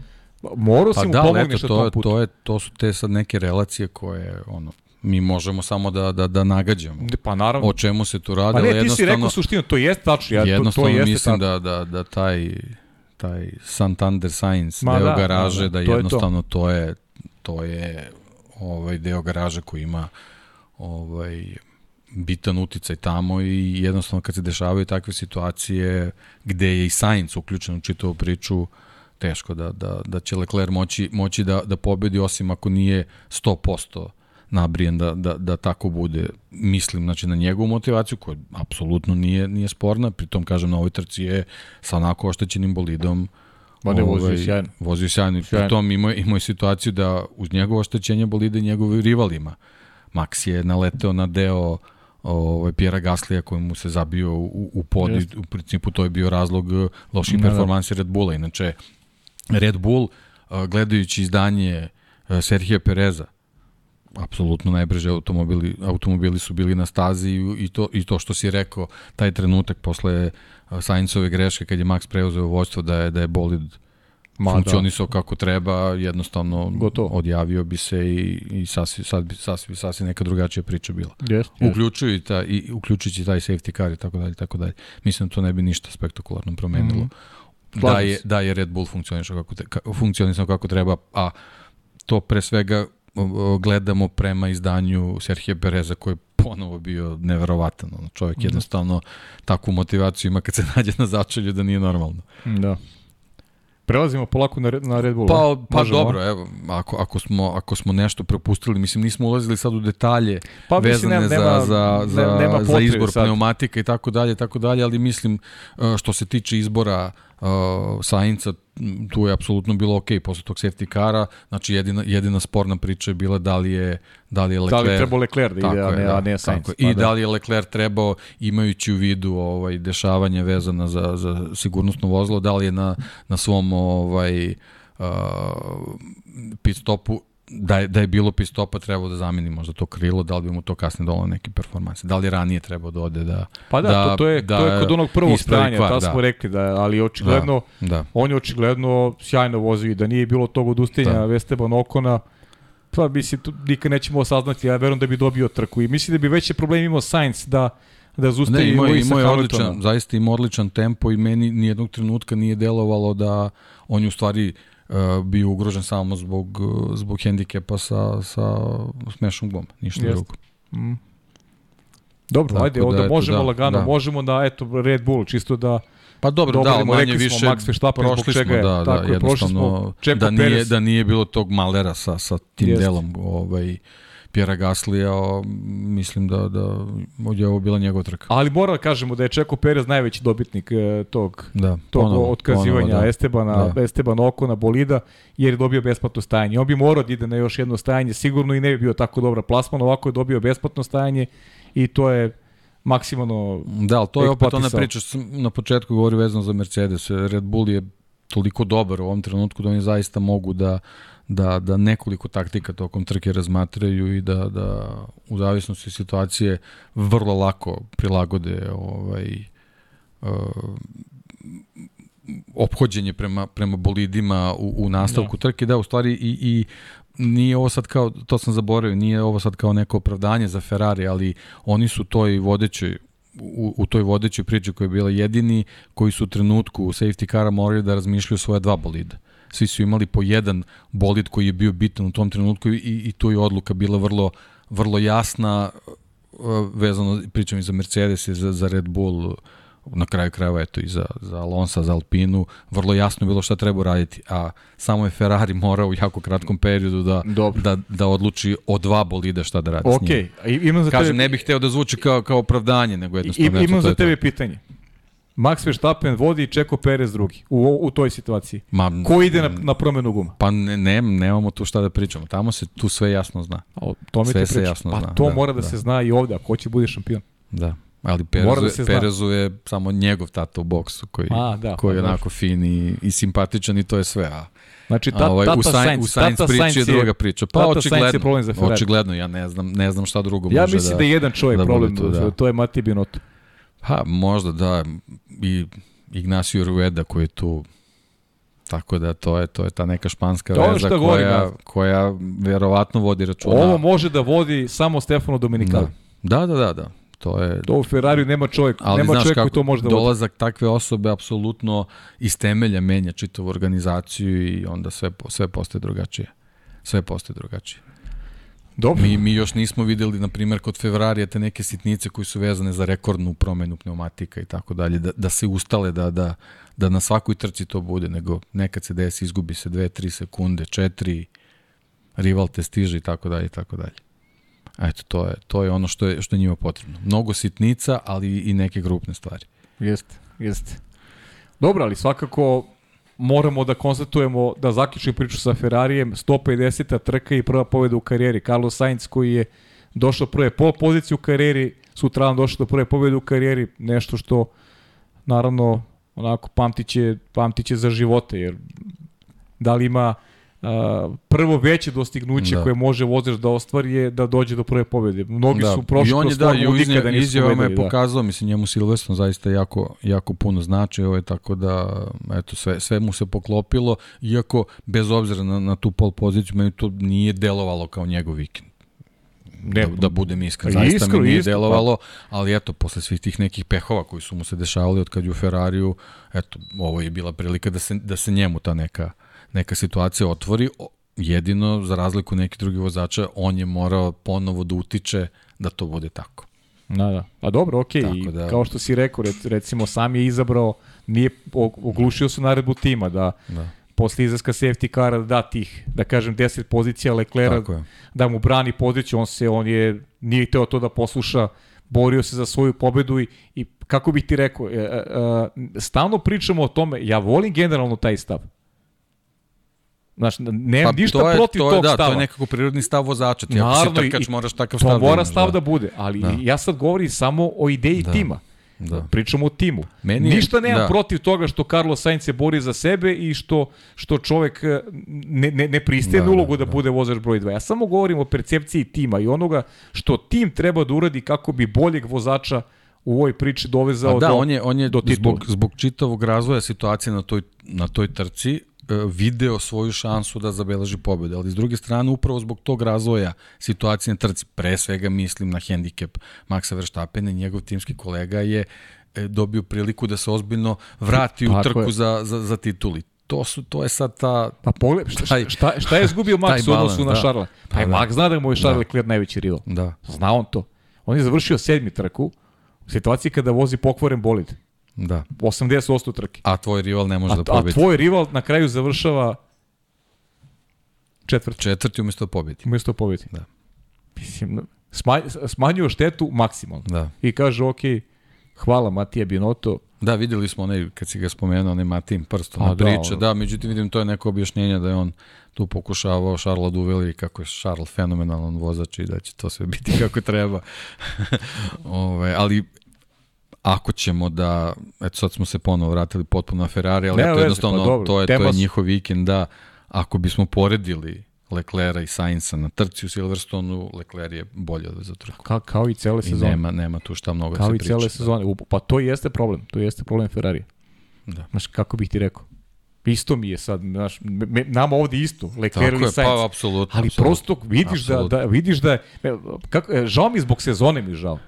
morao pa si mu da, pomogneš na tom putu.
To, je, to su te sad neke relacije koje ono, mi možemo samo da, da, da nagađamo.
Pa naravno.
O čemu se tu radi.
Pa ne, ti si rekao suštinu, to jeste tačno. Ja,
jednostavno
to, to jeste
mislim da, da, da taj, taj Santander Science, Ma, deo da, garaže, da, da, da jednostavno to. je to je, to je ovaj deo garaže koji ima ovaj bitan uticaj tamo i jednostavno kad se dešavaju takve situacije gde je i Sainz uključen u čitavu priču, teško da, da, da će Leclerc moći, moći da, da pobedi osim ako nije 100% nabrijen da, da, da tako bude. Mislim znači, na njegovu motivaciju koja apsolutno nije, nije sporna, pritom kažem na ovoj trci je sa onako oštećenim bolidom
Ma ne, vozio ovaj, sjajno.
Vozio sjajno. sjajno. Pritom imao, imao je situaciju da uz njegovo oštećenje bolide njegovi rivalima. Max je naleteo na deo ovaj Pjera Gaslija koji mu se zabio u, u pod i u principu to je bio razlog loših da, performansi Red Bulla. Inače, Red Bull, gledajući izdanje Serhija Pereza, apsolutno najbrže automobili, automobili su bili na stazi i, to, i to što si rekao, taj trenutak posle Saincove greške kad je Max preuzeo vođstvo da je, da je bolid Ma, funkcionisao da. kako treba, jednostavno Gotovo. odjavio bi se i, i sasvim, sad bi, sasvim, sasvim neka drugačija priča bila.
Yes,
yes. Uključuju i, ta, i uključujući taj safety car i tako dalje, tako dalje. Mislim da to ne bi ništa spektakularno promenilo. Mm -hmm. Da je, da je Red Bull funkcionisao kako, te, ka, funkcionisao kako treba, a to pre svega gledamo prema izdanju Serhije Bereza koji je ponovo bio neverovatan. Ono, čovjek da. jednostavno takvu motivaciju ima kad se [LAUGHS] nađe na začelju da nije normalno.
Da. Prelazimo polako na, na Red Bull.
Pa, pa Možemo. dobro, evo, ako, ako, smo, ako smo nešto propustili, mislim nismo ulazili sad u detalje pa, vezane nema, za, za, za, nema za izbor sad. pneumatika i tako dalje, tako dalje, ali mislim e, što se tiče izbora uh, Sainca, tu je apsolutno bilo ok posle tog safety kara, znači jedina, jedina sporna priča je bila da li je, da li je Leclerc... Da li je
trebao Leclerc da ide, a ne, da, a ne Sainz.
Pa I da. da li je Leclerc trebao, imajući u vidu ovaj, dešavanje vezana za, za sigurnosno vozilo, da li je na, na svom ovaj, uh, pit stopu da je, da je bilo pistopa trebao da zameni možda to krilo, da li bi mu to kasnije dolo neke performanse. Da li ranije trebao da ode da
Pa da, da
to,
to je da to je kod onog prvog stanja, kvar, da smo rekli da ali očigledno
da, da.
on je očigledno sjajno vozio i da nije bilo tog odustajanja da. Esteban Okona pa mislim tu nikad nećemo saznati, ja verujem da bi dobio trku i mislim da bi veće problem imao Sainz da da zustavi
ne, imao, imao je odličan, zaista ima odličan tempo i meni nijednog trenutka nije delovalo da on je u stvari uh, bio ugrožen samo zbog, zbog hendikepa sa, sa smešnom gom, ništa Jest. drugo. Mm.
Dobro, Tako ajde, onda da, možemo da, lagano, da. možemo da, eto, Red Bull, čisto da
Pa dobro, da, manje više Max Verstappen prošli smo, je, da, da, jednostavno, da nije, da nije bilo tog malera sa, sa tim Jest. delom, ovaj, Pjera Gaslija, mislim da, da je ovo bila njegova trka.
Ali mora da kažemo da je Čeko Perez najveći dobitnik e, tog, da, tog ponovo, otkazivanja ponovo, da. Estebana, da. Esteban Okona bolida, jer je dobio besplatno stajanje. On bi morao da ide na još jedno stajanje, sigurno i ne bi bio tako dobra plasman, ovako je dobio besplatno stajanje i to je maksimalno
Da, ali to je opet ona priča, na početku govori vezano za Mercedes. Red Bull je toliko dobar u ovom trenutku da oni zaista mogu da da, da nekoliko taktika tokom trke razmatraju i da, da u zavisnosti situacije vrlo lako prilagode ovaj, uh, ophođenje prema, prema bolidima u, u nastavku da. trke, da u stvari i, i nije ovo sad kao, to sam zaboravio, nije ovo sad kao neko opravdanje za Ferrari, ali oni su toj vodećoj u, u toj vodećoj priči koja je bila jedini koji su u trenutku u safety cara morali da razmišljaju svoje dva bolida svi su imali po jedan bolid koji je bio bitan u tom trenutku i, i tu je odluka bila vrlo, vrlo jasna uh, vezano, pričam i za Mercedes i za, za Red Bull, na kraju krajeva eto i za, za Alonsa, za Alpinu, vrlo jasno bilo šta treba raditi, a samo je Ferrari morao u jako kratkom periodu da,
Dobro.
da, da odluči o dva bolida šta da radi
Ok,
s njim.
imam za
Kažem,
tebe,
ne bih hteo da zvuči kao, kao opravdanje, nego
i-
jednostavno... eto,
imam
to
za
je to.
tebe pitanje. Max Verstappen vodi i Čeko Perez drugi u, u toj situaciji.
Ma,
Ko ide na, na promenu guma?
Pa ne, ne, nemamo tu šta da pričamo. Tamo se tu sve jasno zna.
A o tome
Sve se jasno
pa
zna,
to
da,
mora da,
da.
se zna i ovde, ako hoće bude šampion.
Da. Ali Perezu,
da
da. Perezu je samo njegov tata u boksu koji,
A, da,
koji je
pa
onako fin i, i simpatičan i to je sve. A,
Znači, ta,
ovaj,
tata
u, Sainz, u Sainz
tata
priči je druga priča. Pa
tata Sainz je
očigledno,
problem za Ferrari.
očigledno, ja ne znam, ne znam šta drugo
Ja
može
mislim
da...
da je jedan čovjek
da
problem,
tu, da.
to je Mati Binotto.
Pa možda da, i Ignacio Rueda koji je tu Tako da to je to je ta neka španska
To
veza
govorim,
koja,
ja.
koja verovatno vodi računa.
Ovo može da vodi samo Stefano Dominikali.
da. da, da, da, da. To je
To u Ferrariju nema čovjek,
Ali
nema
znaš
čovjek
kako,
koji to može da vodi.
dolazak takve osobe apsolutno iz temelja menja čitavu organizaciju i onda sve, sve postaje drugačije. Sve postaje drugačije.
Dobro.
Mi, mi još nismo videli, na primjer, kod Fevrarija te neke sitnice koji su vezane za rekordnu promenu pneumatika i tako dalje, da, da se ustale, da, da, da na svakoj trci to bude, nego nekad se desi, izgubi se 2-3 sekunde, 4, rival te stiže i tako dalje i tako dalje. Eto, to je, to je ono što je, što je njima potrebno. Mnogo sitnica, ali i neke grupne stvari.
Jeste, jeste. Dobro, ali svakako moramo da konstatujemo da zaključim priču sa Ferrarijem, 150. trka i prva pobjeda u karijeri. Carlos Sainz koji je došao do prve pol pozicije u karijeri, sutradan došao do prve pobjede u karijeri, nešto što naravno onako pamtiće, pamtiće za živote, jer da li ima prvo veće dostignuće
Da.
koje može vozač da ostvari je da dođe do prve pobjede. Mnogi su prošli
I on je
kroz
da, i
formu,
u
nikada
izjavama
nisu
je
da.
pokazao, mislim njemu Silverstone zaista jako, jako puno znači, ovo je tako da eto, sve, sve mu se poklopilo, iako bez obzira na, na tu pol poziciju, meni to nije delovalo kao njegov vikend.
Ne,
da, da budem iskren,
Pa
zaista
iskren,
mi nije
iskren,
delovalo, ali eto, posle svih tih nekih pehova koji su mu se dešavali od kad je u Ferrariju, eto, ovo je bila prilika da se, da se njemu ta neka, neka situacija otvori, jedino, za razliku nekih drugih vozača, on je morao ponovo da utiče da to bude tako.
Da, da. A dobro, okej, i
da-
kao što si rekao, rec- recimo sam je izabrao, nije oglušio se naredbu tima da
Da.
posle izlaska safety kara da tih, da kažem 10 pozicija
je.
da mu brani poziciju, on se on je nije hteo to da posluša, borio se za svoju pobedu i, i kako bih ti rekao, e, e, e, stalno pričamo o tome, ja volim generalno taj stav. Znaš, ništa
Pa to je,
protiv
to je,
tog
da,
stava.
To je nekako prirodni stav vozača. Ti ako
Naravno,
si
i-
trkač, moraš takav
To
stav da
mora
imaš,
stav da,
da.
bude, ali
Da.
ja sad govorim samo o ideji
Da.
tima.
Da.
Pričamo o timu.
Meni je-
Ništa nemam
da.
protiv toga što Carlos Sainz se bori za sebe i što što čovek eh, ne, ne, ne pristaje
Da,
na ulogu
da,
da,
da.
bude vozač broj 2. Ja samo govorim o percepciji tima i onoga što tim treba da uradi kako bi boljeg vozača u ovoj priči dovezao
A da,
do,
on je, on je
do titula.
zbog, zbog čitavog razvoja situacije na toj, na toj trci video svoju šansu da zabeleži pobedu. Ali s druge strane, upravo zbog tog razvoja situacije na trci, pre svega mislim na hendikep Maxa Verstappena njegov timski kolega je e, dobio priliku da se ozbiljno vrati u
Tako
trku
je.
za, za, za tituli. To, su, to je sad ta...
Pa pogledaj, šta,
Taj-
šta, šta je izgubio [LAUGHS] Max u odnosu na
da.
Šarla? Pa,
da.
Max zna da mu je Charles
Da.
Leclerc najveći rival.
Da,
Zna on to. On je završio sedmi trku u situaciji kada vozi pokvaren bolid.
Da.
80% trke.
A tvoj rival ne može
A,
da
a
pobedi.
tvoj rival na kraju završava četvrti.
Četvrti umjesto da pobedi.
Umesto pobedi.
Da.
Mislim, smanj, smanjio štetu maksimalno.
Da.
I kaže, ok, hvala Matija Binotto.
Da, videli smo onaj, kad si ga spomenuo, onaj Matin prstom
A,
na
da,
priče,
ono.
da, međutim vidim to je neko objašnjenje da je on tu pokušavao Šarla da uveli kako je Šarl fenomenalan vozač i da će to sve biti [LAUGHS] kako treba. [LAUGHS] Ove, ali ako ćemo da, eto sad smo se ponovo vratili potpuno na Ferrari, ali
Nema
to
veze,
je jednostavno,
pa dobro,
to, je, to je njihov vikend, da ako bismo poredili Leclera i Sainza na trci u Silverstonu, Lecler je bolji od za trku.
Ka, kao i cele
I
sezone.
nema, nema tu šta mnogo da
kao
se
i
priča.
cele sezone. U- Pa to jeste problem. To jeste problem Ferrari.
Da.
Znaš, kako bih ti rekao? Isto mi je sad, znaš, me, nama ovde isto, Leclerc
Tako
ili
je,
Sainz.
pa apsolutno.
Ali
apsolutno.
prosto vidiš da,
Apsolutno.
da, vidiš da, je- e, kako, žao mi zbog sezone mi žao.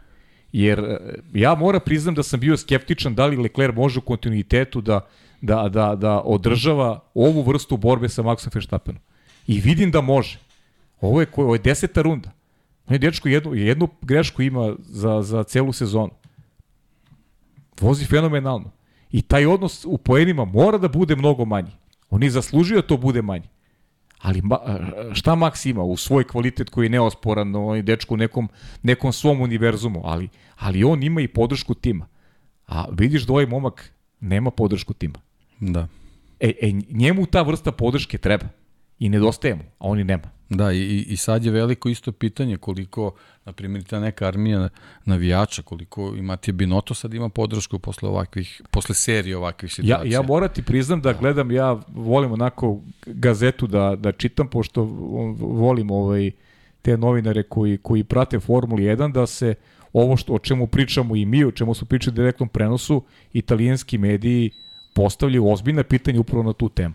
Jer e, ja moram priznam da sam bio skeptičan da li Leclerc može u kontinuitetu da, da, da, da održava ovu vrstu borbe sa Maxom Verstappenom. I vidim da može. Ovo je, ovo je deseta runda. On je dečko jednu, jednu grešku ima za, za celu sezonu. Vozi fenomenalno. I taj odnos u poenima mora da bude mnogo manji. Oni zaslužuju da to bude manji. Ali šta Max ima u svoj kvalitet koji je neosporan, on je dečko u nekom, nekom svom univerzumu, ali, ali on ima i podršku tima. A vidiš da ovaj momak nema podršku tima.
Da.
E, e njemu ta vrsta podrške treba i nedostaje mu, a oni nema.
Da, i, i sad je veliko isto pitanje koliko, na primjer, ta neka armija navijača, koliko i Matija Binoto sad ima podršku posle ovakvih, posle serije ovakvih situacija.
Ja, ja morati priznam da gledam, ja volim onako gazetu da, da čitam, pošto volim ovaj, te novinare koji, koji prate Formuli 1, da se ovo što, o čemu pričamo i mi, o čemu su pričali direktnom prenosu, italijanski mediji postavljaju ozbiljna pitanja upravo na tu temu.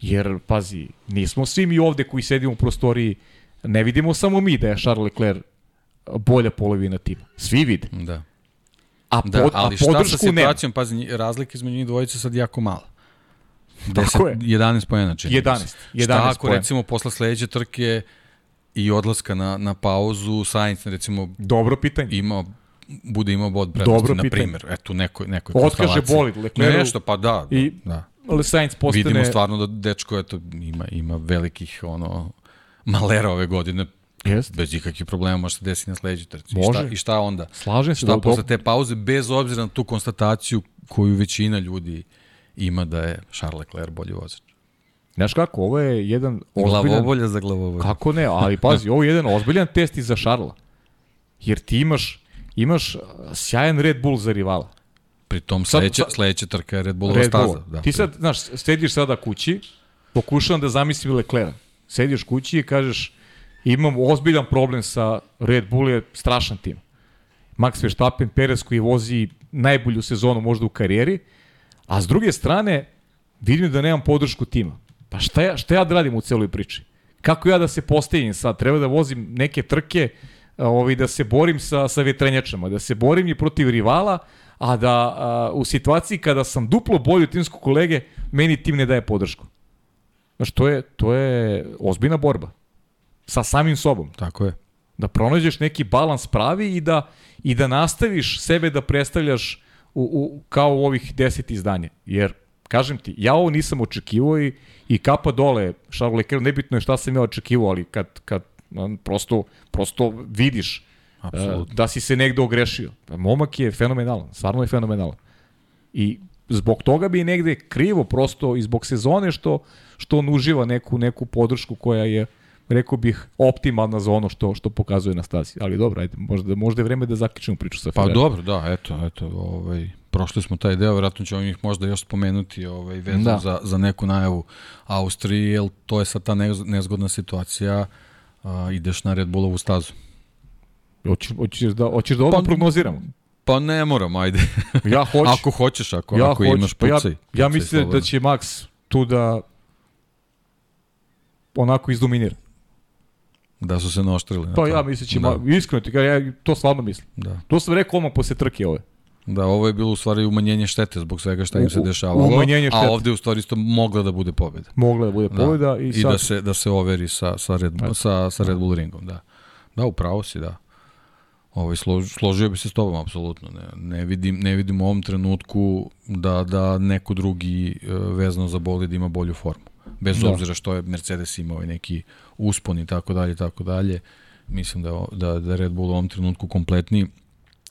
Jer, pazi, nismo svi mi ovde koji sedimo u prostoriji, ne vidimo samo mi da je Charles Leclerc bolja polovina tima. Svi vide.
Da.
A,
da,
pod,
ali
a
šta
podršku
sa situacijom, nema. pazi, razlike između njih dvojice sad jako mala. 10, 11 pojena čini
11, 11
Šta ako pojena. recimo posle sledeće trke i odlaska na, na pauzu Sainz recimo
Dobro pitanje.
Ima bude imao bod prednosti, na primjer. Eto, neko, neko
Otkaže bolid Leclercu.
Nešto, pa da.
I
da.
Sainz postane...
Vidimo stvarno da dečko eto, ima, ima velikih ono, malera ove godine.
Jest.
Bez ikakvih problema može se desiti na sledećoj trci.
Može.
I šta, I šta onda?
Slažem se.
Šta da posle te pauze, bez obzira na tu konstataciju koju većina ljudi ima da je Charles Leclerc bolji vozač.
Znaš kako, ovo je jedan ozbiljan...
Glavobolja za glavobolja.
Kako ne, ali pazi, ovo je jedan ozbiljan test i za Šarla. Jer ti imaš, imaš sjajan Red Bull za rivala.
Pri tom sledeća, sad, sledeća trka je Red Bullova Red staza.
Da, ti sad, znaš, sediš sada kući, pokušavam da zamislim Leclerc. Sediš kući i kažeš, imam ozbiljan problem sa Red Bull, je strašan tim. Max Verstappen, Perez koji vozi najbolju sezonu možda u karijeri, a s druge strane, vidim da nemam podršku tima. Pa šta ja, šta ja da radim u celoj priči? Kako ja da se postavim sad? Treba da vozim neke trke, ovaj, da se borim sa, sa vetrenjačama, da se borim i protiv rivala, a da a, u situaciji kada sam duplo bolji od timskog kolege, meni tim ne daje podršku. Znaš, to je, to je ozbiljna borba. Sa samim sobom.
Tako je.
Da pronađeš neki balans pravi i da, i da nastaviš sebe da predstavljaš u, u, kao u ovih deset izdanja. Jer, kažem ti, ja ovo nisam očekivao i, i kapa dole Charles Leclerc, nebitno je šta sam ja očekivao, ali kad, kad prosto, prosto vidiš Absolutno. da si se negde ogrešio. Momak je fenomenalan, stvarno je fenomenalan. I zbog toga bi negde krivo prosto i zbog sezone što što on uživa neku neku podršku koja je rekao bih optimalna za ono što što pokazuje na stazi. Ali dobro, ajde, možda možda je vreme da zaključimo priču sa
Ferrari. Pa dobro, da, eto, eto, ovaj prošli smo taj deo, verovatno ćemo ih možda još spomenuti ovaj vezano da. za za neku najavu Austrije, to je sad ta nezgodna situacija, a, ideš na Red Bullovu stazu.
Hoćeš, hoćeš da, hoćeš da odmah pa, prognoziramo?
Pa ne moram, ajde. [LAUGHS]
Ja hoću.
ako hoćeš, ako, ja ako hoću, imaš pucaj. Pa
ja, ja mislim da će Max tu da onako izdominira.
Da su se naoštrili.
Pa ja mislim da će, da. iskreno ti ja to stvarno mislim.
Da.
To sam rekao odmah posle trke ove.
Da, ovo je bilo u stvari umanjenje štete zbog svega šta im se dešavalo. Umanjenje štete. A ovde u stvari isto mogla da bude pobeda.
Mogla da bude da. pobeda da. i, sad...
I da se, da se overi sa, sa, Red, Bull, sa, sa Red Bull ringom, da. Da, upravo si, da. Ovaj, slož, složio bi se s tobom, apsolutno. Ne, ne, vidim, ne vidim u ovom trenutku da, da neko drugi e, vezano za bolid ima bolju formu. Bez da. obzira što je Mercedes imao neki uspon i tako dalje, tako dalje. Mislim da, da, da Red Bull u ovom trenutku kompletni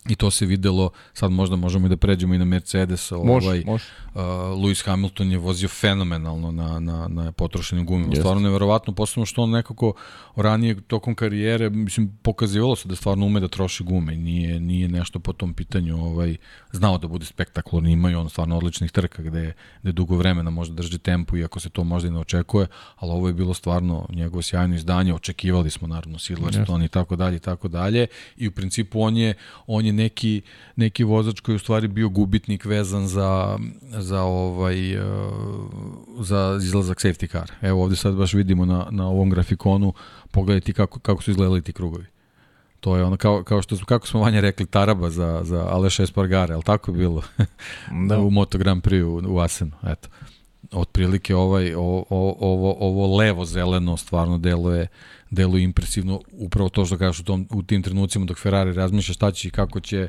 I to se videlo, sad možda možemo i da pređemo i na Mercedes.
Može, ovaj, može.
Uh, Lewis Hamilton je vozio fenomenalno na, na, na potrošenim gumima. Yes. Stvarno neverovatno, posebno što on nekako ranije tokom karijere, mislim, pokazivalo se da stvarno ume da troši gume nije, nije nešto po tom pitanju ovaj, znao da bude spektakularni. Imaju on stvarno odličnih trka gde, gde dugo vremena može da drži tempo, iako se to možda i ne očekuje, ali ovo je bilo stvarno njegovo sjajno izdanje. Očekivali smo naravno Silverstone yes. i tako dalje i tako dalje. I u principu on je, on je neki, neki vozač koji je u stvari bio gubitnik vezan za, za, ovaj, uh, za izlazak safety car. Evo ovde sad baš vidimo na, na ovom grafikonu, pogledajte kako, kako su izgledali ti krugovi. To je ono kao, kao što smo, kako smo vanje rekli, Taraba za, za Aleša Espargare, ali tako je bilo da. [LAUGHS] u Moto Grand Prix u, u Asenu. Eto otprilike ovaj ovo, ovo, ovo levo zeleno stvarno deluje deluje impresivno upravo to što kažeš u, tom, u tim trenucima dok Ferrari razmišlja šta će i kako će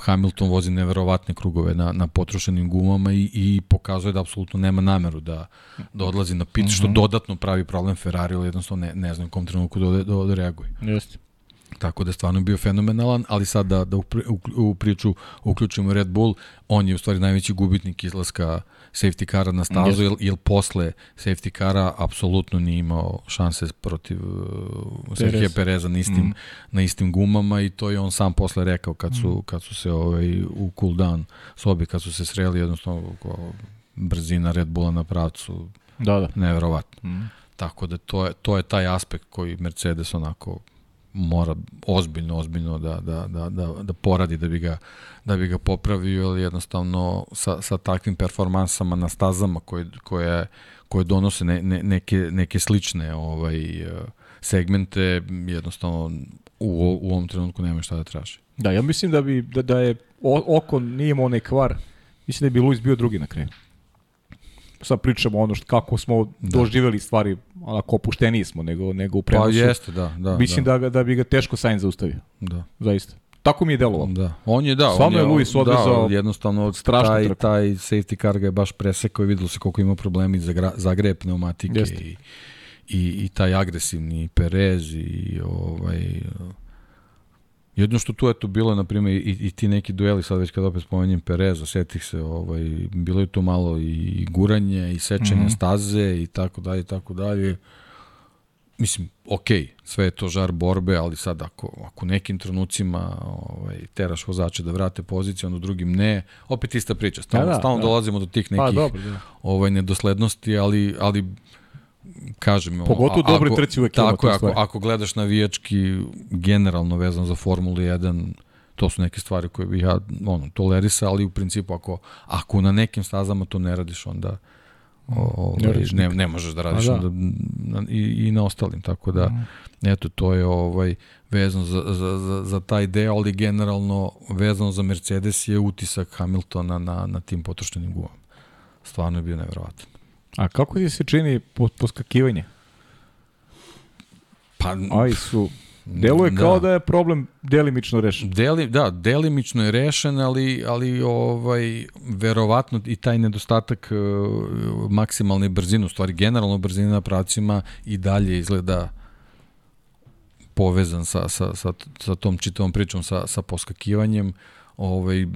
Hamilton vozi neverovatne krugove na, na potrošenim gumama i, i pokazuje da apsolutno nema nameru da, da odlazi na pit, mm -hmm. što mhm. dodatno pravi problem Ferrari, ali jednostavno ne, ne znam kom trenutku da, da, da reaguje.
Jeste.
Tako da je stvarno bio fenomenalan, ali sad da, da u, u, u priču uključimo Red Bull, on je u stvari najveći gubitnik izlaska safety kara na stazu, jer, jer posle safety kara apsolutno nije imao šanse protiv uh, Sergio Pereza na istim, mm. na istim gumama i to je on sam posle rekao kad su, mm. kad su se ovaj, u cool down sobi, kad su se sreli jednostavno brzina Red Bulla na pravcu
da, da.
neverovatno. Mm. Tako da to je, to je taj aspekt koji Mercedes onako mora ozbiljno, ozbiljno da, da, da, da, da poradi da bi ga, da bi ga popravio, ali jednostavno sa, sa takvim performansama na stazama koje, koje, koje donose ne, ne, neke, neke slične ovaj, segmente, jednostavno u, u ovom trenutku nema šta da traži.
Da, ja mislim da bi da, da je oko nije imao onaj kvar. Mislim da bi Luis bio drugi na kraju sad pričamo ono što, kako smo da. doživeli stvari, onako opušteniji smo nego, nego u prenosu.
Pa jeste, da. da
Mislim
da.
da, da bi ga teško Sainz zaustavio.
Da.
Zaista. Tako mi je delovalo.
Da. On je, da.
Stvarno je Luis odvezao
da, jednostavno taj, trku. taj safety car ga je baš presekao i videlo se koliko ima problema i za, za gre pneumatike Jeste. i, i, i taj agresivni Perez i ovaj Jedno što tu eto bilo, na primjer, i, i ti neki dueli, sad već kad opet spomenjem Pereza, setih se, ovaj, bilo je tu malo i guranje, i sečenje mm -hmm. staze, i tako dalje, i tako dalje. Mislim, ok, sve je to žar borbe, ali sad ako, ako nekim trenucima ovaj, teraš vozače da vrate poziciju, onda drugim ne, opet ista priča. Stalno, da, da, stalno da. dolazimo do tih pa, nekih pa, dobro, da. ovaj, nedoslednosti, ali, ali kažem...
Pogotovo u dobroj trci uvek
Tako je, ako, ako gledaš navijački generalno vezan za Formulu 1, to su neke stvari koje bih ja ono, tolerisa, ali u principu ako, ako na nekim stazama to ne radiš, onda o, ne, ovaj, ne, ne možeš da radiš da. onda na, i, i na ostalim, tako da mm. eto, to je ovaj vezano za, za, za, za taj deo, ali generalno vezano za Mercedes je utisak Hamiltona na, na tim potrošenim gumama. Stvarno je bio nevjerovatan.
A kako ti se čini poskakivanje?
Pa,
Aj su Deluje da. kao da je problem delimično rešen.
Deli, da, delimično je rešen, ali, ali ovaj, verovatno i taj nedostatak uh, maksimalne brzine, u stvari generalno brzine na pravcima i dalje izgleda povezan sa, sa, sa, sa tom čitavom pričom, sa, sa poskakivanjem. Uh, ovaj,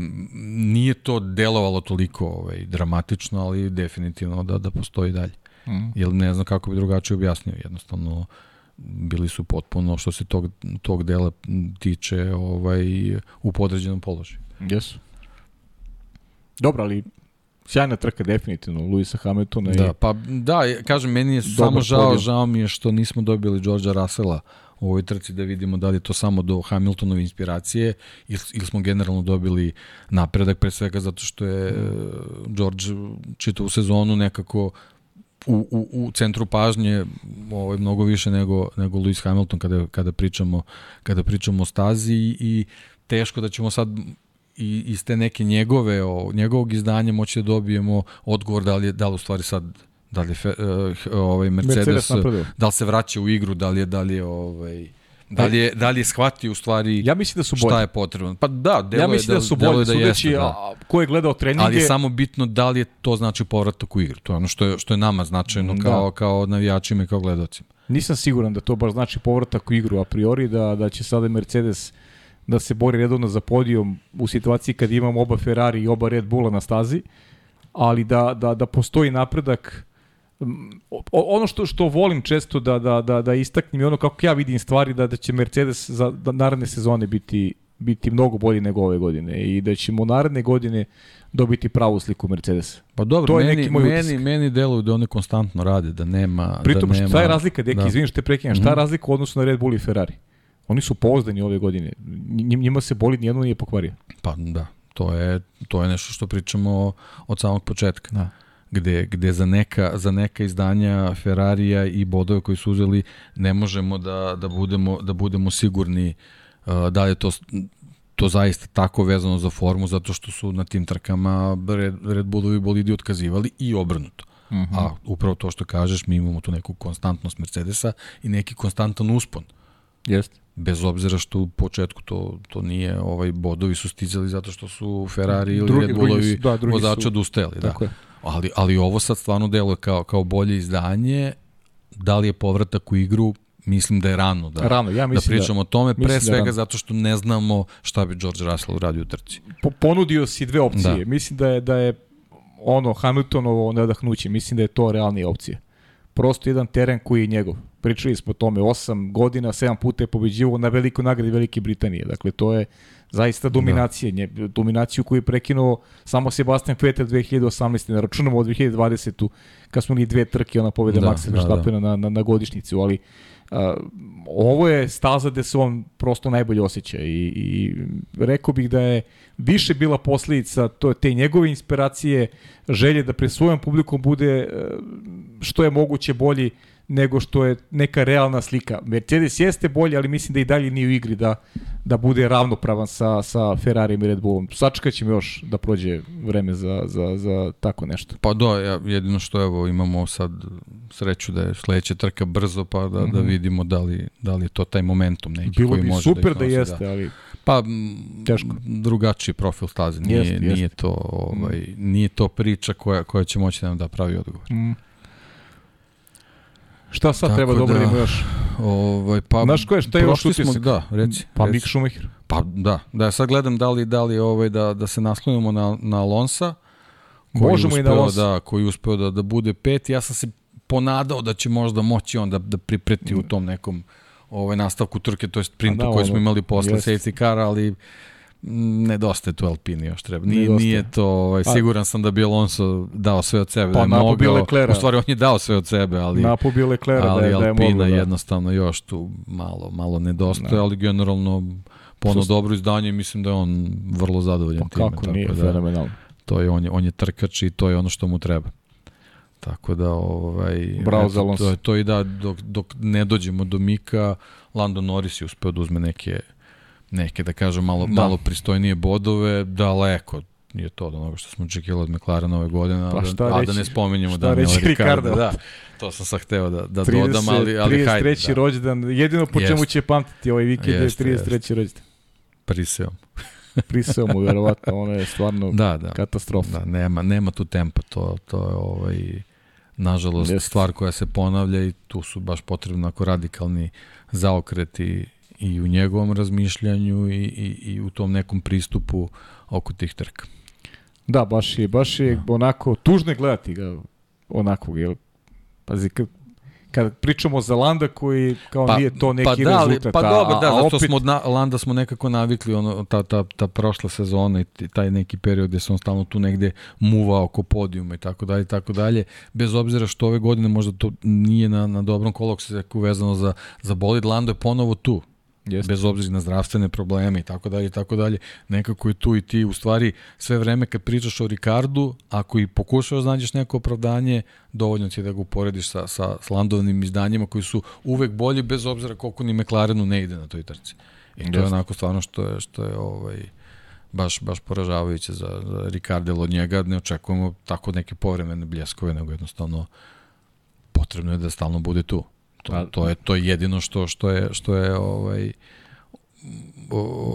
nije to delovalo toliko ovaj, dramatično, ali definitivno da, da postoji dalje. Mm. Jer ne znam kako bi drugačije objasnio. Jednostavno, bili su potpuno, što se tog, tog dela tiče, ovaj, u podređenom položaju.
Jesu. Dobro, ali sjajna trka definitivno Luisa Hamiltona.
Da, pa da, kažem, meni je samo žao, žao mi je što nismo dobili Georgea Russella u ovoj trci da vidimo da li je to samo do Hamiltonove inspiracije ili, ili smo generalno dobili napredak pre svega zato što je mm. George čitavu sezonu nekako u, u, u centru pažnje ovaj mnogo više nego nego Lewis Hamilton kada kada pričamo kada pričamo o stazi i teško da ćemo sad i iz te neke njegove o, njegovog izdanja moći da dobijemo odgovor da li je da li u stvari sad Da li je uh, ovaj Mercedes, Mercedes da li se vraća u igru, da li je da li je ovaj Da li je da li je shvatio u stvari
Ja mislim da su bolji.
Šta je potrebno? Pa da, delo
ja mislim
da,
da su bolji, da sudeći jeste, da. ko je gledao treninge.
Ali je samo bitno da li je to znači povratak u igru. To je ono što je što je nama značajno da. kao kao navijačima i kao gledaocima.
Nisam siguran da to baš znači povratak u igru a priori da da će sada Mercedes da se bori redovno za podijom u situaciji kad imamo oba Ferrari i oba Red Bulla na stazi, ali da da da postoji napredak ono što što volim često da da da da istaknem i ono kako ja vidim stvari da da će Mercedes za da naredne sezone biti biti mnogo bolji nego ove godine i da ćemo naredne godine dobiti pravu sliku Mercedesa.
Pa dobro, to je meni, neki moj meni, utisak. meni deluju da oni konstantno rade, da nema...
Pritom,
da nema,
šta je razlika, deki, da. izvinim što te prekinjam, šta je mhm. razlika u odnosu na Red Bull i Ferrari? Oni su pouzdani ove godine. Njima se boli, nijedno nije pokvario.
Pa da, to je, to je nešto što pričamo od samog početka. Da gde, gde za, neka, za neka izdanja Ferrarija i bodove koji su uzeli ne možemo da, da, budemo, da budemo sigurni uh, da je to to zaista tako vezano za formu zato što su na tim trkama Red, Red Bullovi bolidi otkazivali i obrnuto. Uh mhm. -huh. A upravo to što kažeš, mi imamo tu neku konstantnost Mercedesa i neki konstantan uspon.
Jeste.
bez obzira što u početku to, to nije, ovaj bodovi su stizali zato što su Ferrari ili
Drugi-
Red
drugi
Bullovi
su- da, drugi
vozača odustajali. Da.
Tako je.
Ali, ali ovo sad stvarno deluje kao, kao bolje izdanje. Da li je povratak u igru? Mislim da je rano da,
Rano, ja
da
da-
pričamo o tome.
da
Pre
je
svega
rano.
zato što ne znamo šta bi George Russell uradio u trci.
po, ponudio si dve opcije.
Da.
Mislim da je, da je ono Hamiltonovo nadahnuće, mislim da je to realnija opcija. Prosto jedan teren koji je njegov. Pričali smo o tome, 8 godina, 7 puta je pobeđivo na velikoj nagradi Velike Britanije. Dakle, to je zaista. Da. Nje, dominaciju koju je prekinuo samo Sebastian Vettel 2018. Ne računamo od 2020. kad smo imali dve trke, ona pobeda
Da,
Maxa
da,
Verstappena na, na, na godišnicu, ali a, ovo je staza gde se on prosto najbolje osjeća i, i rekao bih da je više bila posledica to, te njegove inspiracije, želje da pre svojom publikom bude e, što je moguće bolji nego što je neka realna slika. Mercedes jeste bolji, ali mislim da i dalje nije u igri da, da bude ravnopravan sa, sa Ferrarijem i Red Bullom. Sačekat ćemo još da prođe vreme za, za, za tako nešto.
Pa da, ja, jedino što evo imamo sad sreću da je sledeća trka brzo pa da, mm -hmm. da vidimo da li, da li je to taj momentum neki
Bilo
koji
bi
može
super
da,
da, jeste, ali
Pa
Teško.
drugačiji profil staze. Nije,
Jeste,
nije
jeste.
to ovaj nije to priča koja koja će moći da nam da pravi odgovor.
mm. Šta sad
Tako
treba da
da-
obradimo još?
Ovaj pa
Znaš ko je, šta je još
smo-
utisak?
Da, reci.
Pa
reci.
Mick Schumacher.
Pa da, da sad gledam da li da li ovaj da da se naslonimo na na Alonsa koji
Možemo i na Alonsa.
Da, koji je uspeo da da bude peti. Ja sam se ponadao da će možda moći on da da pripreti u tom nekom ovaj nastavku trke, to jest sprintu
da,
koji smo imali posle safety car, ali nedostaje tu Alpini još treba. Nije,
Nedostaje.
nije to, ovaj,
Pa-
siguran sam da bi Alonso dao sve od sebe,
Pa
da je mogao,
Leclerca.
u stvari on je dao sve od sebe, ali,
Napo bio Leclerc
ali
da je, da je
Alpina
moglo, da.
jednostavno još tu malo, malo nedostaje,
Da.
ali generalno po ono
Sus-
dobro izdanje i mislim da je on vrlo zadovoljan
Pa
time.
kako nije,
da,
fenomenalno.
to je, on, je, on je trkač i to je ono što mu treba. Tako da, ovaj,
Bravo
eto, to, je to i da, dok, dok ne dođemo do Mika, Lando Norris je uspeo da uzme neke, neke da kažem, malo,
Da.
da. malo pristojnije bodove, daleko je to od onoga što smo očekivali od McLarena ove godine,
Pa
a,
šta
da, a da
reći-
ne spominjemo Daniela
reći. Ricardo?
Da, to sam sad hteo da, da
30,
dodam, ali, ali hajde.
33.
Da,
rođendan, jedino po čemu
Jeste.
će pamtiti ovaj vikend je
Jeste,
33. rođendan.
priseo. [LAUGHS]
Prisao mu, verovatno, ono je stvarno
Da, da.
katastrofa.
Da, nema, nema tu tempa, to, to je ovaj, nažalost
Jeste.
stvar koja se ponavlja i tu su baš potrebno ako radikalni zaokreti i u njegovom razmišljanju i, i, i u tom nekom pristupu oko tih trka.
Da, baš je, baš je onako tužno gledati ga onako, jel? Pazi, kad, kad pričamo za Landa koji kao pa, nije to neki
pa da, ali-
rezultat.
Pa
a-
dobro, da,
a
zato
opet-
smo na, Landa smo nekako navikli ono, ta, ta, ta prošla sezona i taj neki period gde se on stalno tu negde muvao oko podijuma i tako dalje i tako dalje, bez obzira što ove godine možda to nije na, na dobrom kolokseku vezano za, za bolid, Lando je ponovo tu,
Jeste.
bez obzira na zdravstvene probleme i tako dalje i tako dalje. Nekako je tu i ti u stvari sve vreme kad pričaš o Ricardu, ako i pokušaš da nađeš neko opravdanje, dovoljno ti je da ga uporediš sa, sa, s Landovnim izdanjima koji su uvek bolji bez obzira koliko ni McLarenu ne ide na toj trci. I to je onako stvarno što je, što je ovaj, baš, baš poražavajuće za, za Ricarda, jer od njega ne očekujemo tako neke povremene bljeskove, nego jednostavno potrebno je da stalno bude tu. To,
Pa-
to je to je jedino što što je što je ovaj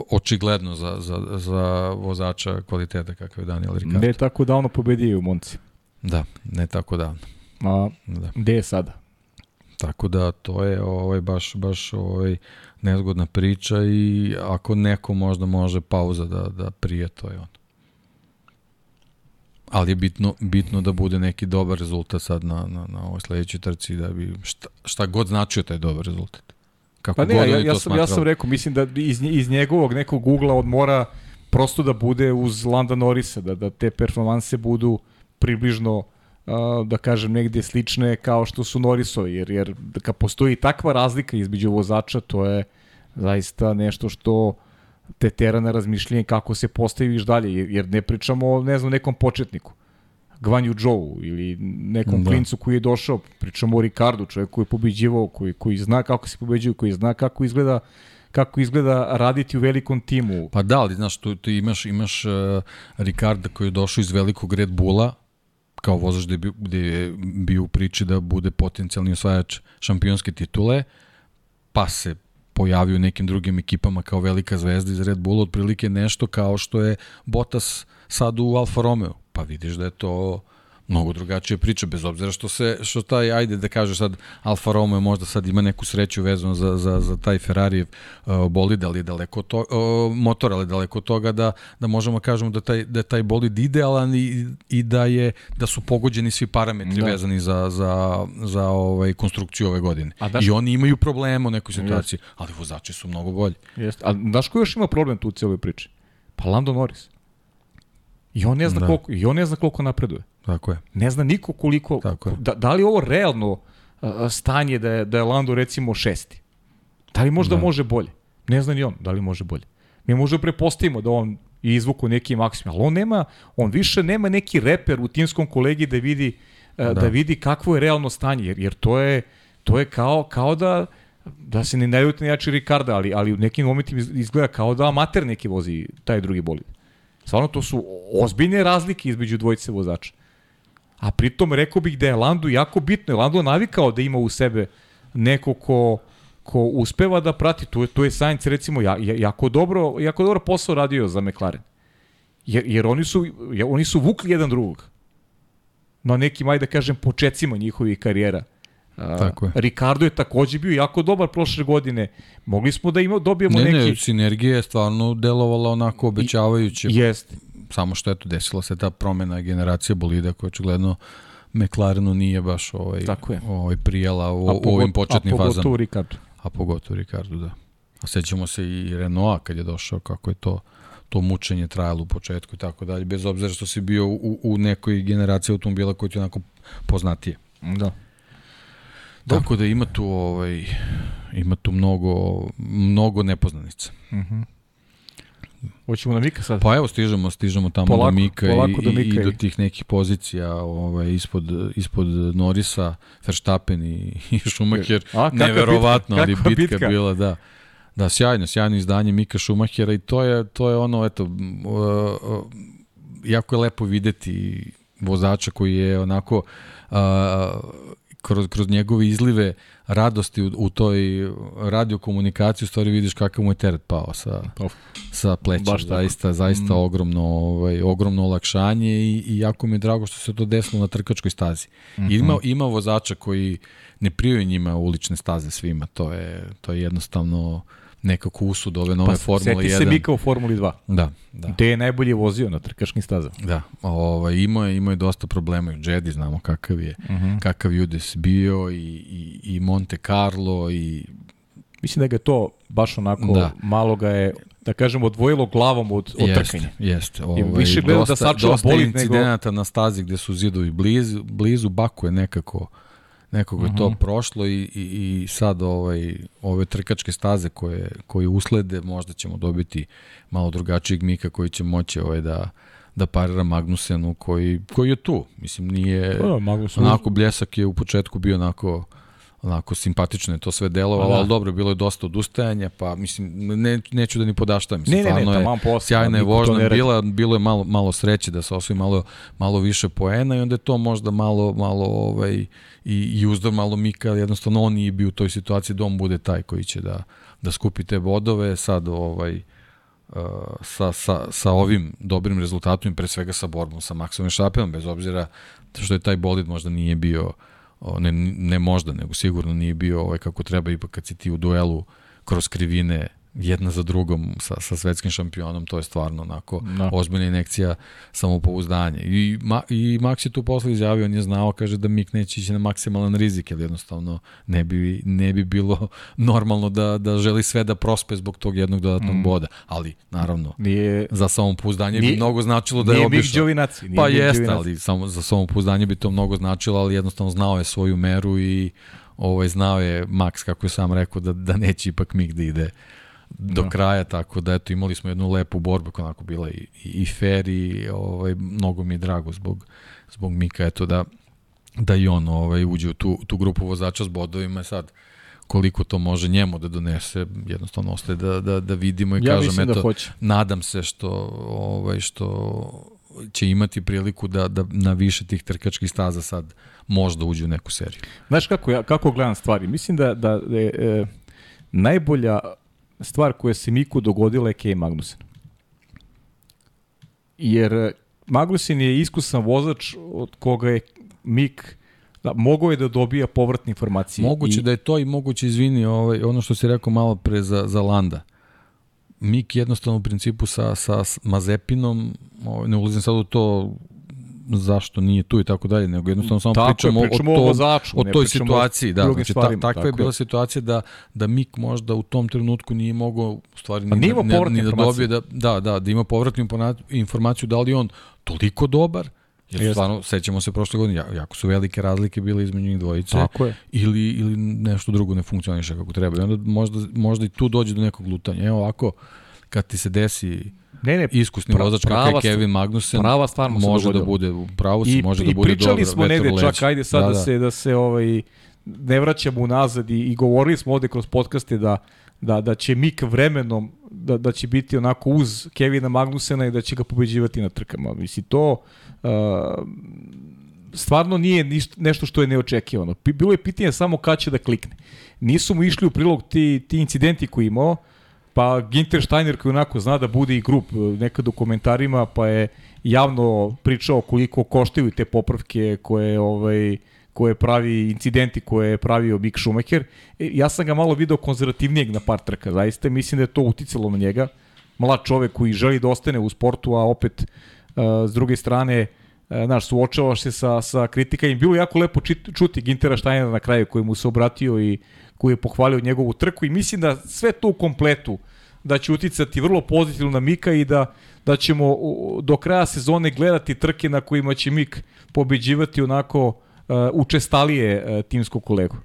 očigledno za, za, za vozača kvaliteta kakav je Daniel Ricciardo.
Ne tako davno pobedio u Monci.
Da, ne tako davno.
A
Da.
gde je sada?
Tako da to je ovaj baš baš ovaj nezgodna priča i ako neko možda može pauza da da prije to je on. Ali je bitno, bitno da bude neki dobar rezultat sad na, na, na ovoj sledećoj trci da bi šta, šta god značio taj dobar rezultat. Kako
Pa ne,
god
ja, ja, sam, ja sam rekao, mislim da iz, iz njegovog nekog ugla od mora prosto da bude uz Landa Norisa, da, da te performanse budu približno da kažem negde slične kao što su Norisovi, jer, jer kad postoji takva razlika između vozača, to je zaista nešto što te tera na razmišljanje kako se postaviš dalje, jer, ne pričamo o ne znam, nekom početniku. Gvanju Joe ili nekom
Da.
klincu koji je došao, pričamo o Ricardu, čovjek koji je pobeđivao, koji, koji zna kako se pobeđuju, koji zna kako izgleda kako izgleda raditi u velikom timu.
Pa da, ali znaš, tu, tu imaš, imaš uh, Ricarda koji je došao iz velikog Red Bulla, kao vozač gde, gde je bio u priči da bude potencijalni osvajač šampionske titule, pa se pojavio u nekim drugim ekipama kao velika zvezda iz Red Bulla, otprilike nešto kao što je Bottas sad u Alfa Romeo. Pa vidiš da je to mnogo drugačija priča, bez obzira što se, što taj, ajde da kaže sad, Alfa Romeo možda sad ima neku sreću vezano za, za, za taj Ferrari uh, bolid, ali daleko to, uh, motor, ali daleko toga da, da možemo da kažemo da taj, da je taj bolid idealan i, i da je da su pogođeni svi parametri da. vezani za, za, za ovaj, konstrukciju ove godine. A daš... I oni imaju problema u nekoj situaciji, Jest. ali vozači su mnogo bolji.
Jeste. A znaš ko još ima problem tu u cijeloj priči? Pa Lando Norris. I on ne zna da. koliko, i on ne zna koliko napreduje.
Tako je.
Ne zna niko koliko, Tako je. Da, da li ovo realno stanje da je, da je Lando recimo šesti? Da li možda da. može bolje? Ne zna ni on da li može bolje. Mi možemo prepostavimo da on izvuku neki maksimum, ali on nema, on više nema neki reper u timskom kolegi da vidi da, da vidi kakvo je realno stanje, jer, jer to je to je kao, kao da da se ne najuti jači Ricarda, ali, ali u nekim momentima izgleda kao da amater neki vozi taj drugi bolid. Stvarno, to su ozbiljne razlike između dvojice vozača. A pritom rekao bih da je Landu jako bitno. Landu navikao da ima u sebe neko ko, ko uspeva da prati. Tu je, tu je Sainz recimo ja, jako, dobro, jako dobro posao radio za McLaren. Jer, jer oni, su, oni su vukli jedan drugog. Na nekim, ajde da kažem, počecima njihovih karijera.
Tako je.
Ricardo je takođe bio jako dobar prošle godine. Mogli smo da ima, dobijemo
ne,
neki...
Ne, sinergija je stvarno delovala onako obećavajuće.
Jeste
samo što eto desila se ta promena generacije bolida koja očigledno McLarenu nije baš ovaj, Tako je. ovaj prijela u, pogot, u ovim početnim fazama. A pogotovo
Ricardo.
A pogotovo Ricardo, da. A sećamo se i Renaulta kad je došao, kako je to to mučenje trajalo u početku i tako dalje, bez obzira što si bio u, u nekoj generaciji automobila koji ti onako poznatije.
Da.
Tako da ima tu ovaj ima tu mnogo mnogo nepoznanica. Mhm. Uh -huh.
Hoćemo na Mika sad?
Pa evo stižemo, stižemo tamo polako, do Mika, i, do Mika i, i, do tih nekih pozicija ovaj, ispod, ispod Norisa, Verstappen i, i Schumacher. A, Neverovatno, bitka, ali bitka, bitka bila, da. Da, sjajno, sjajno izdanje Mika Schumachera i to je, to je ono, eto, uh, uh, jako je lepo videti vozača koji je onako uh, kroz, kroz njegove izlive radosti u, u toj radiokomunikaciji u stvari vidiš kakav mu je teret pao sa, sa pleća. Zaista, zaista mm. ogromno, ovaj, ogromno olakšanje i, i jako mi je drago što se to desilo na trkačkoj stazi. Mm -hmm. Ima, ima vozača koji ne priju njima ulične staze svima. To je, to je jednostavno nekako usud ove nove pa, Formule 1. Sjeti
se Mika u Formuli 2.
Da, da.
Gde je najbolje vozio na trkaškim stazama.
Da, ovaj, imao, je, imao je dosta problema i u Jedi, znamo kakav je, uh mhm. -huh. kakav je Udes bio i, i, i Monte Carlo i
Mislim da ga to baš onako da. malo ga je da kažemo odvojilo glavom od, od jest, trkanja.
Jeste. Ovaj, I više gleda da sačuva bolid nego... Dosta na stazi gde su zidovi blizu, blizu Baku je nekako nekog je to mhm. -huh. prošlo i, i, i sad ovaj, ove trkačke staze koje, koje uslede možda ćemo dobiti malo drugačijeg Mika koji će moći ovaj, da, da parira Magnusenu koji, koji je tu. Mislim, nije... Pa, Magnusen... Onako bljesak je u početku bio onako onako simpatično je to sve delovalo, da. ali dobro, bilo je dosta odustajanja, pa mislim, ne, neću da ni podaštam. Mislim,
ne, ne, ne, tamo posle.
Sjajna je vožna bila, bilo je malo, malo sreće da se osvoji malo, malo više poena i onda je to možda malo, malo ovaj, i, i uzdor malo Mika, jednostavno on nije bio u toj situaciji da on bude taj koji će da, da skupi te bodove, sad ovaj, uh, sa, sa, sa ovim dobrim rezultatom i pre svega sa borbom sa Maxom Šapenom, bez obzira što je taj bolid možda nije bio uh, ne, ne možda, nego sigurno nije bio ovaj kako treba, ipak kad si ti u duelu kroz krivine jedna za drugom sa, sa svetskim šampionom, to je stvarno onako. Da. ozbiljna inekcija samopouzdanja. I, ma, I Max je tu posle izjavio, on je znao, kaže da Mik neće ići na maksimalan rizik, jer jednostavno ne bi, ne bi bilo [LAUGHS] normalno da, da želi sve da prospe zbog tog jednog dodatnog mm. boda. Ali, naravno, nije, za samopouzdanje nije, bi mnogo značilo da je obišao.
Nije
Mik Pa jeste, ali samo, za samopouzdanje bi to mnogo značilo, ali jednostavno znao je svoju meru i ovaj, znao je Max, kako je sam rekao, da, da neće ipak Mik da ide do da. kraja, tako da eto imali smo jednu lepu borbu koja onako bila i, i fair i ovaj, mnogo mi je drago zbog, zbog Mika, eto da, da i on ovaj, uđe u tu, tu grupu vozača s bodovima sad koliko to može njemu da donese, jednostavno ostaje da, da, da vidimo i ja kažem, da eto, da hoće. nadam se što, ovaj, što će imati priliku da, da na više tih trkačkih staza sad možda uđe u neku seriju.
Znaš kako, ja, kako gledam stvari? Mislim da, da, da, najbolja stvar koja se Miku dogodila je Kej Magnussen. Jer e, Magnussen je iskusan vozač od koga je Mik da, mogao je da dobija povratne informacije.
Moguće I... da je to i moguće, izvini, ovaj, ono što si rekao malo pre za, za Landa. Mik jednostavno u principu sa, sa Mazepinom, ovaj, ne ulazim sad u to zašto nije tu i tako dalje, nego jednostavno samo tako pričamo, je, pričamo o, tom, o, vozaču, o toj situaciji. Da, znači, ta, takva je bila situacija da, da Mik možda u tom trenutku nije mogao u stvari
ni, da, ne, ni da dobije
da, da, da, da ima povratnu informaciju da li on toliko dobar, Jer Jeste. stvarno, sećamo se prošle godine, jako su velike razlike bile između njih dvojice.
Tako je.
Ili, ili nešto drugo ne funkcioniše kako treba. I onda možda, možda i tu dođe do nekog lutanja. Evo ovako, kad ti se desi ne, ne, iskusni vozač kakav je Kevin Magnussen,
prava stvar
može da bude pravo se, može da bude
dobro. I pričali smo negde, čak ajde sad da, da, da se, da se ovaj, ne vraćamo unazad i, i govorili smo ovde kroz podcaste da, da, da će Mik vremenom da, da će biti onako uz Kevina Magnusena i da će ga pobeđivati na trkama. Misli, to uh, stvarno nije ništa, nešto što je neočekivano. Bilo je pitanje samo kad će da klikne. Nisu mu išli u prilog ti, ti incidenti koji imao, Pa Ginter Steiner koji onako zna da bude i grup e, nekad u komentarima, pa je javno pričao koliko koštaju te popravke koje ovaj koje pravi incidenti koje je pravio Mick Schumacher. E, ja sam ga malo video konzervativnijeg na par trka, zaista mislim da je to uticalo na njega. Mlad čovek koji želi da ostane u sportu, a opet uh, s druge strane uh, znaš, suočavaš se sa, sa kritika i bilo jako lepo čuti Gintera Steinera na kraju koji mu se obratio i koji je pohvalio njegovu trku i mislim da sve to u kompletu da će uticati vrlo pozitivno na Mika i da, da ćemo do kraja sezone gledati trke na kojima će Mik pobeđivati onako uh, učestalije uh, timskog kolegu.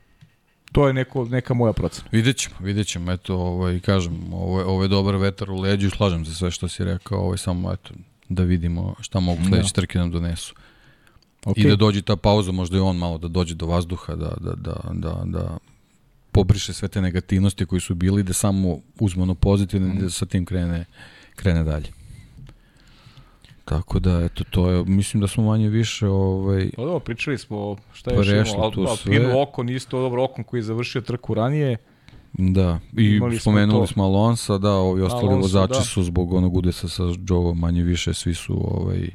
To je neko, neka moja procena.
Vidjet ćemo, vidjet ćemo. Eto, ovaj, kažem, ovo je, ovo je dobar vetar u leđu, slažem se sve što si rekao, ovaj, samo eto, da vidimo šta mogu sledeće da. trke nam donesu. Okay. I da dođe ta pauza, možda i on malo da dođe do vazduha, da, da, da, da, da pobriše sve te negativnosti koji su bili, da samo uzme ono pozitivno mm. da sa tim krene, krene dalje. Tako da, eto, to je, mislim da smo manje više, ovaj...
Pa dobro, pričali smo, šta je još imamo, Al, Alpinu Okon, isto dobro Okon koji je završio trku ranije.
Da, i Imali spomenuli smo, smo Alonsa, da, ovi ostali Alonso, vozači da. su zbog onog udesa sa Joe manje više, svi su, ovaj...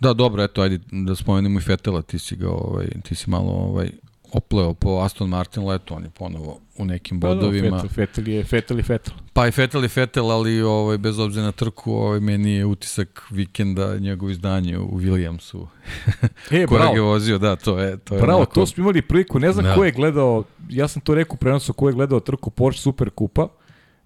Da, dobro, eto, ajde da spomenemo i Fetela, ti si ga, ovaj, ti si malo, ovaj, opleo po Aston Martin letu, on je ponovo u nekim bodovima.
Pa da, Fetel je Fetel i Fetel.
Pa i Fetel i Fetel, ali ovaj, bez obzira na trku, ovaj, meni je utisak vikenda njegov izdanje u Williamsu. [LAUGHS] E, [LAUGHS] bravo. je vozio, da, to je. To je
bravo, onako... to smo imali priliku, ne znam da. ko je gledao, ja sam to rekao prenosu, ko je gledao trku Porsche Super Kupa,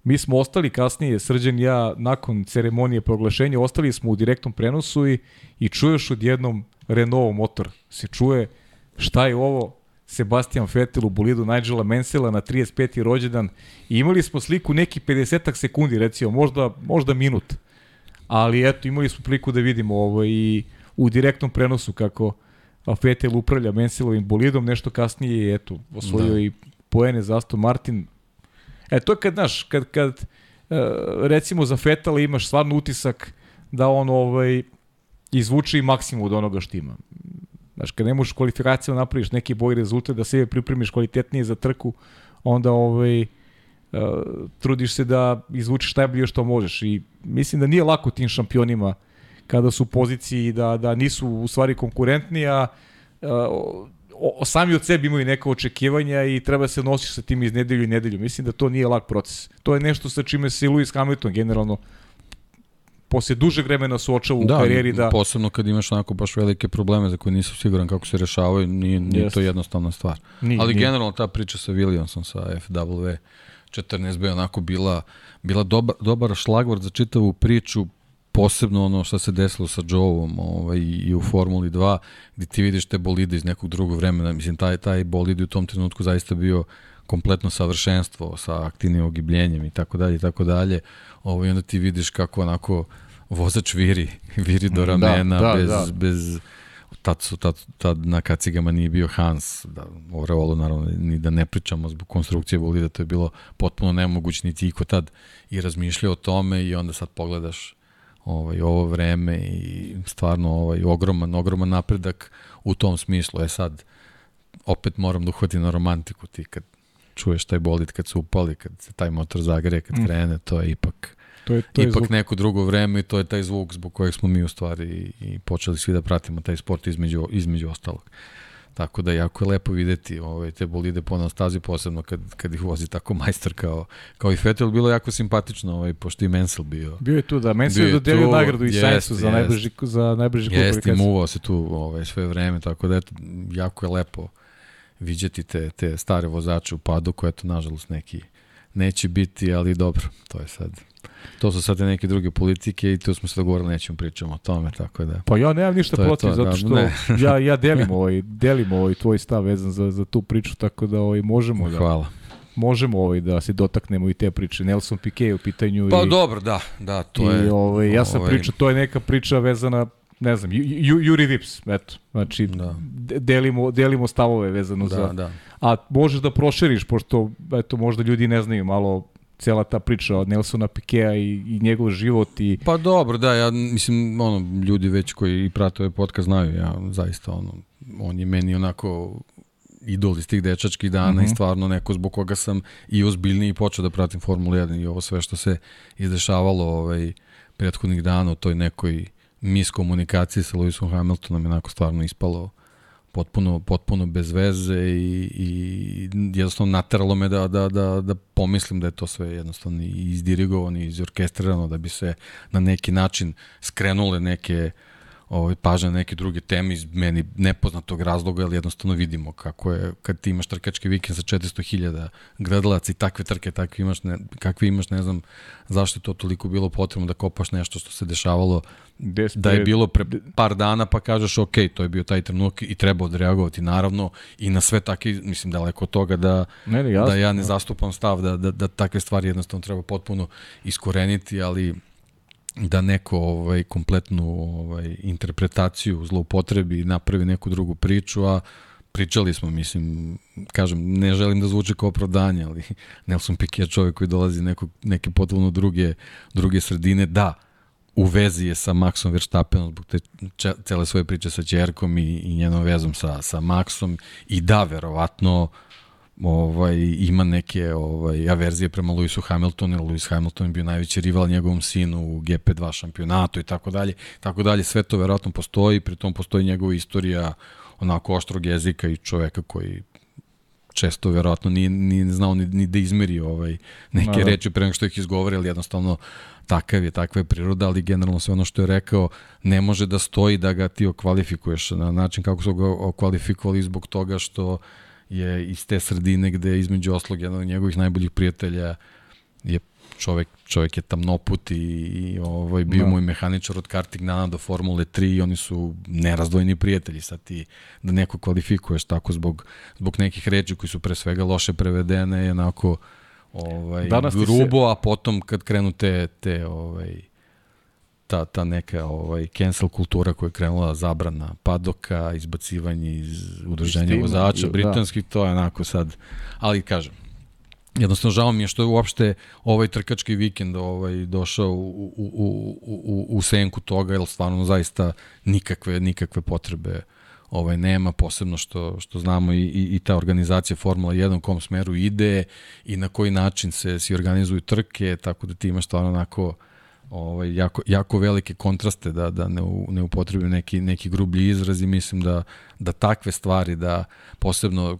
Mi smo ostali kasnije, Srđan i ja, nakon ceremonije proglašenja, ostali smo u direktnom prenosu i, i čuješ odjednom Renault motor. Se čuje šta je ovo, Sebastian Vettel u bolidu Nigela Mansella na 35. rođendan i imali smo sliku neki 50 sekundi recimo, možda, možda minut. Ali eto, imali smo priliku da vidimo ovo i u direktnom prenosu kako Vettel upravlja Mansellovim bolidom, nešto kasnije je eto, osvojio da. i poene za Aston Martin. E, to je kad, znaš, kad, kad e, recimo za Vettela imaš stvarno utisak da on ovaj, izvuče i maksimum od onoga što ima. Znaš, kad ne možeš kvalifikacijama napraviš neki bolji rezultat, da sebe pripremiš kvalitetnije za trku, onda ovaj, uh, trudiš se da izvučeš najbolje što možeš. I mislim da nije lako tim šampionima kada su u poziciji da, da nisu u stvari konkurentni, a uh, o, sami od sebi imaju neka očekivanja i treba se nositi sa tim iz nedelju i nedelju. Mislim da to nije lak proces. To je nešto sa čime se Lewis Hamilton generalno posle dužeg vremena suočava u da, karijeri da...
posebno kad imaš onako baš velike probleme za koje nisam siguran kako se rešavaju, nije, nije to jednostavna stvar. Nije, Ali nije. generalno ta priča sa Williamsom, sa FW 14 bi onako bila, bila dobar, dobar šlagvord za čitavu priču, posebno ono što se desilo sa Joeom ovaj, i u Formuli 2, gde ti vidiš te bolide iz nekog drugog vremena. Mislim, taj, taj bolid u tom trenutku zaista bio kompletno savršenstvo sa aktivnim ogibljenjem i tako dalje i tako dalje. Ovo, I onda ti vidiš kako onako vozač viri, [LAUGHS] viri do da, ramena da, da, bez, da. bez tad su tad, tad na kacigama nije bio Hans da o Reolu naravno ni da ne pričamo zbog konstrukcije bolida to je bilo potpuno nemoguće niti iko tad i razmišljao o tome i onda sad pogledaš ovaj ovo vreme i stvarno ovaj ogroman ogroman napredak u tom smislu je sad opet moram da uhvatim na romantiku ti kad čuješ taj bolid kad se upali, kad se taj motor zagreje, kad mm. krene, to je ipak
to je, to je
ipak
zvuk.
neko drugo vreme i to je taj zvuk zbog kojeg smo mi u stvari i, počeli svi da pratimo taj sport između, između ostalog. Tako da jako je lepo videti ovaj, te bolide po stazi, posebno kad, kad ih vozi tako majstor kao, kao i Vettel. Bilo je jako simpatično, ovaj, pošto i Mansell bio.
Bio je tu, da. Mansell je dodelio tu, nagradu i Sainzu za najbrži, za najbrži klub.
Jeste, i muvao se tu ovaj, sve vreme, tako da eto, jako je lepo viđati te, te stare vozače u padu, koje eto, nažalost, neki neće biti, ali dobro, to je sad To su sad neke druge politike i tu smo se dogovorili, nećemo pričamo o tome, tako da...
Pa ja nemam ništa protiv, to, zato da, što ne. [LAUGHS] ja, ja delim, ovaj, delim ovaj tvoj stav vezan za, za tu priču, tako da ovaj, možemo da...
Hvala
možemo ovaj da se dotaknemo i te priče. Nelson Piquet u pitanju
pa,
i
dobro, da, da, to i, je.
Ovaj ja sam ovaj... pričao, to je neka priča vezana ne znam, Juri Vips, eto. Znači da. delimo delimo stavove vezano da, za da. A možeš da proširiš pošto eto možda ljudi ne znaju malo cela ta priča od Nelsona Pikea i, i njegov život i
Pa dobro, da, ja mislim ono ljudi već koji prate ovaj podcast znaju, ja zaista ono on je meni onako idol iz tih dečačkih dana mm -hmm. i mhm. stvarno neko zbog koga sam i ozbiljniji počeo da pratim Formulu 1 i ovo sve što se izdešavalo ovaj prethodnih dana u toj nekoj miskomunikaciji sa Lewisom Hamiltonom je onako stvarno ispalo potpuno, potpuno bez veze i, i jednostavno nateralo me da, da, da, da pomislim da je to sve jednostavno izdirigovano i izorkestrirano da bi se na neki način skrenule neke ovaj, pažnja na neke druge teme iz meni nepoznatog razloga, ali jednostavno vidimo kako je, kad ti imaš trkački vikend sa 400.000 gledalaca i takve trke, takve imaš, ne, kakve imaš, ne znam zašto je to toliko bilo potrebno da kopaš nešto što se dešavalo, Des, da je bilo pre par dana pa kažeš ok, to je bio taj trenutak i treba odreagovati naravno i na sve takve, mislim daleko od toga da, ne, ne, jasno, da ja ne zastupam stav da, da, da takve stvari jednostavno treba potpuno iskoreniti, ali da neko ovaj kompletnu ovaj interpretaciju zloupotrebi i napravi neku drugu priču, a pričali smo, mislim, kažem, ne želim da zvuči kao opravdanje, ali [LAUGHS] Nelson Piquet je čovjek koji dolazi neko, neke potpuno druge, druge sredine, da, u vezi je sa Maxom Verstappenom zbog te cele svoje priče sa Čerkom i, i njenom vezom sa, sa Maxom i da, verovatno, uh, ovaj, ima neke ovaj, averzije prema Lewisu Hamiltonu, jer Lewis Hamilton je bio najveći rival njegovom sinu u GP2 šampionatu i tako dalje. Tako dalje, sve to verovatno postoji, pritom postoji njegova istorija onako oštrog jezika i čoveka koji često verovatno nije, nije znao ni, ni da izmeri ovaj, neke da. reči pre nego što ih izgovori, ali jednostavno takav je, takva je priroda, ali generalno sve ono što je rekao ne može da stoji da ga ti okvalifikuješ na način kako su ga okvalifikovali zbog toga što je iz te sredine gde između oslog jedan od njegovih najboljih prijatelja je čovek, čovek je tamnoput i, i ovaj, bio no. Da. mu i mehaničar od karting do Formule 3 i oni su nerazdvojni prijatelji. Sad ti da neko kvalifikuješ tako zbog, zbog nekih reči koji su pre svega loše prevedene je onako ovaj, Danas grubo, se... a potom kad krenu te, te ovaj, ta, ta neka ovaj, cancel kultura koja je krenula zabrana padoka, izbacivanje iz udruženja vozača, da. britanskih, da. to je onako sad, ali kažem, jednostavno žao mi je što je uopšte ovaj trkački vikend ovaj došao u, u, u, u, u senku toga, jer stvarno zaista nikakve, nikakve potrebe ovaj nema, posebno što, što znamo i, i, i ta organizacija Formula 1 u kom smeru ide i na koji način se si organizuju trke, tako da ti imaš stvarno onako ovaj, jako, jako velike kontraste, da, da ne, ne upotrebim neki, neki grublji izraz i mislim da, da takve stvari, da posebno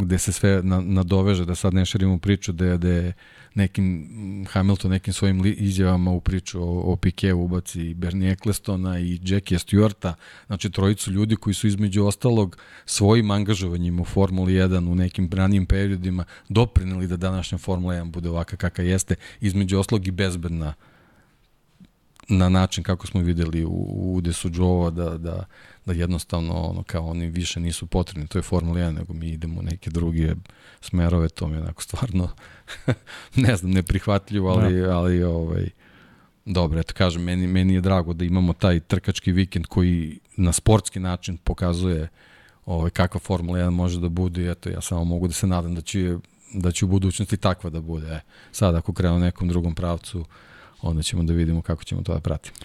gde se sve na, nadoveže, da sad ne širimo priču, da je, da je nekim Hamilton nekim svojim izjavama u priču o, o Piqueu ubaci Bernie Ecclestona i Jackie Stewarta, znači trojicu ljudi koji su između ostalog svojim angažovanjem u Formuli 1 u nekim ranijim periodima doprinili da današnja Formula 1 bude ovaka kakva jeste, između ostalog i bezbedna uh, na način kako smo videli u, u Desu Džova da, da, da jednostavno ono, kao oni više nisu potrebni, to je Formula 1, nego mi idemo u neke druge smerove, to mi je onako stvarno [LAUGHS] ne znam, neprihvatljivo, ali, da. ali ovaj, dobro, eto kažem, meni, meni je drago da imamo taj trkački vikend koji na sportski način pokazuje ovaj, kakva Formula 1 može da bude eto, ja samo mogu da se nadam da će, da će u budućnosti takva da bude. E, sad ako krenu nekom drugom pravcu, onda ćemo da vidimo kako ćemo to da pratimo.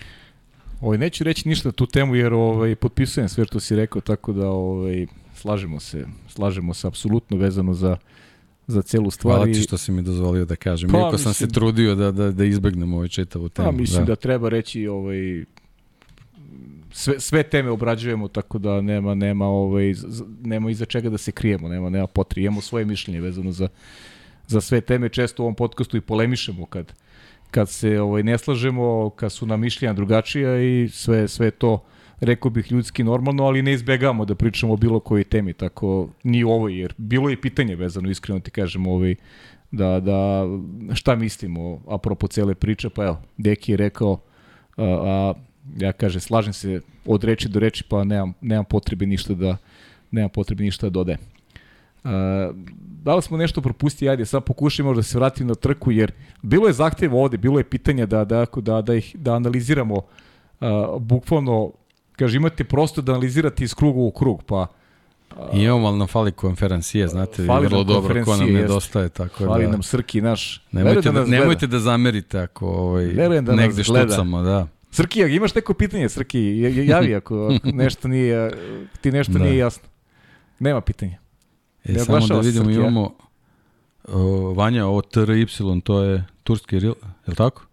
Ovaj neću reći ništa tu temu jer ovaj potpisujem sve što si rekao tako da ovaj slažemo se, slažemo se apsolutno vezano za za celu stvar.
Hvala ti što si mi dozvolio da kažem. Pa, Iako mislim, sam se trudio da, da, da izbegnem ovaj čitavu temu.
Pa, mislim da. da treba reći ovaj, sve, sve teme obrađujemo tako da nema nema ovaj nema iza čega da se krijemo, nema nema potrebe, imamo svoje mišljenje vezano za za sve teme, često u ovom podcastu i polemišemo kad kad se ovaj ne slažemo, kad su nam mišljenja drugačija i sve sve to rekao bih ljudski normalno, ali ne izbegavamo da pričamo o bilo kojoj temi, tako ni ovo, jer bilo je pitanje vezano, iskreno ti kažem, ovaj, da, da šta mislimo apropo cele priče, pa evo, Deki je rekao, a, a ja kažem, slažem se od reči do reči, pa nemam, nemam potrebe ništa da nemam potrebe ništa da dodajem. Da li smo nešto propustili, ajde, sad pokušajmo da se vratimo na trku, jer bilo je zahtjeva ovde, bilo je pitanja da, da, da, da, ih, da analiziramo uh, bukvalno, kaže, imate prosto da analizirate iz kruga u krug, pa
I imamo, ali nam fali konferencije, znate, fali vrlo dobro ko nam nedostaje. Tako
fali da, nam Srki naš.
Nemojte da, da nemojte da zamerite ako ovaj, da negde štucamo, da.
Srki, imaš neko pitanje, Srki, javi ako [LAUGHS] nešto nije, ti nešto da. nije jasno. Nema pitanja.
E, ne samo da vidimo, Srki, imamo o, Vanja, ovo TRY, to je turski ril, je li tako?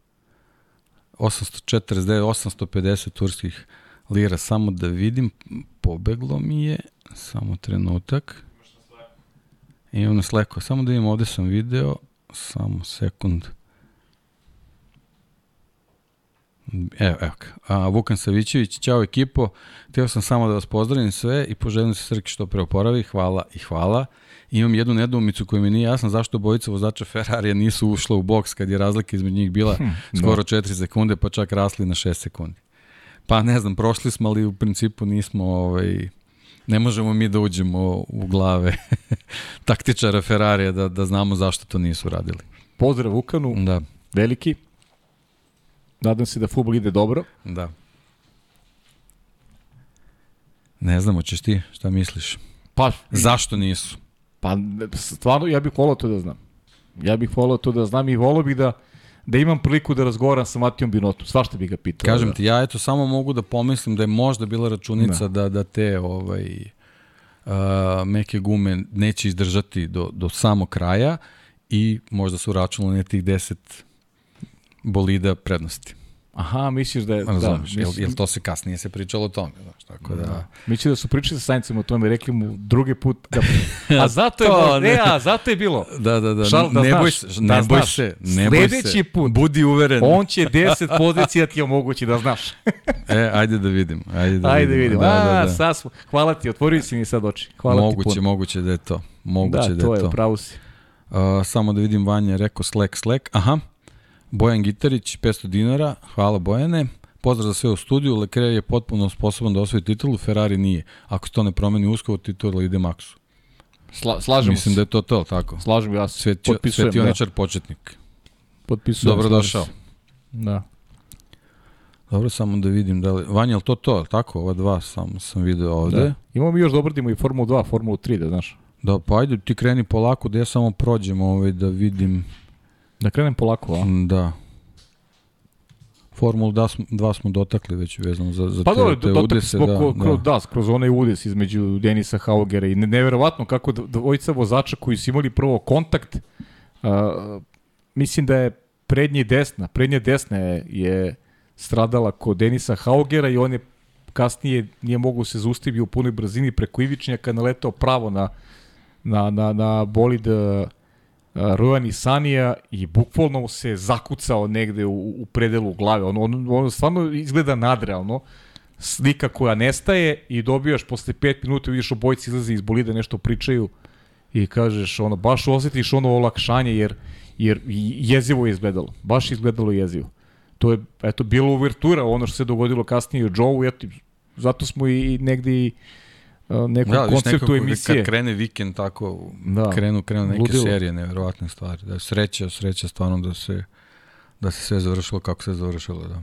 849, 850 turskih lira, samo da vidim, pobeglo mi je, samo trenutak. Imam na Slacku, samo da imam, ovde sam video, samo sekund. Evo, evo. A, Vukan Savićević, ćao ekipo. Htio sam samo da vas pozdravim sve i poželim se Srki što pre oporavi. Hvala i hvala. Imam jednu nedoumicu koja mi nije jasna zašto bojica vozača Ferrarija nisu ušla u boks kad je razlika između njih bila hm, skoro 4 sekunde, pa čak rasli na 6 sekundi. Pa ne znam, prošli smo, ali u principu nismo, ovaj, ne možemo mi da uđemo u glave [LAUGHS] taktičara Ferrarija da, da znamo zašto to nisu radili.
Pozdrav Vukanu, da. veliki. Nadam se da futbol ide dobro.
Da. Ne znamo, ćeš ti, šta misliš?
Pa,
Zašto nisu?
Pa, stvarno, ja bih volao to da znam. Ja bih volao to da znam i volao bih da, da imam priliku da razgovaram sa Matijom Binotom. Svašta bih ga pitao.
Kažem
da.
ti, ja eto samo mogu da pomislim da je možda bila računica da, da, da te ovaj, uh, meke gume neće izdržati do, do samog kraja i možda su računali na tih 10 bolida prednosti.
Aha, misliš da je... Da,
misliš... jel, jel to se kasnije se pričalo o tome, znaš, tako da... da.
Misliš da su pričali sa Saincem o tome, rekli mu drugi put da... [LAUGHS] A zato je, to, ne, a zato je bilo.
Da, da, da, Šal, da ne, boj se, ne da boj se, ne boj se.
put,
budi uveren.
On će 10 pozicija ti omogući da znaš. [LAUGHS]
e, ajde da vidim, ajde da
ajde
vidim.
Da, da, da. Sad smo, hvala ti, otvorio si mi sad oči. Hvala
moguće,
ti puno.
Moguće da je to, moguće da,
da je
to.
Da, to je, pravo si.
Uh, samo da vidim, Vanja rekao Slack, Slack, aha, Bojan Gitarić, 500 dinara, hvala Bojane. Pozdrav za sve u studiju, Leclerc je potpuno sposoban da osvoji titulu, Ferrari nije. Ako se to ne promeni uskoro, titula ide Maxu.
Sla, slažemo
Mislim
se.
da je to to, tako.
Slažem ja se.
Sveti,
Potpisujem,
svetioničar da. početnik.
Potpisujem.
Dobro došao.
Da.
Dobro, samo da vidim da li... Vanja, to to, tako? Ova dva sam, sam video ovde. Da.
Imamo mi još da obradimo i Formulu 2, Formulu 3, da znaš.
Da, pa ajde, ti kreni polako, da ja samo prođem ovaj, da vidim...
Da krenem polako, a?
Da. Formulu 2 smo dotakli već vezano za, za
pa
te,
dobro,
te udese.
Da, kroz, da. da, kroz onaj udes između Denisa Haugera i neverovatno kako dvojica vozača koji su imali prvo kontakt, uh, mislim da je prednje desna, prednje desna je, je stradala kod Denisa Haugera i on je kasnije nije mogu se zaustaviti u punoj brzini preko ivičnjaka naletao pravo na, na, na, na bolid uh, Rojan Sanija i bukvalno se zakucao negde u, u predelu glave. Ono, ono, ono stvarno izgleda nadrealno. Slika koja nestaje i dobijaš posle 5 minuta vidiš obojci izlaze iz bolida, nešto pričaju i kažeš ono, baš osjetiš ono olakšanje jer, jer jezivo je izgledalo. Baš izgledalo jezivo. To je, eto, bilo uvertura ono što se dogodilo kasnije u Joe, eto, zato smo i negde i nekom da, konceptu nekako, emisije.
Kad krene vikend tako, da, krenu, krenu neke ludilo. serije, neverovatne stvari. Da, sreća, sreća stvarno da se, da se sve završilo kako se završilo. Da.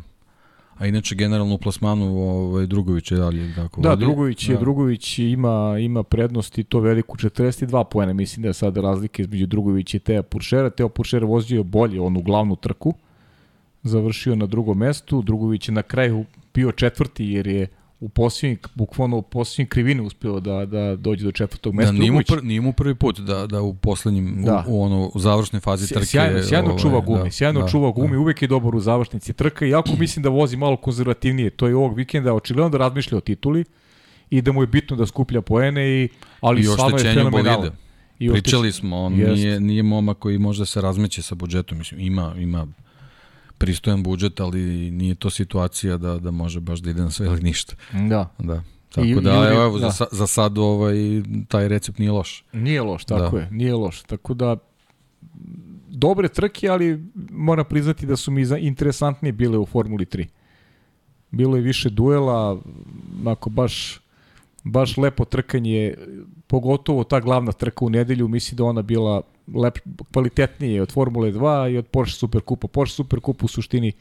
A inače generalno u plasmanu ovaj Drugović je dalje tako.
Da, vodi. Drugović je da. Drugović ima ima prednost i to veliku 42 poena, mislim da je sada razlika između Drugovića i Teja Puršera. Teo Puršer vozio bolje onu glavnu trku. Završio na drugom mestu, Drugović je na kraju bio četvrti jer je u posljednji, bukvalno u posljednji krivini uspeo da, da dođe do četvrtog mesta.
Da, nije, mu pr, nije mu prvi put da, da u poslednjim, da. U, u, ono, u završnoj fazi trke.
Sjajno, sjajno ovaj, čuva gumi, da, sjajno da, čuva gumi, da. uvek je dobar u završnici trka, iako mislim da vozi malo konzervativnije, to je ovog vikenda očigledno da razmišlja o tituli i da mu je bitno da skuplja poene, i, ali I stvarno je fenomenalan.
I Pričali smo, on jest. nije, nije moma koji može da se razmeće sa budžetom, mislim, ima, ima pristojan budžet, ali nije to situacija da, da može baš da ide na sve ili ništa.
Da.
Da. Tako I, da, ili, evo, da. Za, za sad ovaj, taj recept nije loš.
Nije loš, tako da. je, nije loš. Tako da, dobre trke, ali moram priznati da su mi interesantnije bile u Formuli 3. Bilo je više duela, ako baš baš lepo trkanje, pogotovo ta glavna trka u nedelju, mislim da ona bila lep, kvalitetnije od Formule 2 i od Porsche Superkupa. Porsche Superkupa u suštini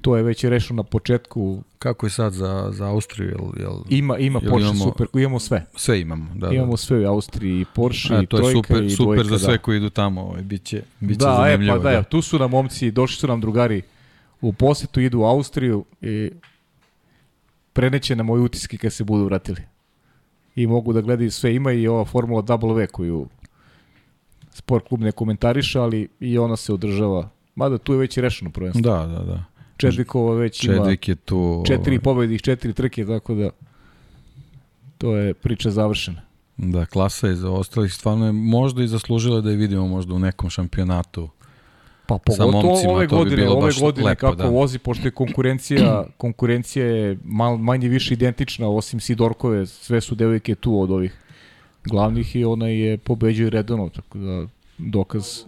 to je već rešeno na početku.
Kako je sad za, za Austriju? Jel, jel,
ima ima jel Porsche imamo, Super, imamo sve.
Sve imamo, da. da.
Imamo sve u Austriji, i Porsche, A, i to je
super,
i
super
dvojka,
za sve da. koji idu tamo, ovaj, biće, biće
da,
zanimljivo.
E, pa da, da, tu su nam momci, došli su nam drugari u posetu, idu u Austriju i preneće na moje utiske kad se budu vratili i mogu da gledaju sve. Ima i ova Formula W koju sport klub ne komentariše, ali i ona se održava. Mada tu je već rešeno prvenstvo.
Da, da, da.
Čedvikova već
Čedvik ima je tu,
četiri ovaj... pobedi i četiri trke, tako da to je priča završena.
Da, klasa je za ostalih stvarno je možda i zaslužila da je vidimo možda u nekom šampionatu
Pa pogotovo momcima, ove godine, bi ove godine lepo, kako da. vozi, pošto je konkurencija, konkurencija je mal, manje više identična, osim Sidorkove, sve su devojke tu od ovih glavnih i ona je pobeđuje redovno, tako da dokaz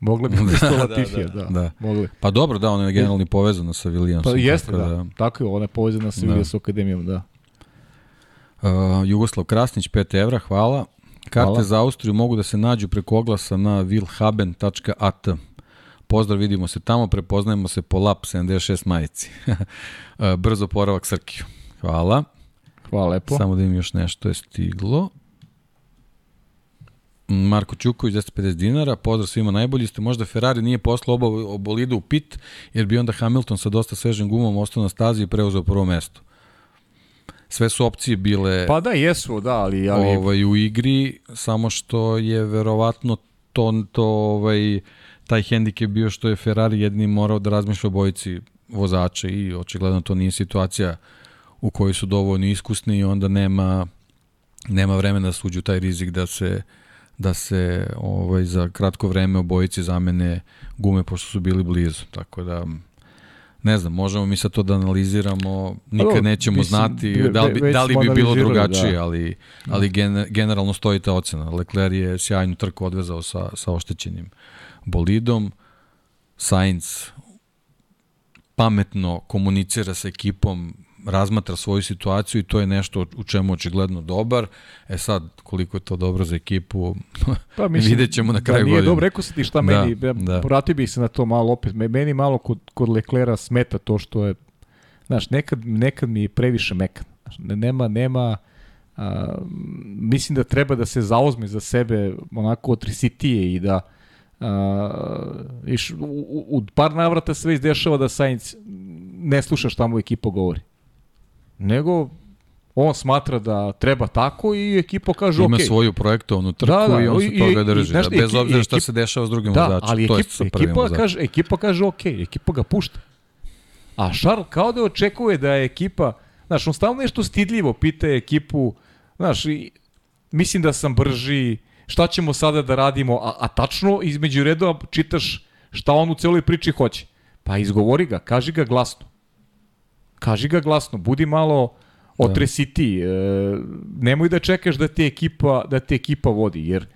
Mogla bi [LAUGHS] da, da, Latifija, da, da, da. Mogli.
Pa dobro, da, ona je generalno povezana sa Williamsom.
Pa jeste, tako da, da. Tako je, ona je povezana sa da. Williamsom akademijom, da.
Uh, Jugoslav Krasnić, 5 evra, hvala. Karte Hvala. za Austriju mogu da se nađu preko oglasa na wilhaben.at. Pozdrav, vidimo se tamo, prepoznajemo se po LAP 76 majici. [LAUGHS] Brzo poravak Srkiju. Hvala.
Hvala lepo.
Samo da im još nešto je stiglo. Marko Ćuković, 250 dinara, pozdrav svima najbolji ste, možda Ferrari nije poslao oba obolidu u pit, jer bi onda Hamilton sa dosta svežim gumom ostao na stazi i preuzeo prvo mesto sve su opcije bile
Pa da, jesu, da, ali... ali...
Ovaj, u igri, samo što je verovatno to, to ovaj, taj hendikep bio što je Ferrari jedni morao da razmišlja o bojici vozača i očigledno to nije situacija u kojoj su dovoljno iskusni i onda nema nema vremena da suđu taj rizik da se da se ovaj za kratko vreme obojici zamene gume pošto su bili blizu. Tako da ne znam, možemo mi sad to da analiziramo, nikad nećemo mislim, znati da li bi, da li bi bilo drugačije, da. ali, ali gen, generalno stoji ta ocena. Lecler je sjajnu trku odvezao sa, sa oštećenim bolidom, Sainz pametno komunicira sa ekipom, razmatra svoju situaciju i to je nešto u čemu očigledno dobar. E sad, koliko je to dobro za ekipu, pa, [LAUGHS] mislim, vidjet ćemo na kraju da, godine.
dobro, rekao si ti šta da, meni, da. vratio bih se na to malo opet. Meni malo kod, kod Leklera smeta to što je, znaš, nekad, nekad mi je previše mekan. Znaš, nema, nema, a, mislim da treba da se zauzme za sebe onako otrisitije i da a, iš, u, u, u par navrata sve izdešava da Sainz ne sluša šta mu ekipa govori nego on smatra da treba tako i ekipa kaže
Ima okay. svoju projektovanu trku da, da, i on se i, toga drži, i, da, bez obzira šta se dešava s drugim da, vozačima. Ali
to ekip, je ekipa, vozačima. kaže, ekipa kaže ok, ekipa ga pušta. A Šarl kao da očekuje da je ekipa, znaš, on stalno nešto stidljivo pita ekipu, znaš, i, mislim da sam brži, šta ćemo sada da radimo, a, a tačno između redova čitaš šta on u celoj priči hoće. Pa izgovori ga, kaži ga glasno. Kaži ga glasno, budi malo otresiti. Da. E, nemoj da čekaš da te ekipa da te ekipa vodi jer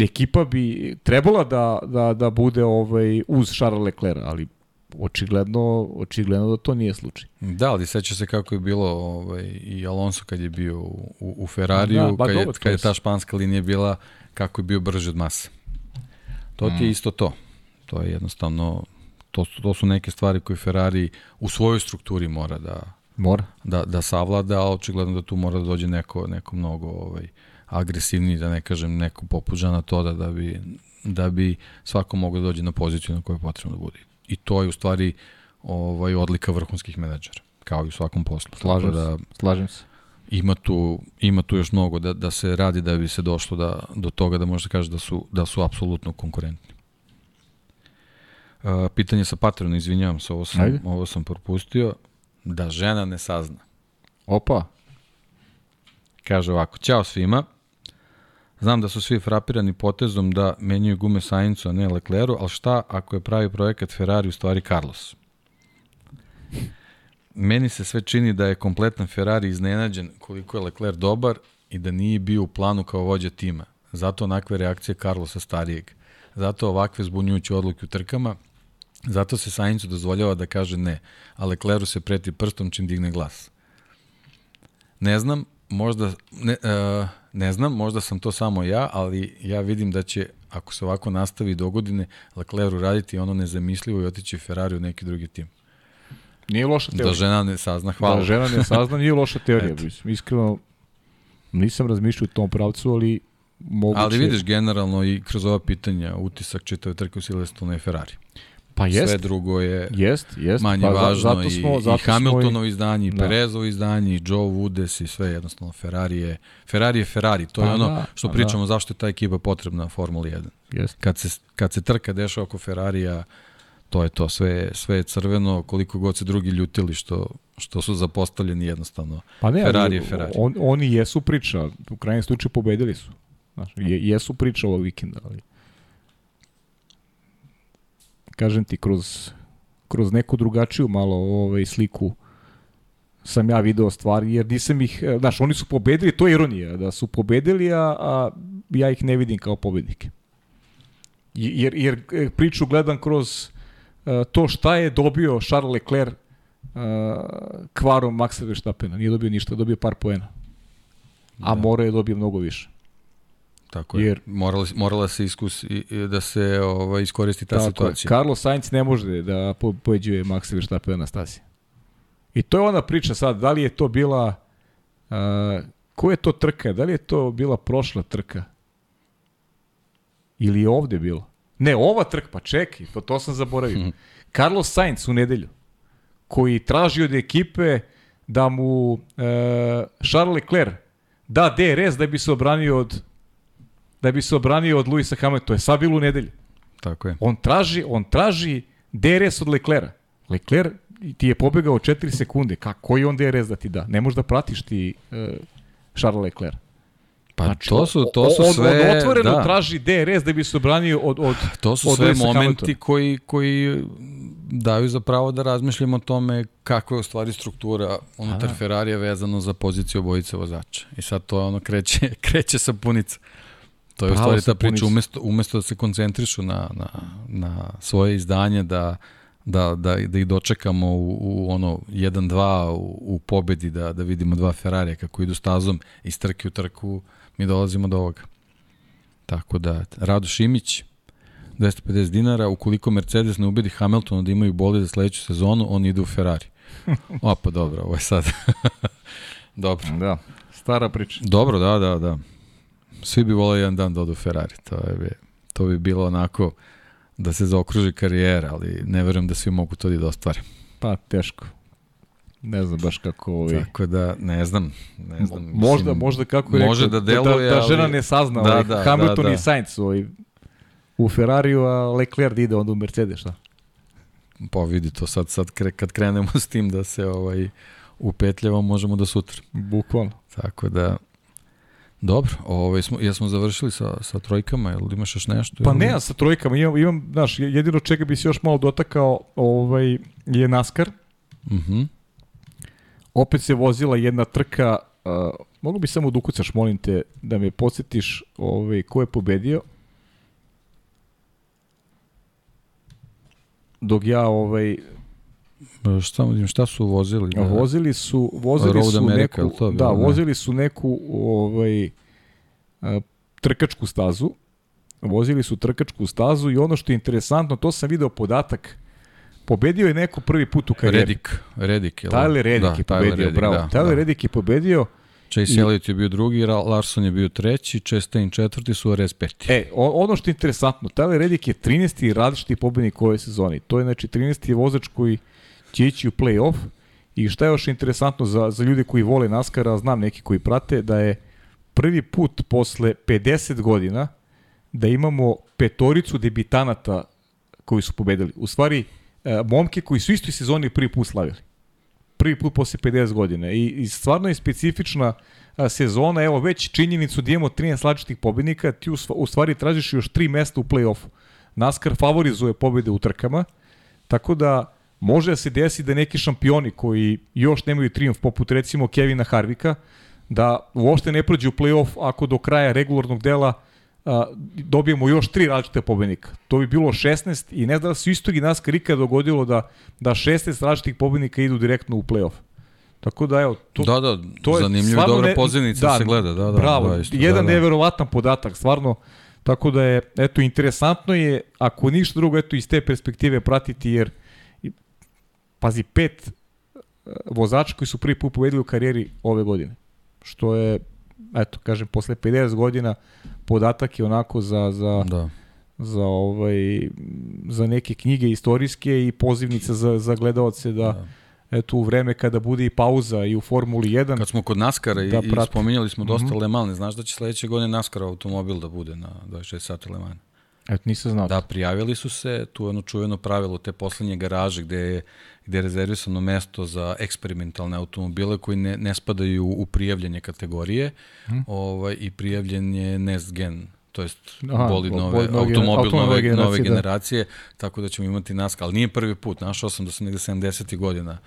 ekipa bi trebala da, da, da bude ovaj uz Charles Leclerc, ali očigledno, očigledno da to nije slučaj.
Da, ali seća se kako je bilo ovaj, i Alonso kad je bio u, u Ferrariju, da, kad, je, kad je ta španska linija bila kako je bio brži od mase. To ti je mm. isto to. To je jednostavno to su, to su neke stvari koje Ferrari u svojoj strukturi mora da
mora
da, da savlada, a očigledno da tu mora da dođe neko, neko mnogo ovaj, agresivniji, da ne kažem neko popuđa na to da, da, bi, da bi svako mogao da dođe na poziciju na kojoj je potrebno da bude. I to je u stvari ovaj, odlika vrhunskih menadžera. kao i u svakom poslu.
Slažem
Tako
se. Slažem se.
ima tu, ima tu još mnogo da, da se radi da bi se došlo da, do toga da možda kaže da su, da su apsolutno konkurentni. Uh, pitanje sa Patreona, izvinjavam se, ovo sam,
Ajde.
ovo sam propustio. Da žena ne sazna.
Opa.
Kaže ovako, ćao svima. Znam da su svi frapirani potezom da menjaju gume Saincu, a ne Lecleru, ali šta ako je pravi projekat Ferrari u stvari Carlos? Meni se sve čini da je kompletan Ferrari iznenađen koliko je Lecler dobar i da nije bio u planu kao vođa tima. Zato onakve reakcije Carlosa starijeg. Zato ovakve zbunjujuće odluke u trkama. Zato se Saincu dozvoljava da kaže ne, a Lecleru se preti prstom čim digne glas. Ne znam, možda ne, uh, ne znam, možda sam to samo ja, ali ja vidim da će ako se ovako nastavi do godine Lecleru raditi ono nezamislivo i otići Ferrari u neki drugi tim.
Nije loša teorija.
Da žena ne sazna, hvala.
Da žena ne sazna, nije loša teorija. Mislim, iskreno, nisam razmišljao u tom pravcu, ali moguće...
Ali vidiš generalno i kroz ova pitanja utisak čitave trke u Silverstone je Ferrari.
Pa jest,
Sve drugo je
jest, jest.
manje
pa,
važno
zato smo,
i,
zato
i Hamiltonovo
smo
izdanje, i
Da.
Perezovo izdanje, i Joe Woodes i sve jednostavno Ferrari je Ferrari je Ferrari, to je
Pa
ono
da,
što
pa
pričamo zašto je ta ekipa potrebna Formuli 1.
I, jest.
kad se, kad se trka dešava oko Ferrarija, to je to, sve, je- sve je crveno, koliko god se drugi ljutili što, što su zapostavljeni jednostavno.
Pa ne,
Ferrari je Ferrari.
On, oni jesu priča, u krajnjem slučaju pobedili su. Znaš, je, jesu priča ovog vikenda, ali kažem ti, kroz, kroz neku drugačiju malo ovaj, sliku sam ja video stvari, jer nisam ih, e, znaš, oni su pobedili, to je ironija, da su pobedili, a, a ja ih ne vidim kao pobednike. Jer, jer e, priču gledam kroz e, to šta je dobio Charles Leclerc uh, kvarom Maxa Verstappena. Nije dobio ništa, dobio par poena. A
Da.
mora je dobio mnogo više.
Tako je.
Jer-
morala, morala se iskus, i- da se ovaj, iskoristi ta
Tako je.
situacija.
Carlos Sainz ne može da po- pobeđuje Maxa Verstappena na stasi. I to je ona priča sad, da li je to bila uh, ko je to trka? Da li je to bila prošla trka? Ili je ovde bilo? Ne, ova trka, pa čekaj, to, to sam zaboravio. Carlos Sainz u nedelju, koji traži od ekipe da mu uh, Charles Leclerc da DRS da bi se obranio od da bi se obranio od Luisa Hamiltona. To je sad bilo u nedelju.
Tako je.
On traži, on traži DRS od Leclera. Lecler ti je pobegao 4 sekunde. Kako koji on DRS da ti da? Ne možeš da pratiš ti uh, Charles Lecler.
Pa
Znači,
to su, to su
on,
sve...
On otvoreno
da.
traži DRS da bi se obranio od, od
To su
od
sve
Lewisa
momenti
Hamiltona.
koji, koji daju za pravo da razmišljamo o tome kako je u stvari struktura unutar. Ferrarija vezano za poziciju obojice vozača. I sad to ono kreće, [LAUGHS] kreće sa punica. To je u stvari ta priča, umesto, umesto da se koncentrišu na, na, na svoje izdanje, da, da, da, da ih dočekamo u, u ono 1-2 u, u pobedi, da, da vidimo dva Ferrarija kako idu stazom iz trke u trku, mi dolazimo do ovoga. Tako da, Rado Šimić, 250 dinara, ukoliko Mercedes ne ubedi Hamiltona da imaju bolid za sledeću sezonu, on ide u Ferrari. [LAUGHS] O, pa dobro, ovo je sad. [LAUGHS] dobro.
Da, stara priča.
Dobro, da, da, da. Svi bi voleli jedan dan da odu Ferrari. To, je, bi- to bi bilo onako da se zaokruži karijera, ali ne verujem da svi mogu to i da ostvare.
Pa teško. Ne znam baš kako ovaj...
Tako da, ne znam. Ne znam
Mo- možda,
mislim,
možda kako je
može
rekao,
da deluje,
da, da žena
ali-
ne sazna
Da,
ovaj,
da,
Hamilton
da, da.
i Sainz ovaj, u Ferrariju, a Leclerc da ide onda u Mercedes, šta?
Pa vidi to sad, sad kre, kad krenemo s tim da se ovaj upetljamo, možemo do sutra.
Bukvalno.
Tako da, dobro, ovaj, smo, jesmo završili sa, sa trojkama, ili imaš još nešto?
Pa ne, ja sa trojkama imam, imam, znaš, jedino čega bi se još malo dotakao ovaj, je NASCAR.
Mhm.
Opet se vozila jedna trka, uh, mogu bi samo da ukucaš, molim te, da me podsjetiš ovaj, ko je pobedio. Dok ja ovaj
Šta, šta su vozili?
Da. Vozili su, vozili
Road
su
America,
neku,
to bilo,
da,
ne?
vozili su neku ovaj a, trkačku stazu. Vozili su trkačku stazu i ono što je interesantno, to sam video podatak. Pobedio je neko prvi put u karijeri.
Redik, Redik. jel?
Tyler Reddick
da,
je pobedio,
Reddick,
bravo.
Da,
Tyler
da.
Reddick je pobedio.
Chase
I-
Elliott je bio drugi, Larson je bio treći, Chastain četvrti, Suarez peti.
E, ono što je interesantno, Tyler Reddick je 13. različiti pobednik ove sezoni. To je znači 13. vozač koji će ići u play-off I šta je još interesantno za, za ljude koji vole NASCAR, znam neki koji prate, da je prvi put posle 50 godina da imamo petoricu debitanata koji su pobedili. U stvari, e, momke koji su istoj sezoni prvi put slavili. Prvi put posle 50 godina. I, i stvarno je specifična sezona, evo već činjenicu da imamo 13 različitih pobednika, ti u stvari tražiš još tri mesta u play-offu. NASCAR favorizuje pobede u trkama, tako da može da se desi da neki šampioni koji još nemaju triumf, poput recimo Kevina Harvika, da uopšte ne prođe u play-off ako do kraja regularnog dela a, dobijemo još tri različite pobednika. To bi bilo 16 i ne da se isto i NASCAR ikada dogodilo da, da 16 različitih pobednika idu direktno u play-off. Tako da evo, to,
da, da, to je zanimljivo dobra ne, pozivnica da, se gleda, da, da.
Bravo,
da,
isto, jedan da, da. neverovatan podatak, stvarno, tako da je, eto, interesantno je, ako ništa drugo, eto, iz te perspektive pratiti, jer, pazi, pet e, vozača koji su prvi put povedili u karijeri ove godine, što je, eto, kažem, posle 50 godina podatak je onako za, za, da. za, ovaj, za neke knjige istorijske i pozivnice za, za gledalce da, da eto u vreme kada bude i pauza i u Formuli 1.
Kad smo kod NASCAR-a da i, i spominjali smo dosta mm -hmm. Le Mans, znaš da će sledeće godine NASCAR automobil da bude na 26 sata Le Mans?
Eto, nisam znao.
Da, prijavili su se, tu je ono čuveno pravilo, te poslednje garaže gde je, gde je rezervisano mesto za eksperimentalne automobile koji ne, ne spadaju u prijavljanje kategorije hmm. ovaj, i prijavljen je Next Gen to jest bolid nove, bolid nove, automobil nove, nove generacije, nove generacije da. tako da ćemo imati NASCAR, ali nije prvi put, našao sam da su negde 70. godina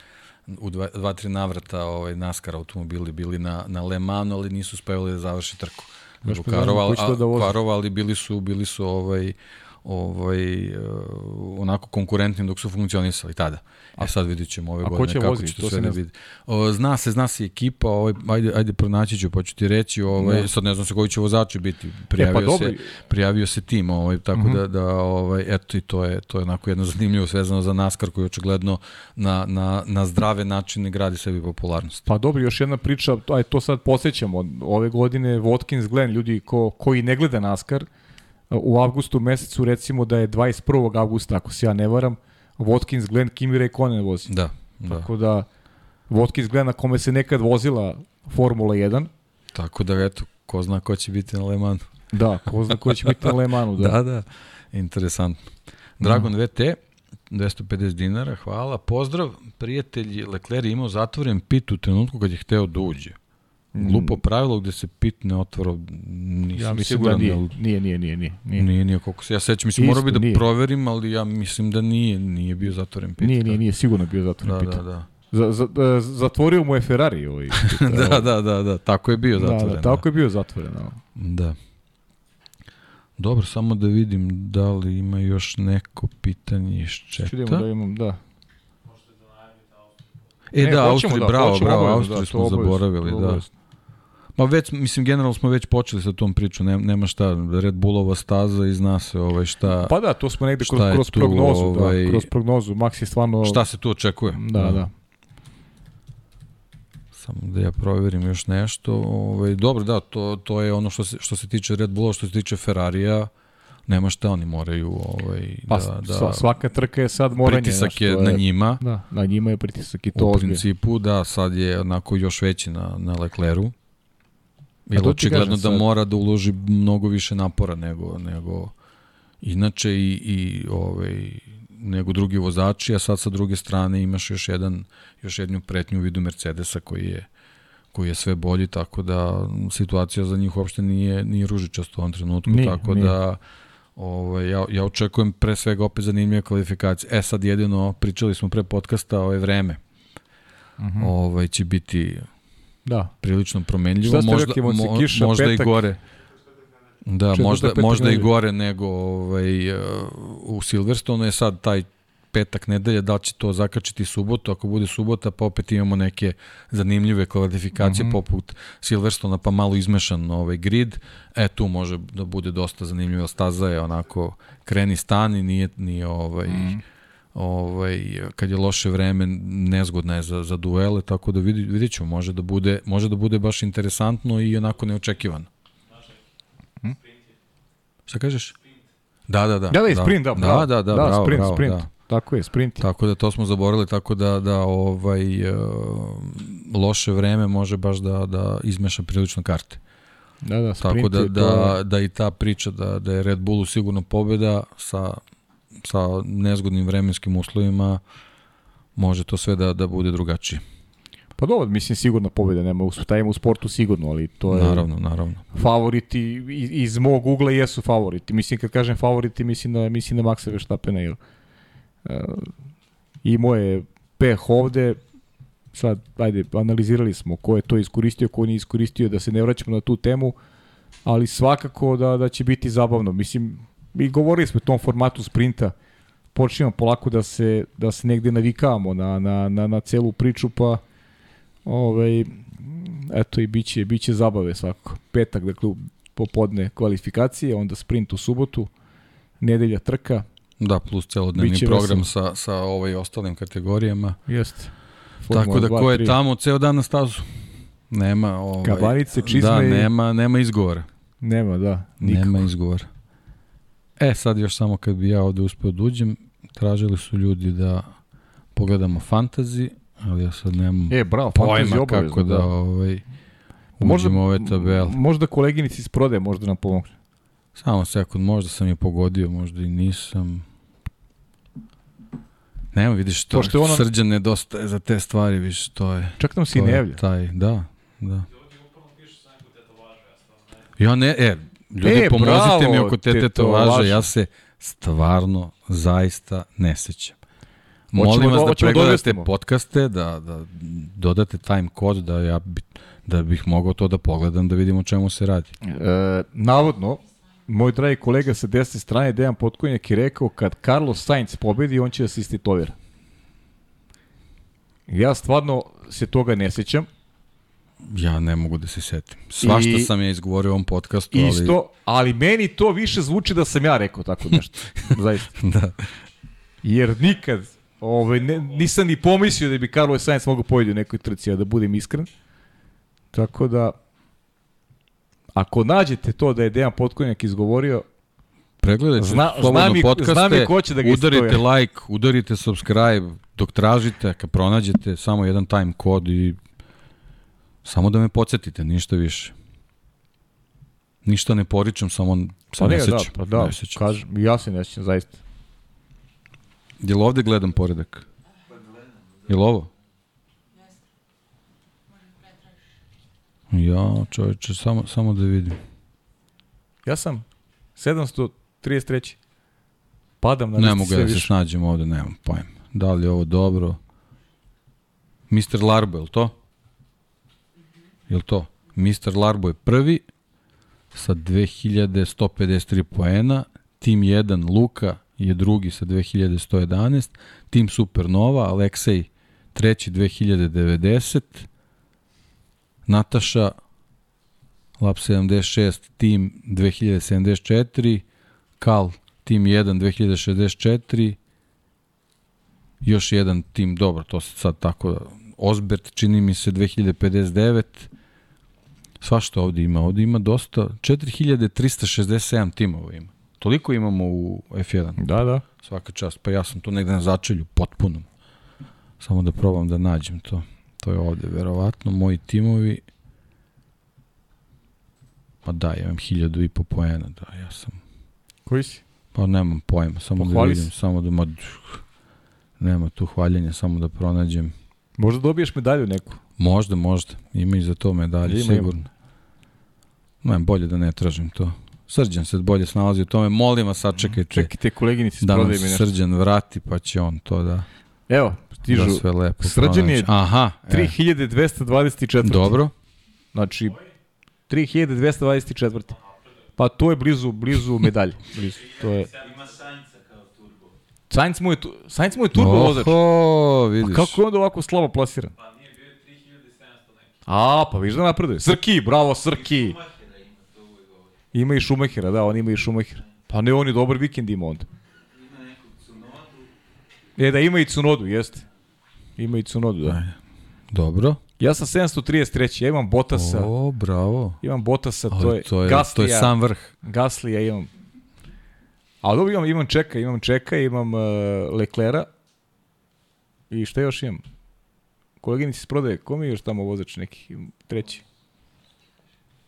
u dva, dva tri navrata ovaj, NASCAR automobili bili na, na Le Manu, ali nisu uspevali da završi trku. Zbog Karova, a, da ali bili su, bili su ovaj, ovaj, onako konkurentni dok su funkcionisali tada. A e sad vidit ćemo ove godine kako vozi? će to, to sve ne vidi. Zna se, zna se ekipa, ovaj, ajde, ajde pronaći ću, pa ću ti reći, ovaj, no. Da. sad ne znam se koji će vozači biti. Prijavio, e, pa se, prijavio se tim, ovaj, tako mhm. -huh. da, da ovaj, eto i to je, to je onako jedno zanimljivo svezano za NASCAR koji očigledno na, na, na zdrave načine gradi sebi popularnost.
Pa dobro, još jedna priča, aj to sad posjećamo, ove godine Watkins Glen, ljudi ko, koji ne gleda NASCAR, u avgustu mesecu recimo da je 21. avgusta, ako se ja ne varam, Watkins Glen, Kimi Raikkonen vozi.
Da, da.
Tako da, Watkins Glen na kome se nekad vozila Formula 1.
Tako da, eto, ko zna ko će biti na Le Manu.
Da, ko zna ko će biti na Le Manu, da. [LAUGHS]
da, da, interesantno. Dragon mm. VT, 250 dinara, hvala. Pozdrav, prijatelji, Leclerc imao zatvoren pit u trenutku kad je hteo da uđe. Glupo pravilo gde se pit ne otvara, nisam ja mislim da siguran. Da
nije, nije, nije, nije, nije.
Nije, nije, nije koliko se, ja sećam, mislim, morao bi da nije. proverim, ali ja mislim da nije, nije bio zatvoren pit.
Nije, nije, nije, sigurno bio zatvoren
da,
pit.
Da, da,
Za, za, da, zatvorio mu je Ferrari ovaj. [LAUGHS]
da, da, da, da, tako je bio zatvoren. Da, da,
tako je bio zatvoren. Da.
da. Dobro, samo da vidim da li ima još neko pitanje iz četa.
Čudimo da imam, da.
E, e da, Austrija, da, bravo, bravo, Austriju da, smo zaboravili, da. Ma već, mislim, generalno smo već počeli sa tom pričom, nema, nema šta, Red Bullova staza i zna se ovaj, šta...
Pa da, to smo negde kroz, kroz tu, prognozu, da, ovaj, da, kroz prognozu, Max je stvarno...
Šta se tu očekuje?
Da, da. da.
Samo da ja proverim još nešto. Ovaj, dobro, da, to, to je ono što se, što se tiče Red Bulla, što se tiče Ferrarija, nema šta oni moraju ovaj
pa, da da svaka trka je sad moranje
pritisak je na njima
da na njima je pritisak i to
u principu da sad je onako još veći na na Lecleru Jer očigledno da sad... mora da uloži mnogo više napora nego, nego inače i, i ovaj, nego drugi vozači, a sad sa druge strane imaš još jedan još jednu pretnju u vidu Mercedesa koji je koji je sve bolji, tako da situacija za njih uopšte nije, nije ružičast u ovom trenutku, nije, tako nije. da ovaj, ja, ja očekujem pre svega opet zanimljive kvalifikacije. E sad jedino, pričali smo pre podcasta, ove vreme, uh mhm. -huh. ovaj, će biti Da. Prilično promenljivo, možda, rekli, mo, kiša, možda petak. i gore. Da, možda, možda i gore nego ovaj, uh, u Silverstone je sad taj petak nedelja, da li će to zakačiti subotu, ako bude subota, pa opet imamo neke zanimljive kvalifikacije mm -hmm. poput Silverstona, pa malo izmešan ovaj grid, e tu može da bude dosta zanimljiva staza je onako kreni stani, nije, nije ovaj, mm -hmm ovaj, kad je loše vreme, nezgodna je za, za duele, tako da vidi, vidit ćemo, može da, bude, može da bude baš interesantno i onako neočekivano. Hm? Šta kažeš? Da, da, da.
Da, da, sprint, da,
da, da, da, da, bravo,
sprint,
bravo,
sprint.
Da.
tako je, sprint.
Tako da to smo zaboravili, tako da, da ovaj, uh, loše vreme može baš da, da izmeša prilično karte.
Da, da, sprint
Tako da, da, da i ta priča da, da je Red Bullu sigurno pobeda sa, sa nezgodnim vremenskim uslovima može to sve da, da bude drugačije.
Pa dobro, mislim sigurno pobjeda, nema, u- taj ima u sportu sigurno, ali to je
Naravno, naravno.
favoriti iz, mog ugla jesu favoriti. Mislim kad kažem favoriti, mislim da mislim da Maxa Verstappena jer uh, i moje peh ovde sad ajde analizirali smo ko je to iskoristio, ko nije iskoristio da se ne vraćamo na tu temu, ali svakako da da će biti zabavno. Mislim mi govorili smo o tom formatu sprinta. Počinjemo polako da se da se negde navikavamo na na na na celu priču pa ovaj eto i biće biće zabave svakako. Petak dakle popodne kvalifikacije, onda sprint u subotu, nedelja trka,
Da, plus celodnevni
Biće
program
veselo.
sa, sa ovaj ostalim kategorijama.
jeste.
Tako da ko je tamo ceo dan na stazu? Nema ovaj,
Kabarice, čizme
Da, nema, nema izgovora.
Nema, da, nikako.
Nema izgovora. E, sad još samo kad bi ja ovde uspeo da uđem, tražili su ljudi da pogledamo fantazi, ali ja sad nemam
E, bravo,
pojma kako da,
da.
ovaj,
Možda-
uđemo u ove tabele.
Možda koleginici iz prodaje možda nam pomogne.
Samo sekund, možda sam je pogodio, možda i nisam. Nema, vidiš, to
Pošto ono-
srđan nedostaje za te stvari, viš, to je...
Čak nam se i
to
ne
je
javlja.
Taj, da, da. Ja ne, e, ljudi,
E,
pomozite mi
bravo,
oko te
tetovaže.
ja se stvarno, zaista ne sećam. Molim vas da
da
pregledate podcaste, da, da dodate time kod, da ja bi, da bih mogao to da pogledam, da vidim o čemu se radi.
E, navodno, moj dragi kolega sa desne strane, Dejan Potkonjak, je rekao kad Carlos Sainz pobedi, on će da se istitovira. Ja stvarno se toga ne sećam.
Ja ne mogu da se setim. Svašta
I-
sam ja izgovorio u ovom podcastu, ali...
Isto, ali meni to više zvuči da sam ja rekao tako nešto. [LAUGHS] Zaista.
Da.
Jer nikad ovaj, ne, nisam ni pomislio da bi Carlos Sainz mogao pobediti u nekoj trci, a da budem iskren. Tako da, ako nađete to da je Dejan Potkonjak izgovorio,
Pregledajte
Zna-
slobodno podcaste,
znam i ko će da ga
udarite
ispravlja.
like, udarite subscribe, dok tražite, kad pronađete, samo jedan time kod i samo da me podsjetite, ništa više. Ništa ne poričem, samo
pa
ne
ne, da,
sećam.
pa da,
ne sećam.
kažem, ja se ne sjećam, zaista.
Jel ovde gledam poredak? Jel ovo? Ja, čoveče, samo, samo da vidim.
Ja sam 733. Padam na
Ne mogu
sve
da se snađem ovde, nemam pojma. Da li je ovo dobro? Mr. Larbo, je to? Je li to? Mr. Larbo je prvi sa 2153 poena, tim 1 Luka je drugi sa 2111, tim Supernova, Aleksej treći 2090, Nataša Lab 76, tim 2074, Kal tim 1 2064, još jedan tim, dobro, to se sad tako, Osbert čini mi se 2059, svašta ovde ima, ovde ima dosta, 4367 timova ima. Toliko imamo u F1,
Da, da.
svaka čast, pa ja sam tu negde na začelju, potpuno. Samo da probam da nađem to. To je ovde, verovatno, moji timovi, pa da, ja imam hiljadu i po poena, da, ja sam
Koji si?
Pa nemam pojma, samo
Pohvali
da vidim,
se.
samo da ma, nema tu hvaljenja, samo da pronađem.
Možda dobiješ medalju neku.
Možda, možda, ima i za to medalje,
Ima, ima.
sigurno. Ne, bolje da ne tražim to. Srđan se bolje snalazi u tome, molim vas, sačekajte
Čekajte, koleginici
da nam. Srđan vrati, pa će on to da,
Evo, stižu
da sve lepo
Srđan je.
Aha, e,
3224.
dobro,
Znači, 3224. Pa to je blizu, blizu medalje. [LAUGHS] Blizu. To je...
Ima Sainca kao turbo.
Sainz mu je, tu, Sainz mu je turbo vozač.
Oho,
A
vidiš.
kako je onda ovako slabo plasiran?
Pa nije bio je 3700 neki.
A, pa viš da napreduje. Srki, bravo, Srki.
Ima,
i Šumahira, da, on ima i Šumahira. Pa ne, on je dobar vikend ima onda.
Ima nekog Cunodu.
E, da, ima i Cunodu, jeste. Ima i Cunodu, da.
Dobro.
Ja sam 733, ja imam Botasa.
O, bravo.
Imam Botasa, to
To
je,
je, to je,
Gaslija.
to je sam vrh.
Gaslija imam. A dobro imam, imam čeka, imam čeka, imam uh, Leklera. I šta još imam? Koleginici se prodaje, ko mi je još tamo vozač neki, treći?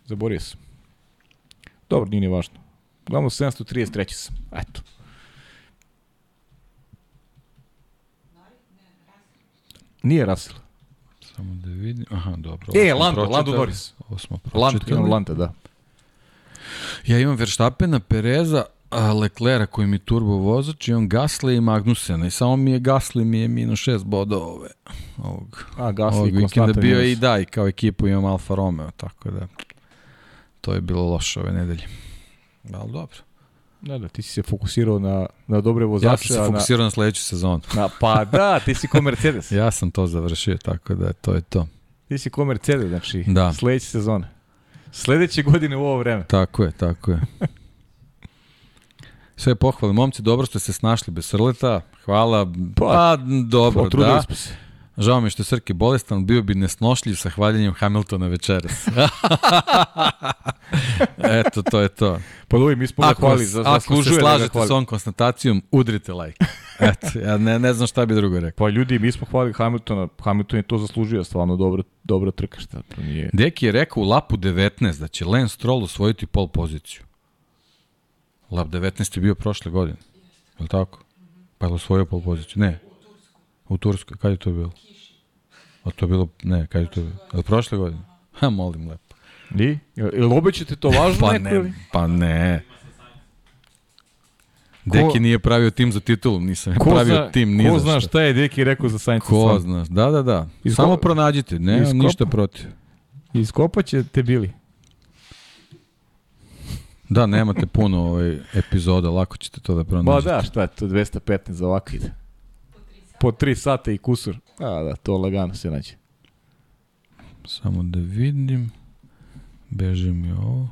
Zaborio sam. Dobro, nije ni važno. Uglavnom 733 sam. Eto. Nije Russell.
Samo da vidim. Aha, dobro.
E, Lando. Lando Norris.
Ovo smo pročitali.
imam Lanta, da.
Ja imam Verstappena, Pereza, Leclera koji mi je turbo vozač, imam Gasly i Magnusena i samo mi je Gasly mi je minus 6 bodova ove, ovog,
A,
ovog
Gasly,
vikenda
konstantan
bio
minus.
i da i kao ekipu imam Alfa Romeo, tako da to je bilo loše ove nedelje. Ali dobro.
Da, da, ti si se fokusirao na, na dobre
Ja
vozače.
sam se fokusirao na sledeću sezonu.
Na, na, pa da, ti si ko Mercedes. [LAUGHS]
Ja sam to završio, tako da to je to.
Ti si ko Mercedes, znači
Da.
sledeće sezone. Sledeće godine u ovo vreme.
Tako je, tako je. [LAUGHS] Sve pohvale. Momci, dobro ste se snašli bez srleta. Hvala.
Pa,
Pa, dobro, da.
smo se.
Žao mi što je Srki bolestan, bio bi nesnošljiv sa hvaljenjem Hamiltona večeras. [LAUGHS] Eto, to je to.
Pa dobro, mi smo ga hvali, za,
ako se
zaslužuje da ga
slažete s ovom konstatacijom, udrite like. [LAUGHS] Eto, ja ne, ne znam šta bi drugo rekao.
Pa ljudi, mi smo hvali Hamiltona, Hamilton je to zaslužio, stvarno dobro, dobro trka, šta to nije.
Deki je rekao u lapu 19 da će Lance Stroll osvojiti pol poziciju. Lap 19 je bio prošle godine. Je li tako? Pa je li osvojio pol poziciju? Ne. U Turskoj. Kad je to bilo? A to je bilo, ne, kad je to bilo? Je li prošle godine? Ha, molim lepo.
I? Jel obećate to važno
Pa
neko
ne,
ili?
pa ne. Deki nije pravio tim za titulu, nisam
Ko
pravio
zna,
tim ni
ko
za
zna
šta.
je Deki rekao za Sainz?
Ko zna, da, da, da.
Isko-
Samo pronađite, ne,
Iskopa-
ništa protiv.
Iskopaće te bili.
Da, nemate puno ovaj epizoda, lako ćete to da
Ba
pronađete.
da, šta je to, 215 za ovako ide. Po 3 sata i kusur. A da, to lagano se nađe.
Samo da vidim. Beži mi ovo.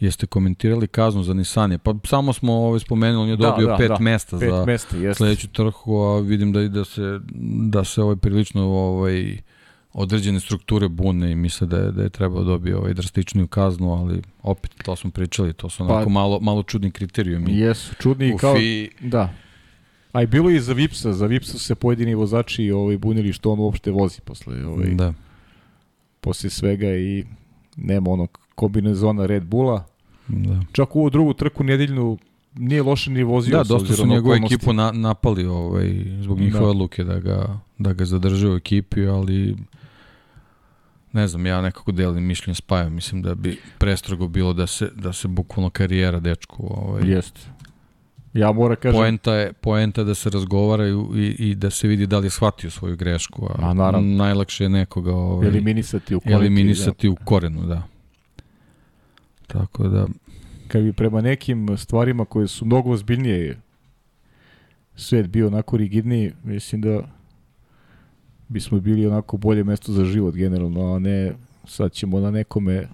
Jeste komentirali kaznu za Nisanje? Pa samo smo ovaj spomenuli, on je
Da,
dobio
da,
pet
da.
mesta
Pet
za
mesta,
sledeću trku, a vidim da, da se, da se ovaj prilično ovaj, određene strukture bune i misle da je, da je trebao dobiti ovaj drastičniju kaznu, ali opet to smo pričali, to su onako
Pa-
malo, malo čudni kriterijumi.
Jesu, čudni
u
kao...
FI,
Da. A i bilo je i za Vipsa, za Vipsa se pojedini vozači ovaj, bunili što on uopšte vozi posle, ovaj,
da.
posle svega i nema onog kombinezona Red Bulla.
Da.
Čak u ovu drugu trku nedeljnu nije loše ni vozio.
Da, dosta su njegovu ekipu na, napali ovaj, zbog njihove
Da.
odluke da ga, da ga zadrže u ekipi, ali ne znam, ja nekako delim mišljenje spajam. Mislim da bi prestrogo bilo da se, da se bukvalno karijera dečku ovaj,
Jeste. Ja moram kažem,
Poenta je, poenta je da se razgovaraju i, i da se vidi da li je shvatio svoju grešku, a,
A, naravno.
najlakše je nekoga ovaj,
eliminisati u kolektiv.
eliminisati u korenu, da. Tako da,
Da. Kad bi prema nekim stvarima koje su mnogo ozbiljnije svet bio onako rigidniji, mislim da bismo bili onako bolje mesto za život generalno, a ne sad ćemo na nekome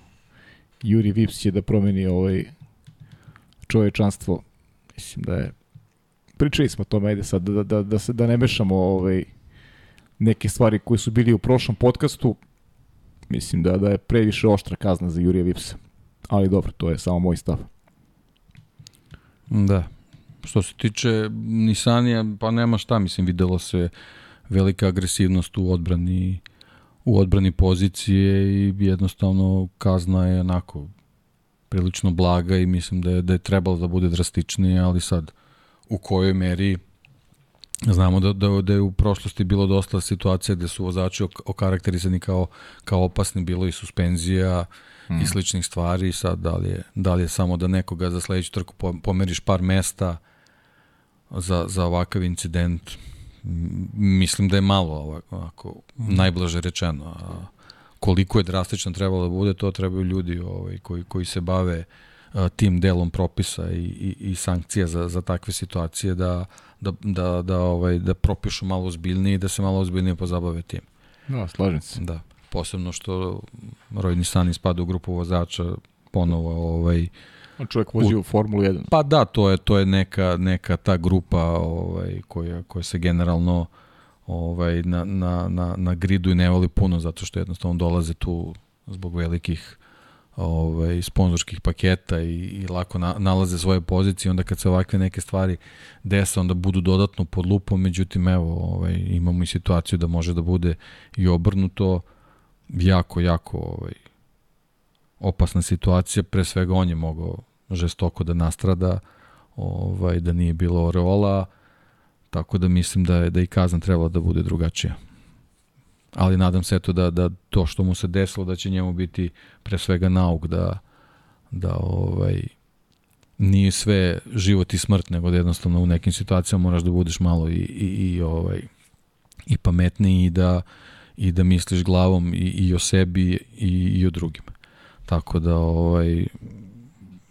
Juri Vips će da promeni ovaj čovečanstvo. Mislim da je pričali smo o tome, ajde sad da, da, da, se, da ne mešamo ovaj, neke stvari koje su bili u prošlom podcastu. Mislim da, da je previše oštra kazna za Jurija Vipsa. Ali dobro, to je samo moj stav.
Da. Što se tiče Nisanija, pa nema šta, mislim, videlo se velika agresivnost u odbrani u odbrani pozicije i jednostavno kazna je onako prilično blaga i mislim da je, da je trebalo da bude drastičnije, ali sad u kojoj meri znamo da, da, da je u prošlosti bilo dosta situacija gde su vozači ok- okarakterisani kao, kao opasni, bilo i suspenzija, mm. i sličnih stvari. Sad, da li, je, da li je samo da nekoga za sledeću trku po- pomeriš par mesta za, za ovakav incident, mislim da je malo ovako, ovako najblaže rečeno. A koliko je drastično trebalo da bude, to trebaju ljudi ovaj, koji, koji se bave a, tim delom propisa i, i, i sankcija za, za takve situacije da, da, da, da, ovaj, da propišu malo ozbiljnije i da se malo ozbiljnije pozabave tim.
Da, slažem se.
Da, posebno što Roy Nissan spada u grupu vozača ponovo ovaj
On čovjek vozi u, Formulu 1.
pa da to je to je neka neka ta grupa ovaj koja koja se generalno ovaj na, na, na, na gridu i ne voli puno zato što jednostavno dolaze tu zbog velikih ovaj, sponzorskih paketa i, i lako na, nalaze svoje pozicije, onda kad se ovakve neke stvari dese, onda budu dodatno pod lupom, međutim, evo, ovaj, imamo i situaciju da može da bude i obrnuto, jako, jako ovaj, opasna situacija, pre svega on je mogao žestoko da nastrada, ovaj, da nije bilo oreola, tako da mislim da je da i kazna trebala da bude drugačija. Ali nadam se eto da, da to što mu se desilo da će njemu biti pre svega nauk da, da ovaj, nije sve život i smrt, nego da jednostavno u nekim situacijama moraš da budeš malo i, i, i, ovaj, i pametniji i da, i da misliš glavom i, i o sebi i, i o drugima. Tako da ovaj,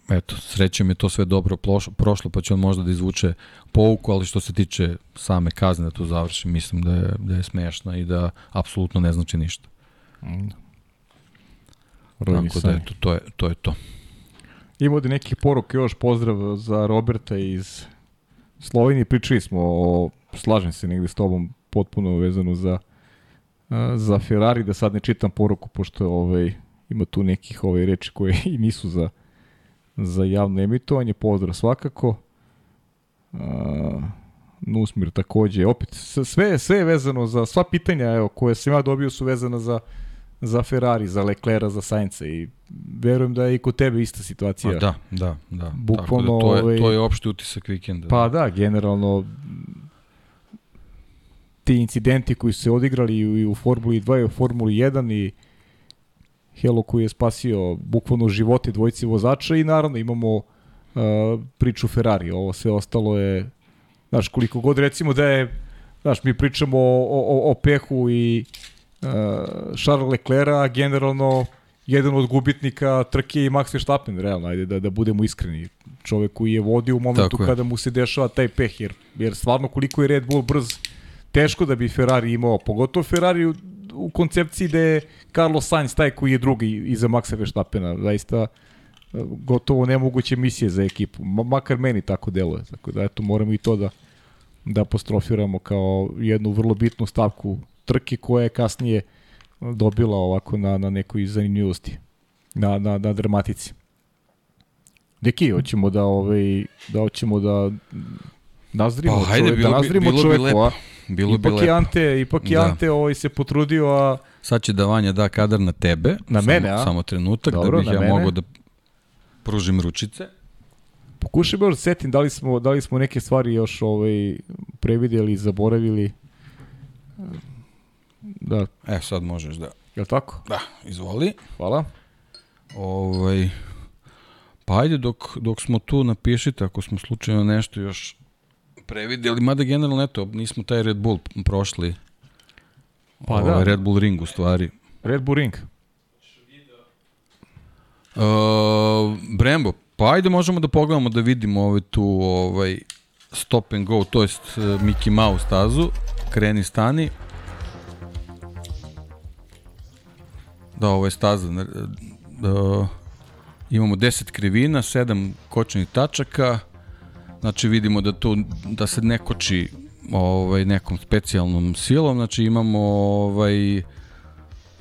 eto, srećem je to sve dobro prošlo, pa će on možda da izvuče pouku, ali što se tiče same kazne da to završi, mislim da je, da je smešna i da apsolutno ne znači ništa. Mm. Tako da, eto, to je to. Je to.
Ima ovde neki poruk još, pozdrav za Roberta iz Slovenije. Pričali smo o, slažem se negde s tobom, potpuno vezano za, za Ferrari, da sad ne čitam poruku, pošto ovaj, ima tu nekih ovaj, reči koje i nisu za, za javno emitovanje, pozdrav svakako. Uh, Nusmir takođe, opet, sve, sve je vezano za, sva pitanja evo, koje sam ja dobio su vezana za, za Ferrari, za Leclera, za Sainca i verujem da je i kod tebe ista situacija.
A da, da, da. Bukvalno, Tako da to, je, ovaj, to je opšti utisak vikenda.
Pa da, generalno ti incidenti koji su se odigrali i u Formuli 2 i u Formuli 1 i Helo koji je spasio bukvalno živote dvojice vozača i naravno imamo uh, priču Ferrari. Ovo sve ostalo je, znaš, koliko god recimo da je, znaš, mi pričamo o, o, o Pehu i uh, Charles Leclerc, generalno jedan od gubitnika trke i Max Verstappen, realno, ajde da, da budemo iskreni. Čovek koji je vodio u momentu Tako kada mu se dešava taj peh, jer, jer stvarno koliko je Red Bull brz, teško da bi Ferrari imao, pogotovo Ferrari u, koncepciji da je Carlos Sainz taj koji je drugi iza Maxa Verstappena. Zaista e, gotovo nemoguće misije za ekipu. Makar meni tako deluje. Tako da eto moramo i to da da apostrofiramo kao jednu vrlo bitnu stavku trke koja je kasnije dobila ovako na, na nekoj zanimljivosti, na, na, na dramatici. Deki, hoćemo da, ovaj, da hoćemo da nazrimo,
pa, hajde, čovjek, da nazrimo bilo čoveku, bi lepo. a?
Bilo ipak bi lepo. Ante, ipak da. Ante ovaj se potrudio, a...
Sad će da Vanja da kadar na tebe.
Na
samo,
mene, a?
Samo trenutak Dobro, da bih ja mene. mogao da pružim ručice.
Pokušaj još da setim da li smo, da li smo neke stvari još ovaj, previdjeli, zaboravili.
Da. E, sad možeš da...
Je tako?
Da, izvoli.
Hvala.
Ovaj, pa ajde, dok, dok smo tu, napišite ako smo slučajno nešto još prevideli, mada generalno, eto, nismo taj Red Bull prošli. Pa ovaj, da. Red Bull Ring u stvari.
Red Bull Ring.
Uh, Brembo, pa ajde možemo da pogledamo da vidimo ovaj tu ovaj stop and go, to jest uh, Mickey Mouse stazu, kreni stani. Da, ovo je staza. Da, imamo 10 krivina, 7 kočnih tačaka, Znači vidimo da tu da se ne koči ovaj nekom specijalnom silom, znači imamo ovaj 1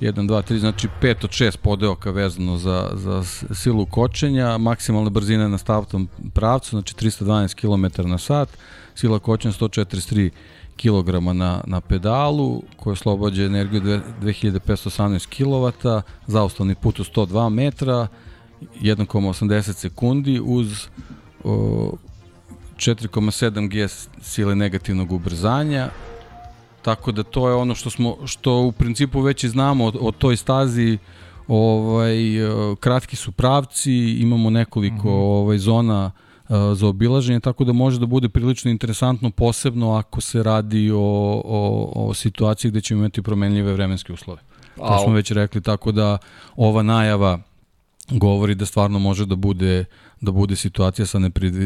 2 3 znači 5 od 6 podeoka vezano za za silu kočenja, maksimalna brzina na stavtom pravcu, znači 312 km na sat, sila kočenja 143 kg na, na pedalu, koja oslobađa energiju 2518 kW, zaustavni put u 102 metra, 1,80 sekundi uz 4,7 G sile negativnog ubrzanja, tako da to je ono što smo što u principu već i znamo o, o toj stazi ovaj kratki su pravci, imamo nekoliko mm -hmm. ovaj zona uh, za obilaženje, tako da može da bude prilično interesantno posebno ako se radi o, o, o situaciji gde ćemo imati promenljive vremenske uslove. To smo već rekli, tako da ova najava govori da stvarno može da bude da bude situacija sa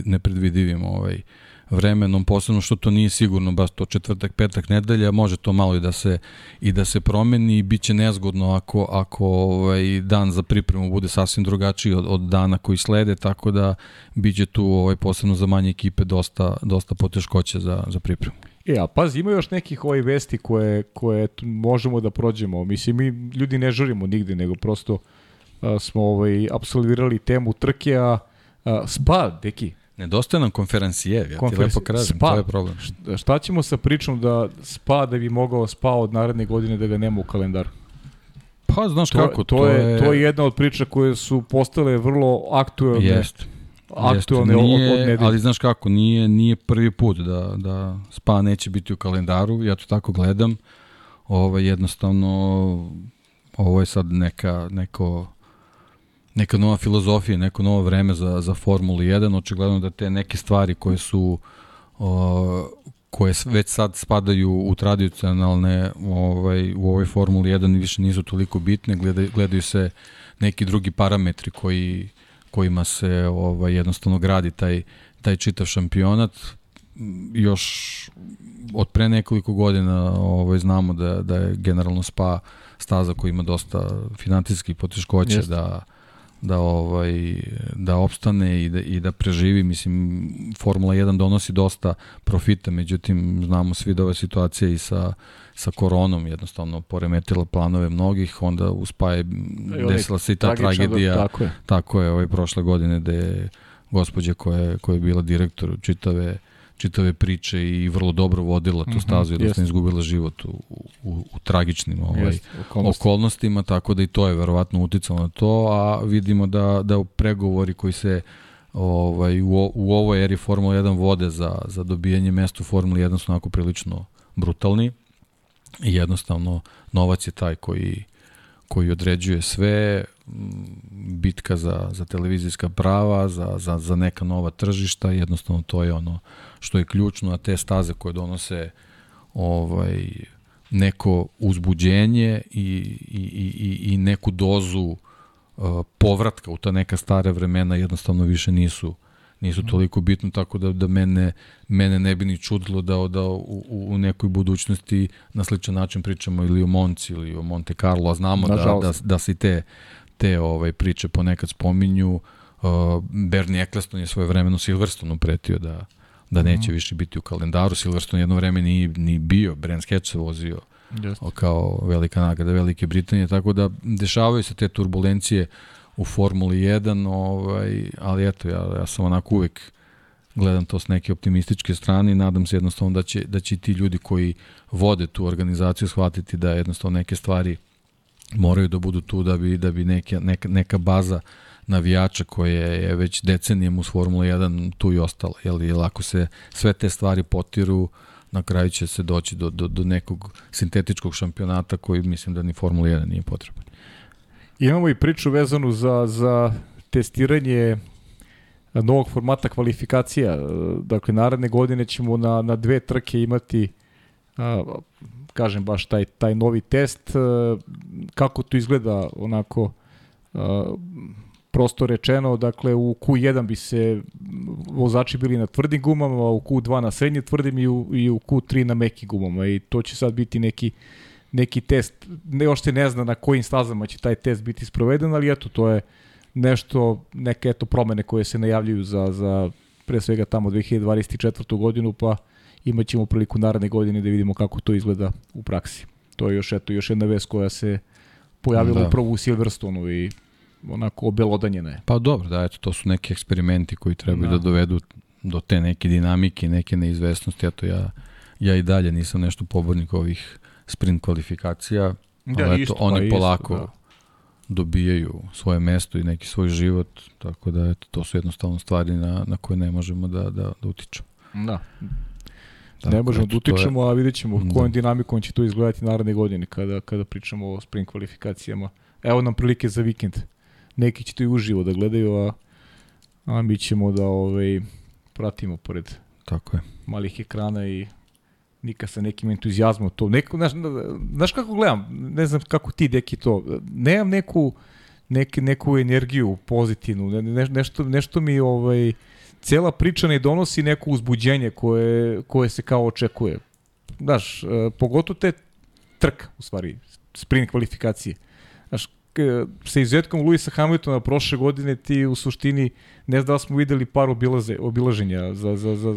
nepredvidivim ovaj vremenom, posebno što to nije sigurno baš to četvrtak, petak, nedelja, može to malo i da se i da se promeni i biće nezgodno ako ako ovaj dan za pripremu bude sasvim drugačiji od, od dana koji slede, tako da biće tu ovaj posebno za manje ekipe dosta dosta poteškoća za za pripremu.
E, a pazi, ima još nekih ovih vesti koje, koje možemo da prođemo. Mislim, mi ljudi ne žurimo nigde, nego prosto a, smo ovaj, absolvirali temu trke, a Spa, deki,
Nedostaje nam konferencije, ja ti
Konferenci-
lepo kažem,
Spa.
to je problem.
šta- ćemo sa pričom da Spa da bi mogao Spa od naredne godine da ga nema u kalendaru?
Pa znaš
To,
kako,
to, je, to je jedna od priča koje su postale vrlo aktuelne.
Jest.
aktuelne
Jeste,
od,
nije,
od nedelje.
ali znaš kako, nije, nije prvi put da, da Spa neće biti u kalendaru, ja to tako gledam. Ovo, jednostavno, ovo je sad neka, neko, neka nova filozofija, neko novo vreme za, za Formulu 1. Očigledno da te neke stvari koje su o, koje već sad spadaju u tradicionalne ovaj, u ovoj Formuli 1 više nisu toliko bitne, gledaju, gledaju se neki drugi parametri koji, kojima se ovaj, jednostavno gradi taj, taj čitav šampionat. Još od pre nekoliko godina ovaj, znamo da, da je generalno SPA staza koja ima dosta financijskih poteškoća
Jeste.
da da ovaj da opstane i da i da preživi mislim Formula 1 donosi dosta profita međutim znamo svi da ova situacija i sa sa koronom jednostavno poremetila planove mnogih onda u Spa je
onaj
desila se i ta
da-
tragedija
Tako je.
tako je ovaj prošle godine da je gospođa koja koja je bila direktor čitave čitave priče i vrlo dobro vodila tu
Mhm,
stazu i da
jeste.
je izgubila život u, u, u tragičnim ovaj,
Jeste, okolnosti.
okolnostima, tako da i to je verovatno uticalo na to, a vidimo da, da pregovori koji se ovaj, u, u ovoj eri Formula 1 vode za, za dobijanje mesta u Formuli 1 su onako prilično brutalni i jednostavno novac je taj koji, koji određuje sve, bitka za, za televizijska prava, za, za, za neka nova tržišta, jednostavno to je ono što je ključno, a te staze koje donose ovaj, neko uzbuđenje i, i, i, i- neku dozu uh, povratka u ta neka stare vremena jednostavno više nisu nisu toliko bitno, tako da, da mene, mene ne bi ni čudilo da, da u, u- nekoj budućnosti na sličan način pričamo ili o Monci ili o Monte Carlo, a znamo da, da,
Nažalost.
da se te, te ovaj, priče ponekad spominju. Uh, Bernie Eccleston je svoje vremeno Silverstonu pretio da, da neće više biti u kalendaru. Silverstone jedno vreme ni, ni bio, Brands Hatch se vozio
Jeste.
o, kao velika nagrada Velike Britanije, tako da dešavaju se te turbulencije u Formuli 1, ovaj, ali eto, ja, ja sam onako uvek gledam to s neke optimističke strane i nadam se jednostavno da će, da će ti ljudi koji vode tu organizaciju shvatiti da jednostavno neke stvari moraju da budu tu da bi, da bi neke, neka, neka baza navijača koje je već decenijem uz Formula 1 tu i ostala. Jel, jel ako se sve te stvari potiru, na kraju će se doći do, do, do nekog sintetičkog šampionata koji mislim da ni Formula 1 nije potreban.
Imamo i priču vezanu za, za testiranje novog formata kvalifikacija. Dakle, naredne godine ćemo na, na dve trke imati a, kažem baš taj, taj novi test. Kako to izgleda onako a, prosto rečeno, dakle u Q1 bi se vozači bili na tvrdim gumama, u Q2 na srednje tvrdim i u, i u Q3 na mekim gumama i to će sad biti neki neki test, ne, još se ne zna na kojim stazama će taj test biti sproveden, ali eto, to je nešto, neke eto promene koje se najavljuju za, za pre svega tamo 2024. godinu, pa imat ćemo priliku naredne godine da vidimo kako to izgleda u praksi. To je još, eto, još jedna vest koja se pojavila
Da.
upravo u Silverstonu i onako obelodanjena je.
Pa dobro, da, eto, to su neki eksperimenti koji trebaju da,
Da.
da dovedu do te neke dinamike, neke neizvesnosti, eto ja, ja i dalje nisam nešto pobornik ovih sprint kvalifikacija, ali eto, oni polako
da.
dobijaju svoje mesto i neki svoj život, tako da eto, to su jednostavno stvari na, na koje ne možemo da, da, da utičemo.
Da.
Tako,
ne možemo da
je-
utičemo, a vidjet ćemo
Da.
kojom dinamikom će to izgledati naredne godine kada, kada pričamo o sprint kvalifikacijama. Evo nam prilike za vikend. Neki će to i uživo da gledaju, a, a mi ćemo da ovaj, pratimo pored
Tako je.
malih ekrana i Nika sa nekim entuzijazmom to. Neko, znaš, znaš kako gledam, ne znam kako ti deki to, nemam neku, nek, neku energiju pozitivnu, ne, ne, nešto, nešto mi ovaj, cela priča ne donosi neko uzbuđenje koje, koje se kao očekuje. Znaš, e, pogotovo te trka, u stvari, sprint kvalifikacije. Znaš, sa izuzetkom Luisa Hamiltona prošle godine ti u suštini ne znam da smo videli par obilaze, obilaženja za, za, za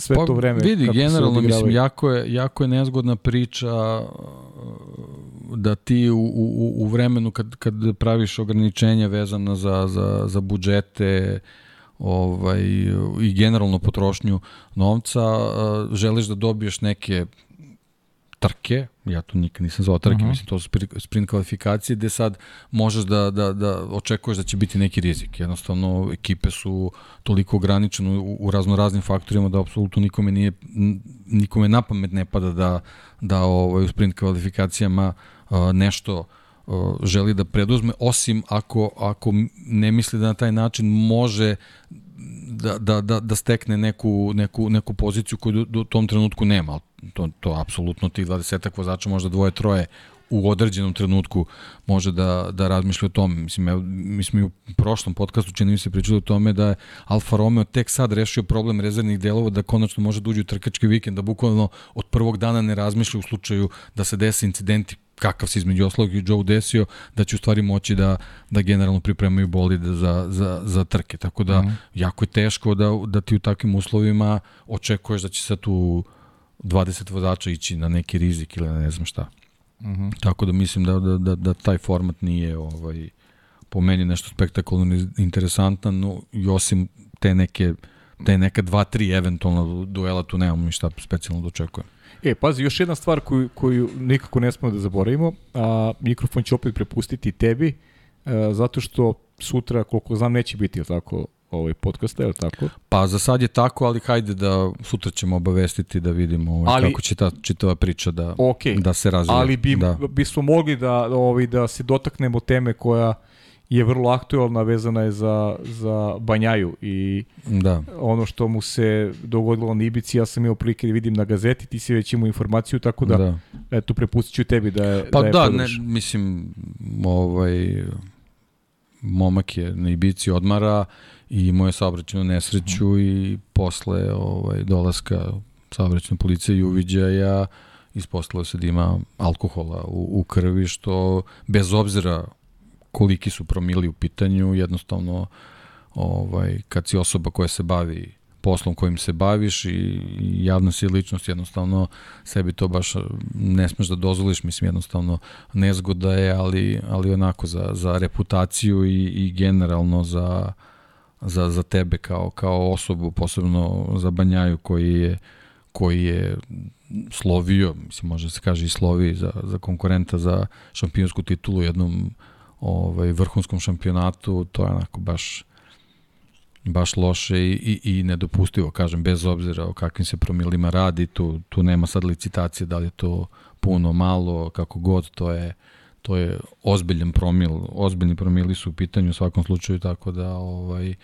sve to vreme.
Pa Vidi, generalno, mislim, jako je, jako je nezgodna priča uh, da ti u, u, u vremenu kad, kad praviš ograničenja vezana za, za, za budžete, ovaj, i generalno potrošnju novca, želiš da dobiješ neke trke, ja to nikad nisam zvao trke, uh -huh. mislim to su sprint kvalifikacije gde sad možeš da, da, da očekuješ da će biti neki rizik. Jednostavno ekipe su toliko ograničene u, u razno raznim faktorima da apsolutno nikome nije nikome na pamet ne pada da da ovaj u sprint kvalifikacijama uh, nešto uh, želi da preduzme osim ako ako ne misli da na taj način može da, da, da, da stekne neku, neku, neku poziciju koju do tom trenutku nema. To, to apsolutno tih 20 vozača, možda dvoje, troje u određenom trenutku može da, da razmišlja o tome. Mislim, evo, mi smo i u prošlom podcastu čini mi se pričali o tome da je Alfa Romeo tek sad rešio problem rezervnih delova da konačno može da uđe u trkački vikend, da bukvalno od prvog dana ne razmišlja u slučaju da se desi incidenti kakav se između oslog i Joe desio, da će u stvari moći da, da generalno pripremaju bolide za, za, za trke. Tako da, mm -hmm. jako je teško da, da ti u takvim uslovima očekuješ da će sad tu 20 vozača ići na neki rizik ili ne znam šta. Mm -hmm. Tako da mislim da, da, da, da taj format nije ovaj, po meni nešto spektakularno interesantan, no, i osim te neke te neka dva, tri eventualna duela tu nemamo ništa specijalno da očekujem.
E, pazi, još jedna stvar koju, koju nikako ne smemo da zaboravimo, a mikrofon će opet prepustiti tebi, a, e, zato što sutra, koliko znam, neće biti, tako, ovaj podcasta, je tako?
Pa za sad je tako, ali hajde da sutra ćemo obavestiti da vidimo ovaj, ali, kako će ta čitava priča da, okay, da se razvije.
Ali bi,
da.
bismo mogli da, ovaj, da se dotaknemo teme koja je vrlo aktualna, vezana je za, za Banjaju i da. ono što mu se dogodilo na Ibici, ja sam imao prilike da vidim na gazeti, ti si već imao informaciju, tako da, da. eto, prepustit ću tebi da je
Pa
da, je
da ne, mislim, ovaj, momak je na Ibici odmara i imao je saobraćenu nesreću mm. i posle ovaj, dolaska saobraćene policije i uviđaja ispostavilo se da ima alkohola u, u krvi, što bez obzira koliki su promili u pitanju, jednostavno ovaj, kad si osoba koja se bavi poslom kojim se baviš i javna si ličnost, jednostavno sebi to baš ne smeš da dozvoliš, mislim jednostavno nezgoda je, ali, ali onako za, za reputaciju i, i generalno za, za, za tebe kao, kao osobu, posebno za Banjaju koji je koji je slovio, mislim može se kaže i slovi za, za konkurenta za šampionsku titulu u jednom ovaj, vrhunskom šampionatu, to je onako baš baš loše i, i, i nedopustivo, kažem, bez obzira o kakvim se promilima radi, tu, tu nema sad licitacije da li je to puno, malo, kako god, to je to je ozbiljan promil, ozbiljni promili su u pitanju u svakom slučaju, tako da ovaj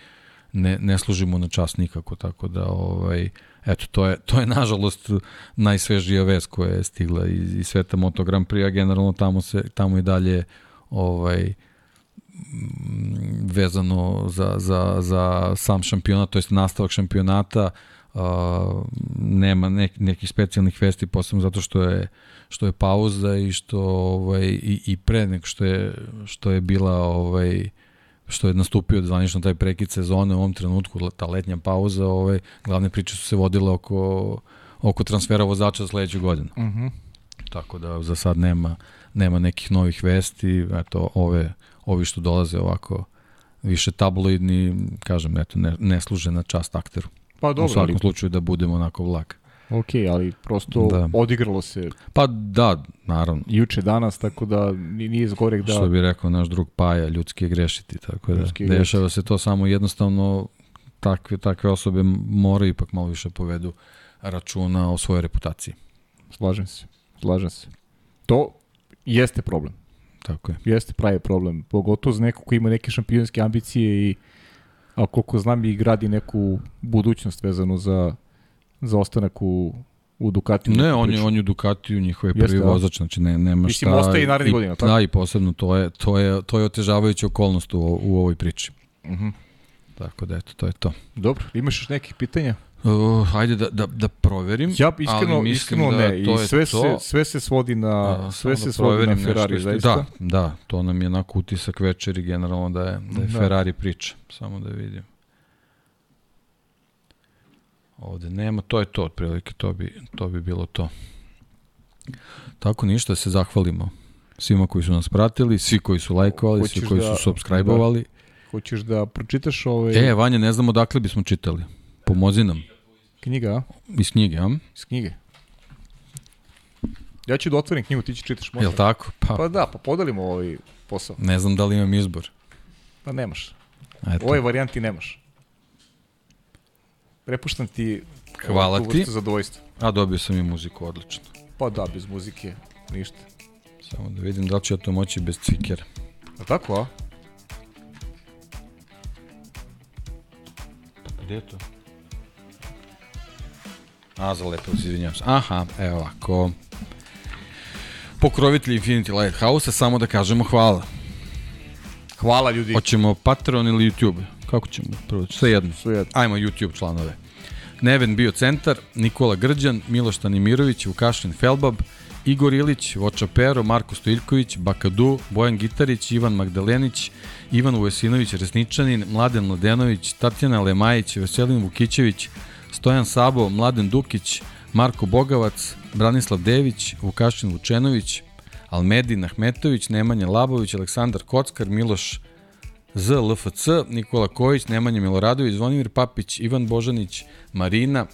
ne, ne služimo na čas nikako, tako da ovaj eto, to je, to je nažalost najsvežija vest koja je stigla iz, iz sveta Moto Grand Prix, a generalno tamo, se, tamo i dalje ovaj vezano za, za, za sam šampionat, to jest nastavak šampionata, uh, nema nek, nekih specijalnih vesti, posebno zato što je što je pauza i što ovaj i, i pre nek što je što je bila ovaj što je nastupio zvanično taj prekid sezone u ovom trenutku ta letnja pauza, ovaj glavne priče su se vodile oko oko transfera vozača za sledeću godinu. Mhm. Uh -huh. Tako da za sad nema nema nekih novih vesti, eto, ove, ovi što dolaze ovako više tabloidni, kažem, eto, ne, ne služe na čast akteru.
Pa dobro,
U svakom slučaju da budemo onako vlak.
Ok, ali prosto da. odigralo se.
Pa da, naravno.
Juče, danas, tako da nije zgorek da...
Što bi rekao naš drug Paja, ljudski je grešiti, tako da ljudski dešava se to samo jednostavno takve, takve osobe moraju ipak malo više povedu računa o svojoj reputaciji.
Slažem se, slažem se. To jeste problem.
Tako je.
Jeste pravi problem. Pogotovo za neko ko ima neke šampionske ambicije i a koliko znam i gradi neku budućnost vezanu za, za ostanak u, u Ducatiju.
Ne, on je, on je Ducatiju, njihov je prvi Jeste, vozač, znači ne, nema
Mislim, šta. Mislim, ostaje i narednih godina, tako?
Da, i posebno to je, to je, to je otežavajuća okolnost u, u ovoj priči. Uh
mhm. -huh.
Tako da, eto, to je to.
Dobro, imaš još nekih pitanja?
Uh, hajde da, da, da proverim.
Ja iskreno, ali iskreno da ne. To I sve, to. Se, sve se svodi na, sve se da svodi na Ferrari, zaista.
Da, da, to nam je onako utisak večeri generalno da je, da je da. Ferrari priča. Samo da vidim. Ovde nema, to je to otprilike, to bi, to bi bilo to. Tako ništa, da se zahvalimo. svima koji su nas pratili, svi koji su lajkovali, svi koji
da-
su subscribe-ovali.
Hoćeš da pročitaš ovaj
E, Vanja, ne znamo dakle bismo čitali. Pomozi nam.
Knjiga, a?
Iz knjige, a?
Iz knjige. Ja ću da otvorim knjigu, ti će čitaš možda.
Jel tako? Pa,
Pa da, pa podelimo ovaj posao.
ne znam da li imam izbor.
Pa nemaš.
Eto.
Ovoj varijanti nemaš. Prepuštam ti
Hvala ti.
vrstu zadovoljstva.
A dobio sam i muziku, odlično.
Pa da, bez muzike, ništa.
Samo da vidim da li ću ja to moći bez cvikera.
A tako, a?
Gde je to? A, zalepilo se, izvinjavam se. Aha, evo ovako. Pokrovitelji Infinity Lighthouse, samo da kažemo hvala.
Hvala ljudi.
Hoćemo Patreon ili YouTube? Kako ćemo? Prvo, sve jedno.
Sve jedno.
Ajmo YouTube članove. Neven bio centar, Nikola Grđan, Miloš Tanimirović, Vukašin Felbab, Igor Ilić, Voča Pero, Marko Stojilković, Bakadu, Bojan Gitarić, Ivan Magdalenić, Ivan Uvesinović Resničanin, Mladen Mladenović, Tatjana Lemajić, Veselin Vukićević, Stojan Sabo, Mladen Dukić, Marko Bogavac, Branislav Dević, Vukašin Vučenović, Almedin Ahmetović, Nemanja Labović, Aleksandar Kockar, Miloš Z, LFC, Nikola Kojić, Nemanja Miloradović, Zvonimir Papić, Ivan Božanić, Marina,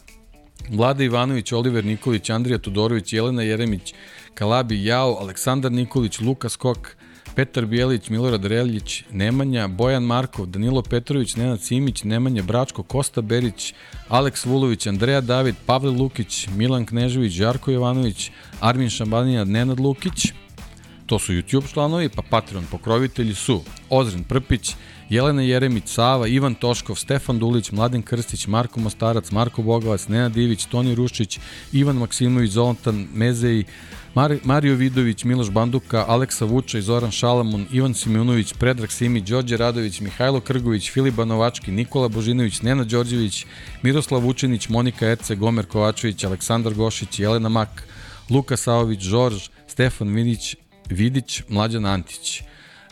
Vlada Ivanović, Oliver Nikolić, Andrija Tudorović, Jelena Jeremić, Kalabi Jao, Aleksandar Nikolić, Luka Skok, Petar Bijelić, Milorad Reljić, Nemanja, Bojan Markov, Danilo Petrović, Nenad Simić, Nemanja Bračko, Kosta Berić, Aleks Vulović, Andreja David, Pavle Lukić, Milan Knežević, Žarko Jovanović, Armin Šambanija, Nenad Lukić, To su YouTube članovi, pa Patreon pokrovitelji su Ozren Prpić, Jelena Jeremić, Sava, Ivan Toškov, Stefan Dulić, Mladen Krstić, Marko Mostarac, Marko Bogavac, Nenad Divić, Toni Ruščić, Ivan Maksimović, Zoltan Mezeji, Mar Mario Vidović, Miloš Banduka, Aleksa Vučaj, Zoran Šalamun, Ivan Simeunović, Predrag Simi, Đorđe Radović, Mihajlo Krgović, Filip Banovački, Nikola Božinović, Nenad Đorđević, Miroslav Vučinić, Monika Erce, Gomer Kovačević, Aleksandar Gošić, Jelena Mak, Luka Saović, Žorž, Stefan Vidić, Vidić, Mlađan Antić.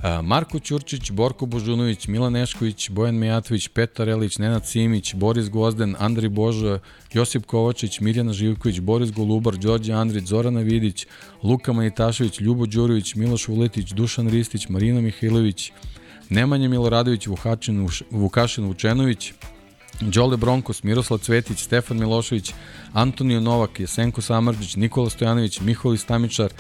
A, Marko Ćurčić, Borko Božunović, Milan Nešković, Bojan Mijatović, Petar Elić, Nenad Simić, Boris Gozden, Andri Božo, Josip Kovačić, Mirjana Živković, Boris Golubar, Đorđe Andrić, Zorana Vidić, Luka Manitašević, Ljubo Đurović, Miloš Vuletić, Dušan Ristić, Marina Mihajlović, Nemanja Miloradović, Vukačin, Vuš- Vukašin Vučenović, Đole Bronkos, Miroslav Cvetić, Stefan Milošević, Antonio Novak, Jesenko Samarđić, Nikola Stojanović, Miholi Stamičar,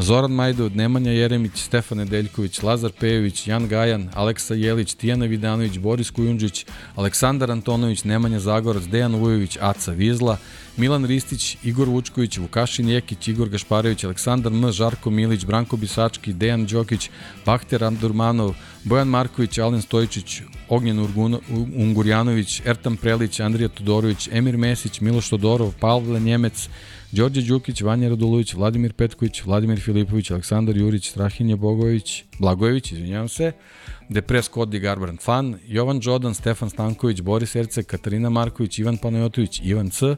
Zoran Majdov, Nemanja Jeremić, Stefan Nedeljković, Lazar Pejović, Jan Gajan, Aleksa Jelić, Tijana Vidanović, Boris Kujundžić, Aleksandar Antonović, Nemanja Zagorac, Dejan Vujović, Aca Vizla, Milan Ristić, Igor Vučković, Vukašin Jekić, Igor Gašparević, Aleksandar M, Žarko Milić, Branko Bisački, Dejan Đokić, Bahter Andurmanov, Bojan Marković, Alen Stojičić, Ognjen Ungurjanović, Ertan Prelić, Andrija Todorović, Emir Mesić, Miloš Todorov, Pavle Njemec, Đorđe Đukić, Vanja Radulović, Vladimir Petković, Vladimir Filipović, Aleksandar Jurić, Strahinja Bogović, Blagojević, izvinjavam se, Depres Kodi Garbrand Fan, Jovan Đodan, Stefan Stanković, Boris Erce, Katarina Marković, Ivan Panajotović, Ivan C,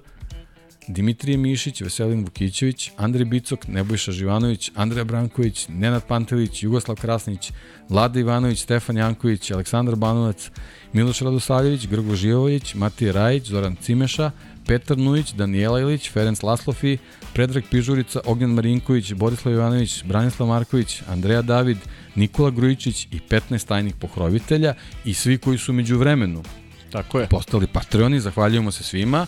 Dimitrije Mišić, Veselin Vukićević, Andrej Bicok, Nebojša Živanović, Andreja Branković, Nenad Pantelić, Jugoslav Krasnić, Vlada Ivanović, Stefan Janković, Aleksandar Banovac, Miloš Radosavljević, Grgo Živović, Matija Rajić, Zoran Cimeša, Petar Nujić, Danijela Ilić, Ferenc Laslofi, Predrag Pižurica, Ognjan Marinković, Borislav Ivanović, Branislav Marković, Andreja David, Nikola Grujičić i 15 tajnih pokrovitelja i svi koji su među vremenu
Tako je.
postali Patreoni, zahvaljujemo se svima.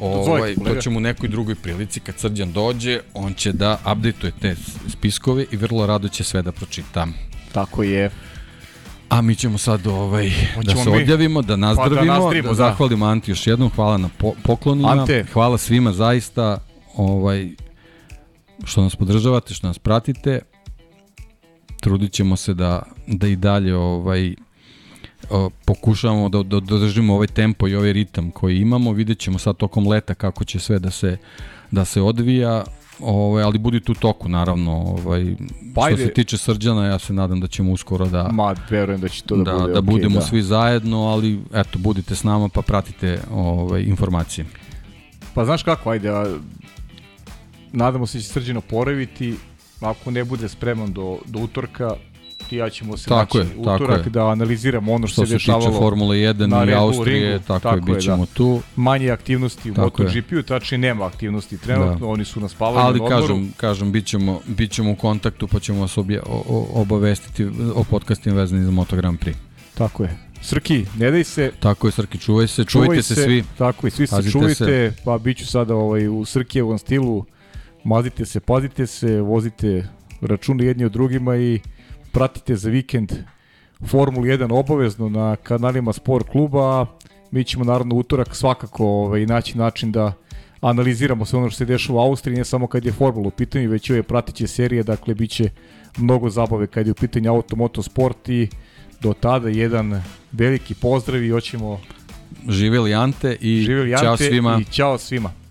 Ovaj, to ćemo u nekoj drugoj prilici, kad Srđan dođe, on će da updateuje te spiskove i vrlo rado će sve da pročitam.
Tako je.
A mi ćemo sad ovaj, da
Hoćemo
se
mi?
odjavimo, da nazdravimo,
Pa da
da,
nazdravimo,
da
da.
zahvalimo Anti još jednom, hvala na po, poklonima,
Ante.
hvala svima zaista ovaj, što nas podržavate, što nas pratite. Trudit ćemo se da, da i dalje ovaj, pokušavamo da, da, da držimo ovaj tempo i ovaj ritam koji imamo. Vidjet ćemo sad tokom leta kako će sve da se, da se odvija. Ovaj, ali budite u toku naravno. Ovaj,
Pa
što se tiče Srđana, ja se nadam da ćemo uskoro da,
Ma, verujem da će to da,
da,
bude
da
okej,
budemo
da.
svi zajedno, ali eto, budite s nama pa pratite ovaj, informacije.
Pa znaš kako, ajde, a, nadamo se da će Srđan oporaviti, ako ne bude spreman do, do utorka, i ja ćemo se
Tako
naći
je,
utorak da analiziramo ono što,
Što
se
se tiče
dešavalo.
Formule 1
na
i Austrije,
ringu,
tako,
tako
je, bit ćemo
da.
tu.
Manje aktivnosti u. MotoGP-u, tačnije nema aktivnosti trenutno,
Da.
oni su na spavanju
Ali
odmoru.
kažem, kažem bit, ćemo, bit ćemo u kontaktu pa ćemo vas obje, o, obavestiti o podcastima vezanim za Moto Grand Prix.
Tako je. Srki, ne daj se,
Tako je, Srki, čuvaj se,
čuvaj
čuvajte se, svi.
Tako je, svi se
Pazite
čuvajte,
se.
pa bit ću sada ovaj, u Srkijevom stilu, mazite se, pazite se, vozite račune jedni od drugima i pratite za vikend Formulu 1 obavezno na kanalima Sport kluba, mi ćemo naravno utorak svakako ovaj, naći način da analiziramo sve ono što se dešava u Austriji, ne samo kad je Formula u pitanju, već i ove pratiće serije, dakle bit će mnogo zabave kad je u pitanju auto, motosport i do tada jedan veliki pozdrav i hoćemo
Živjeli Ante i
živjeli Ante
svima.
i ćao svima.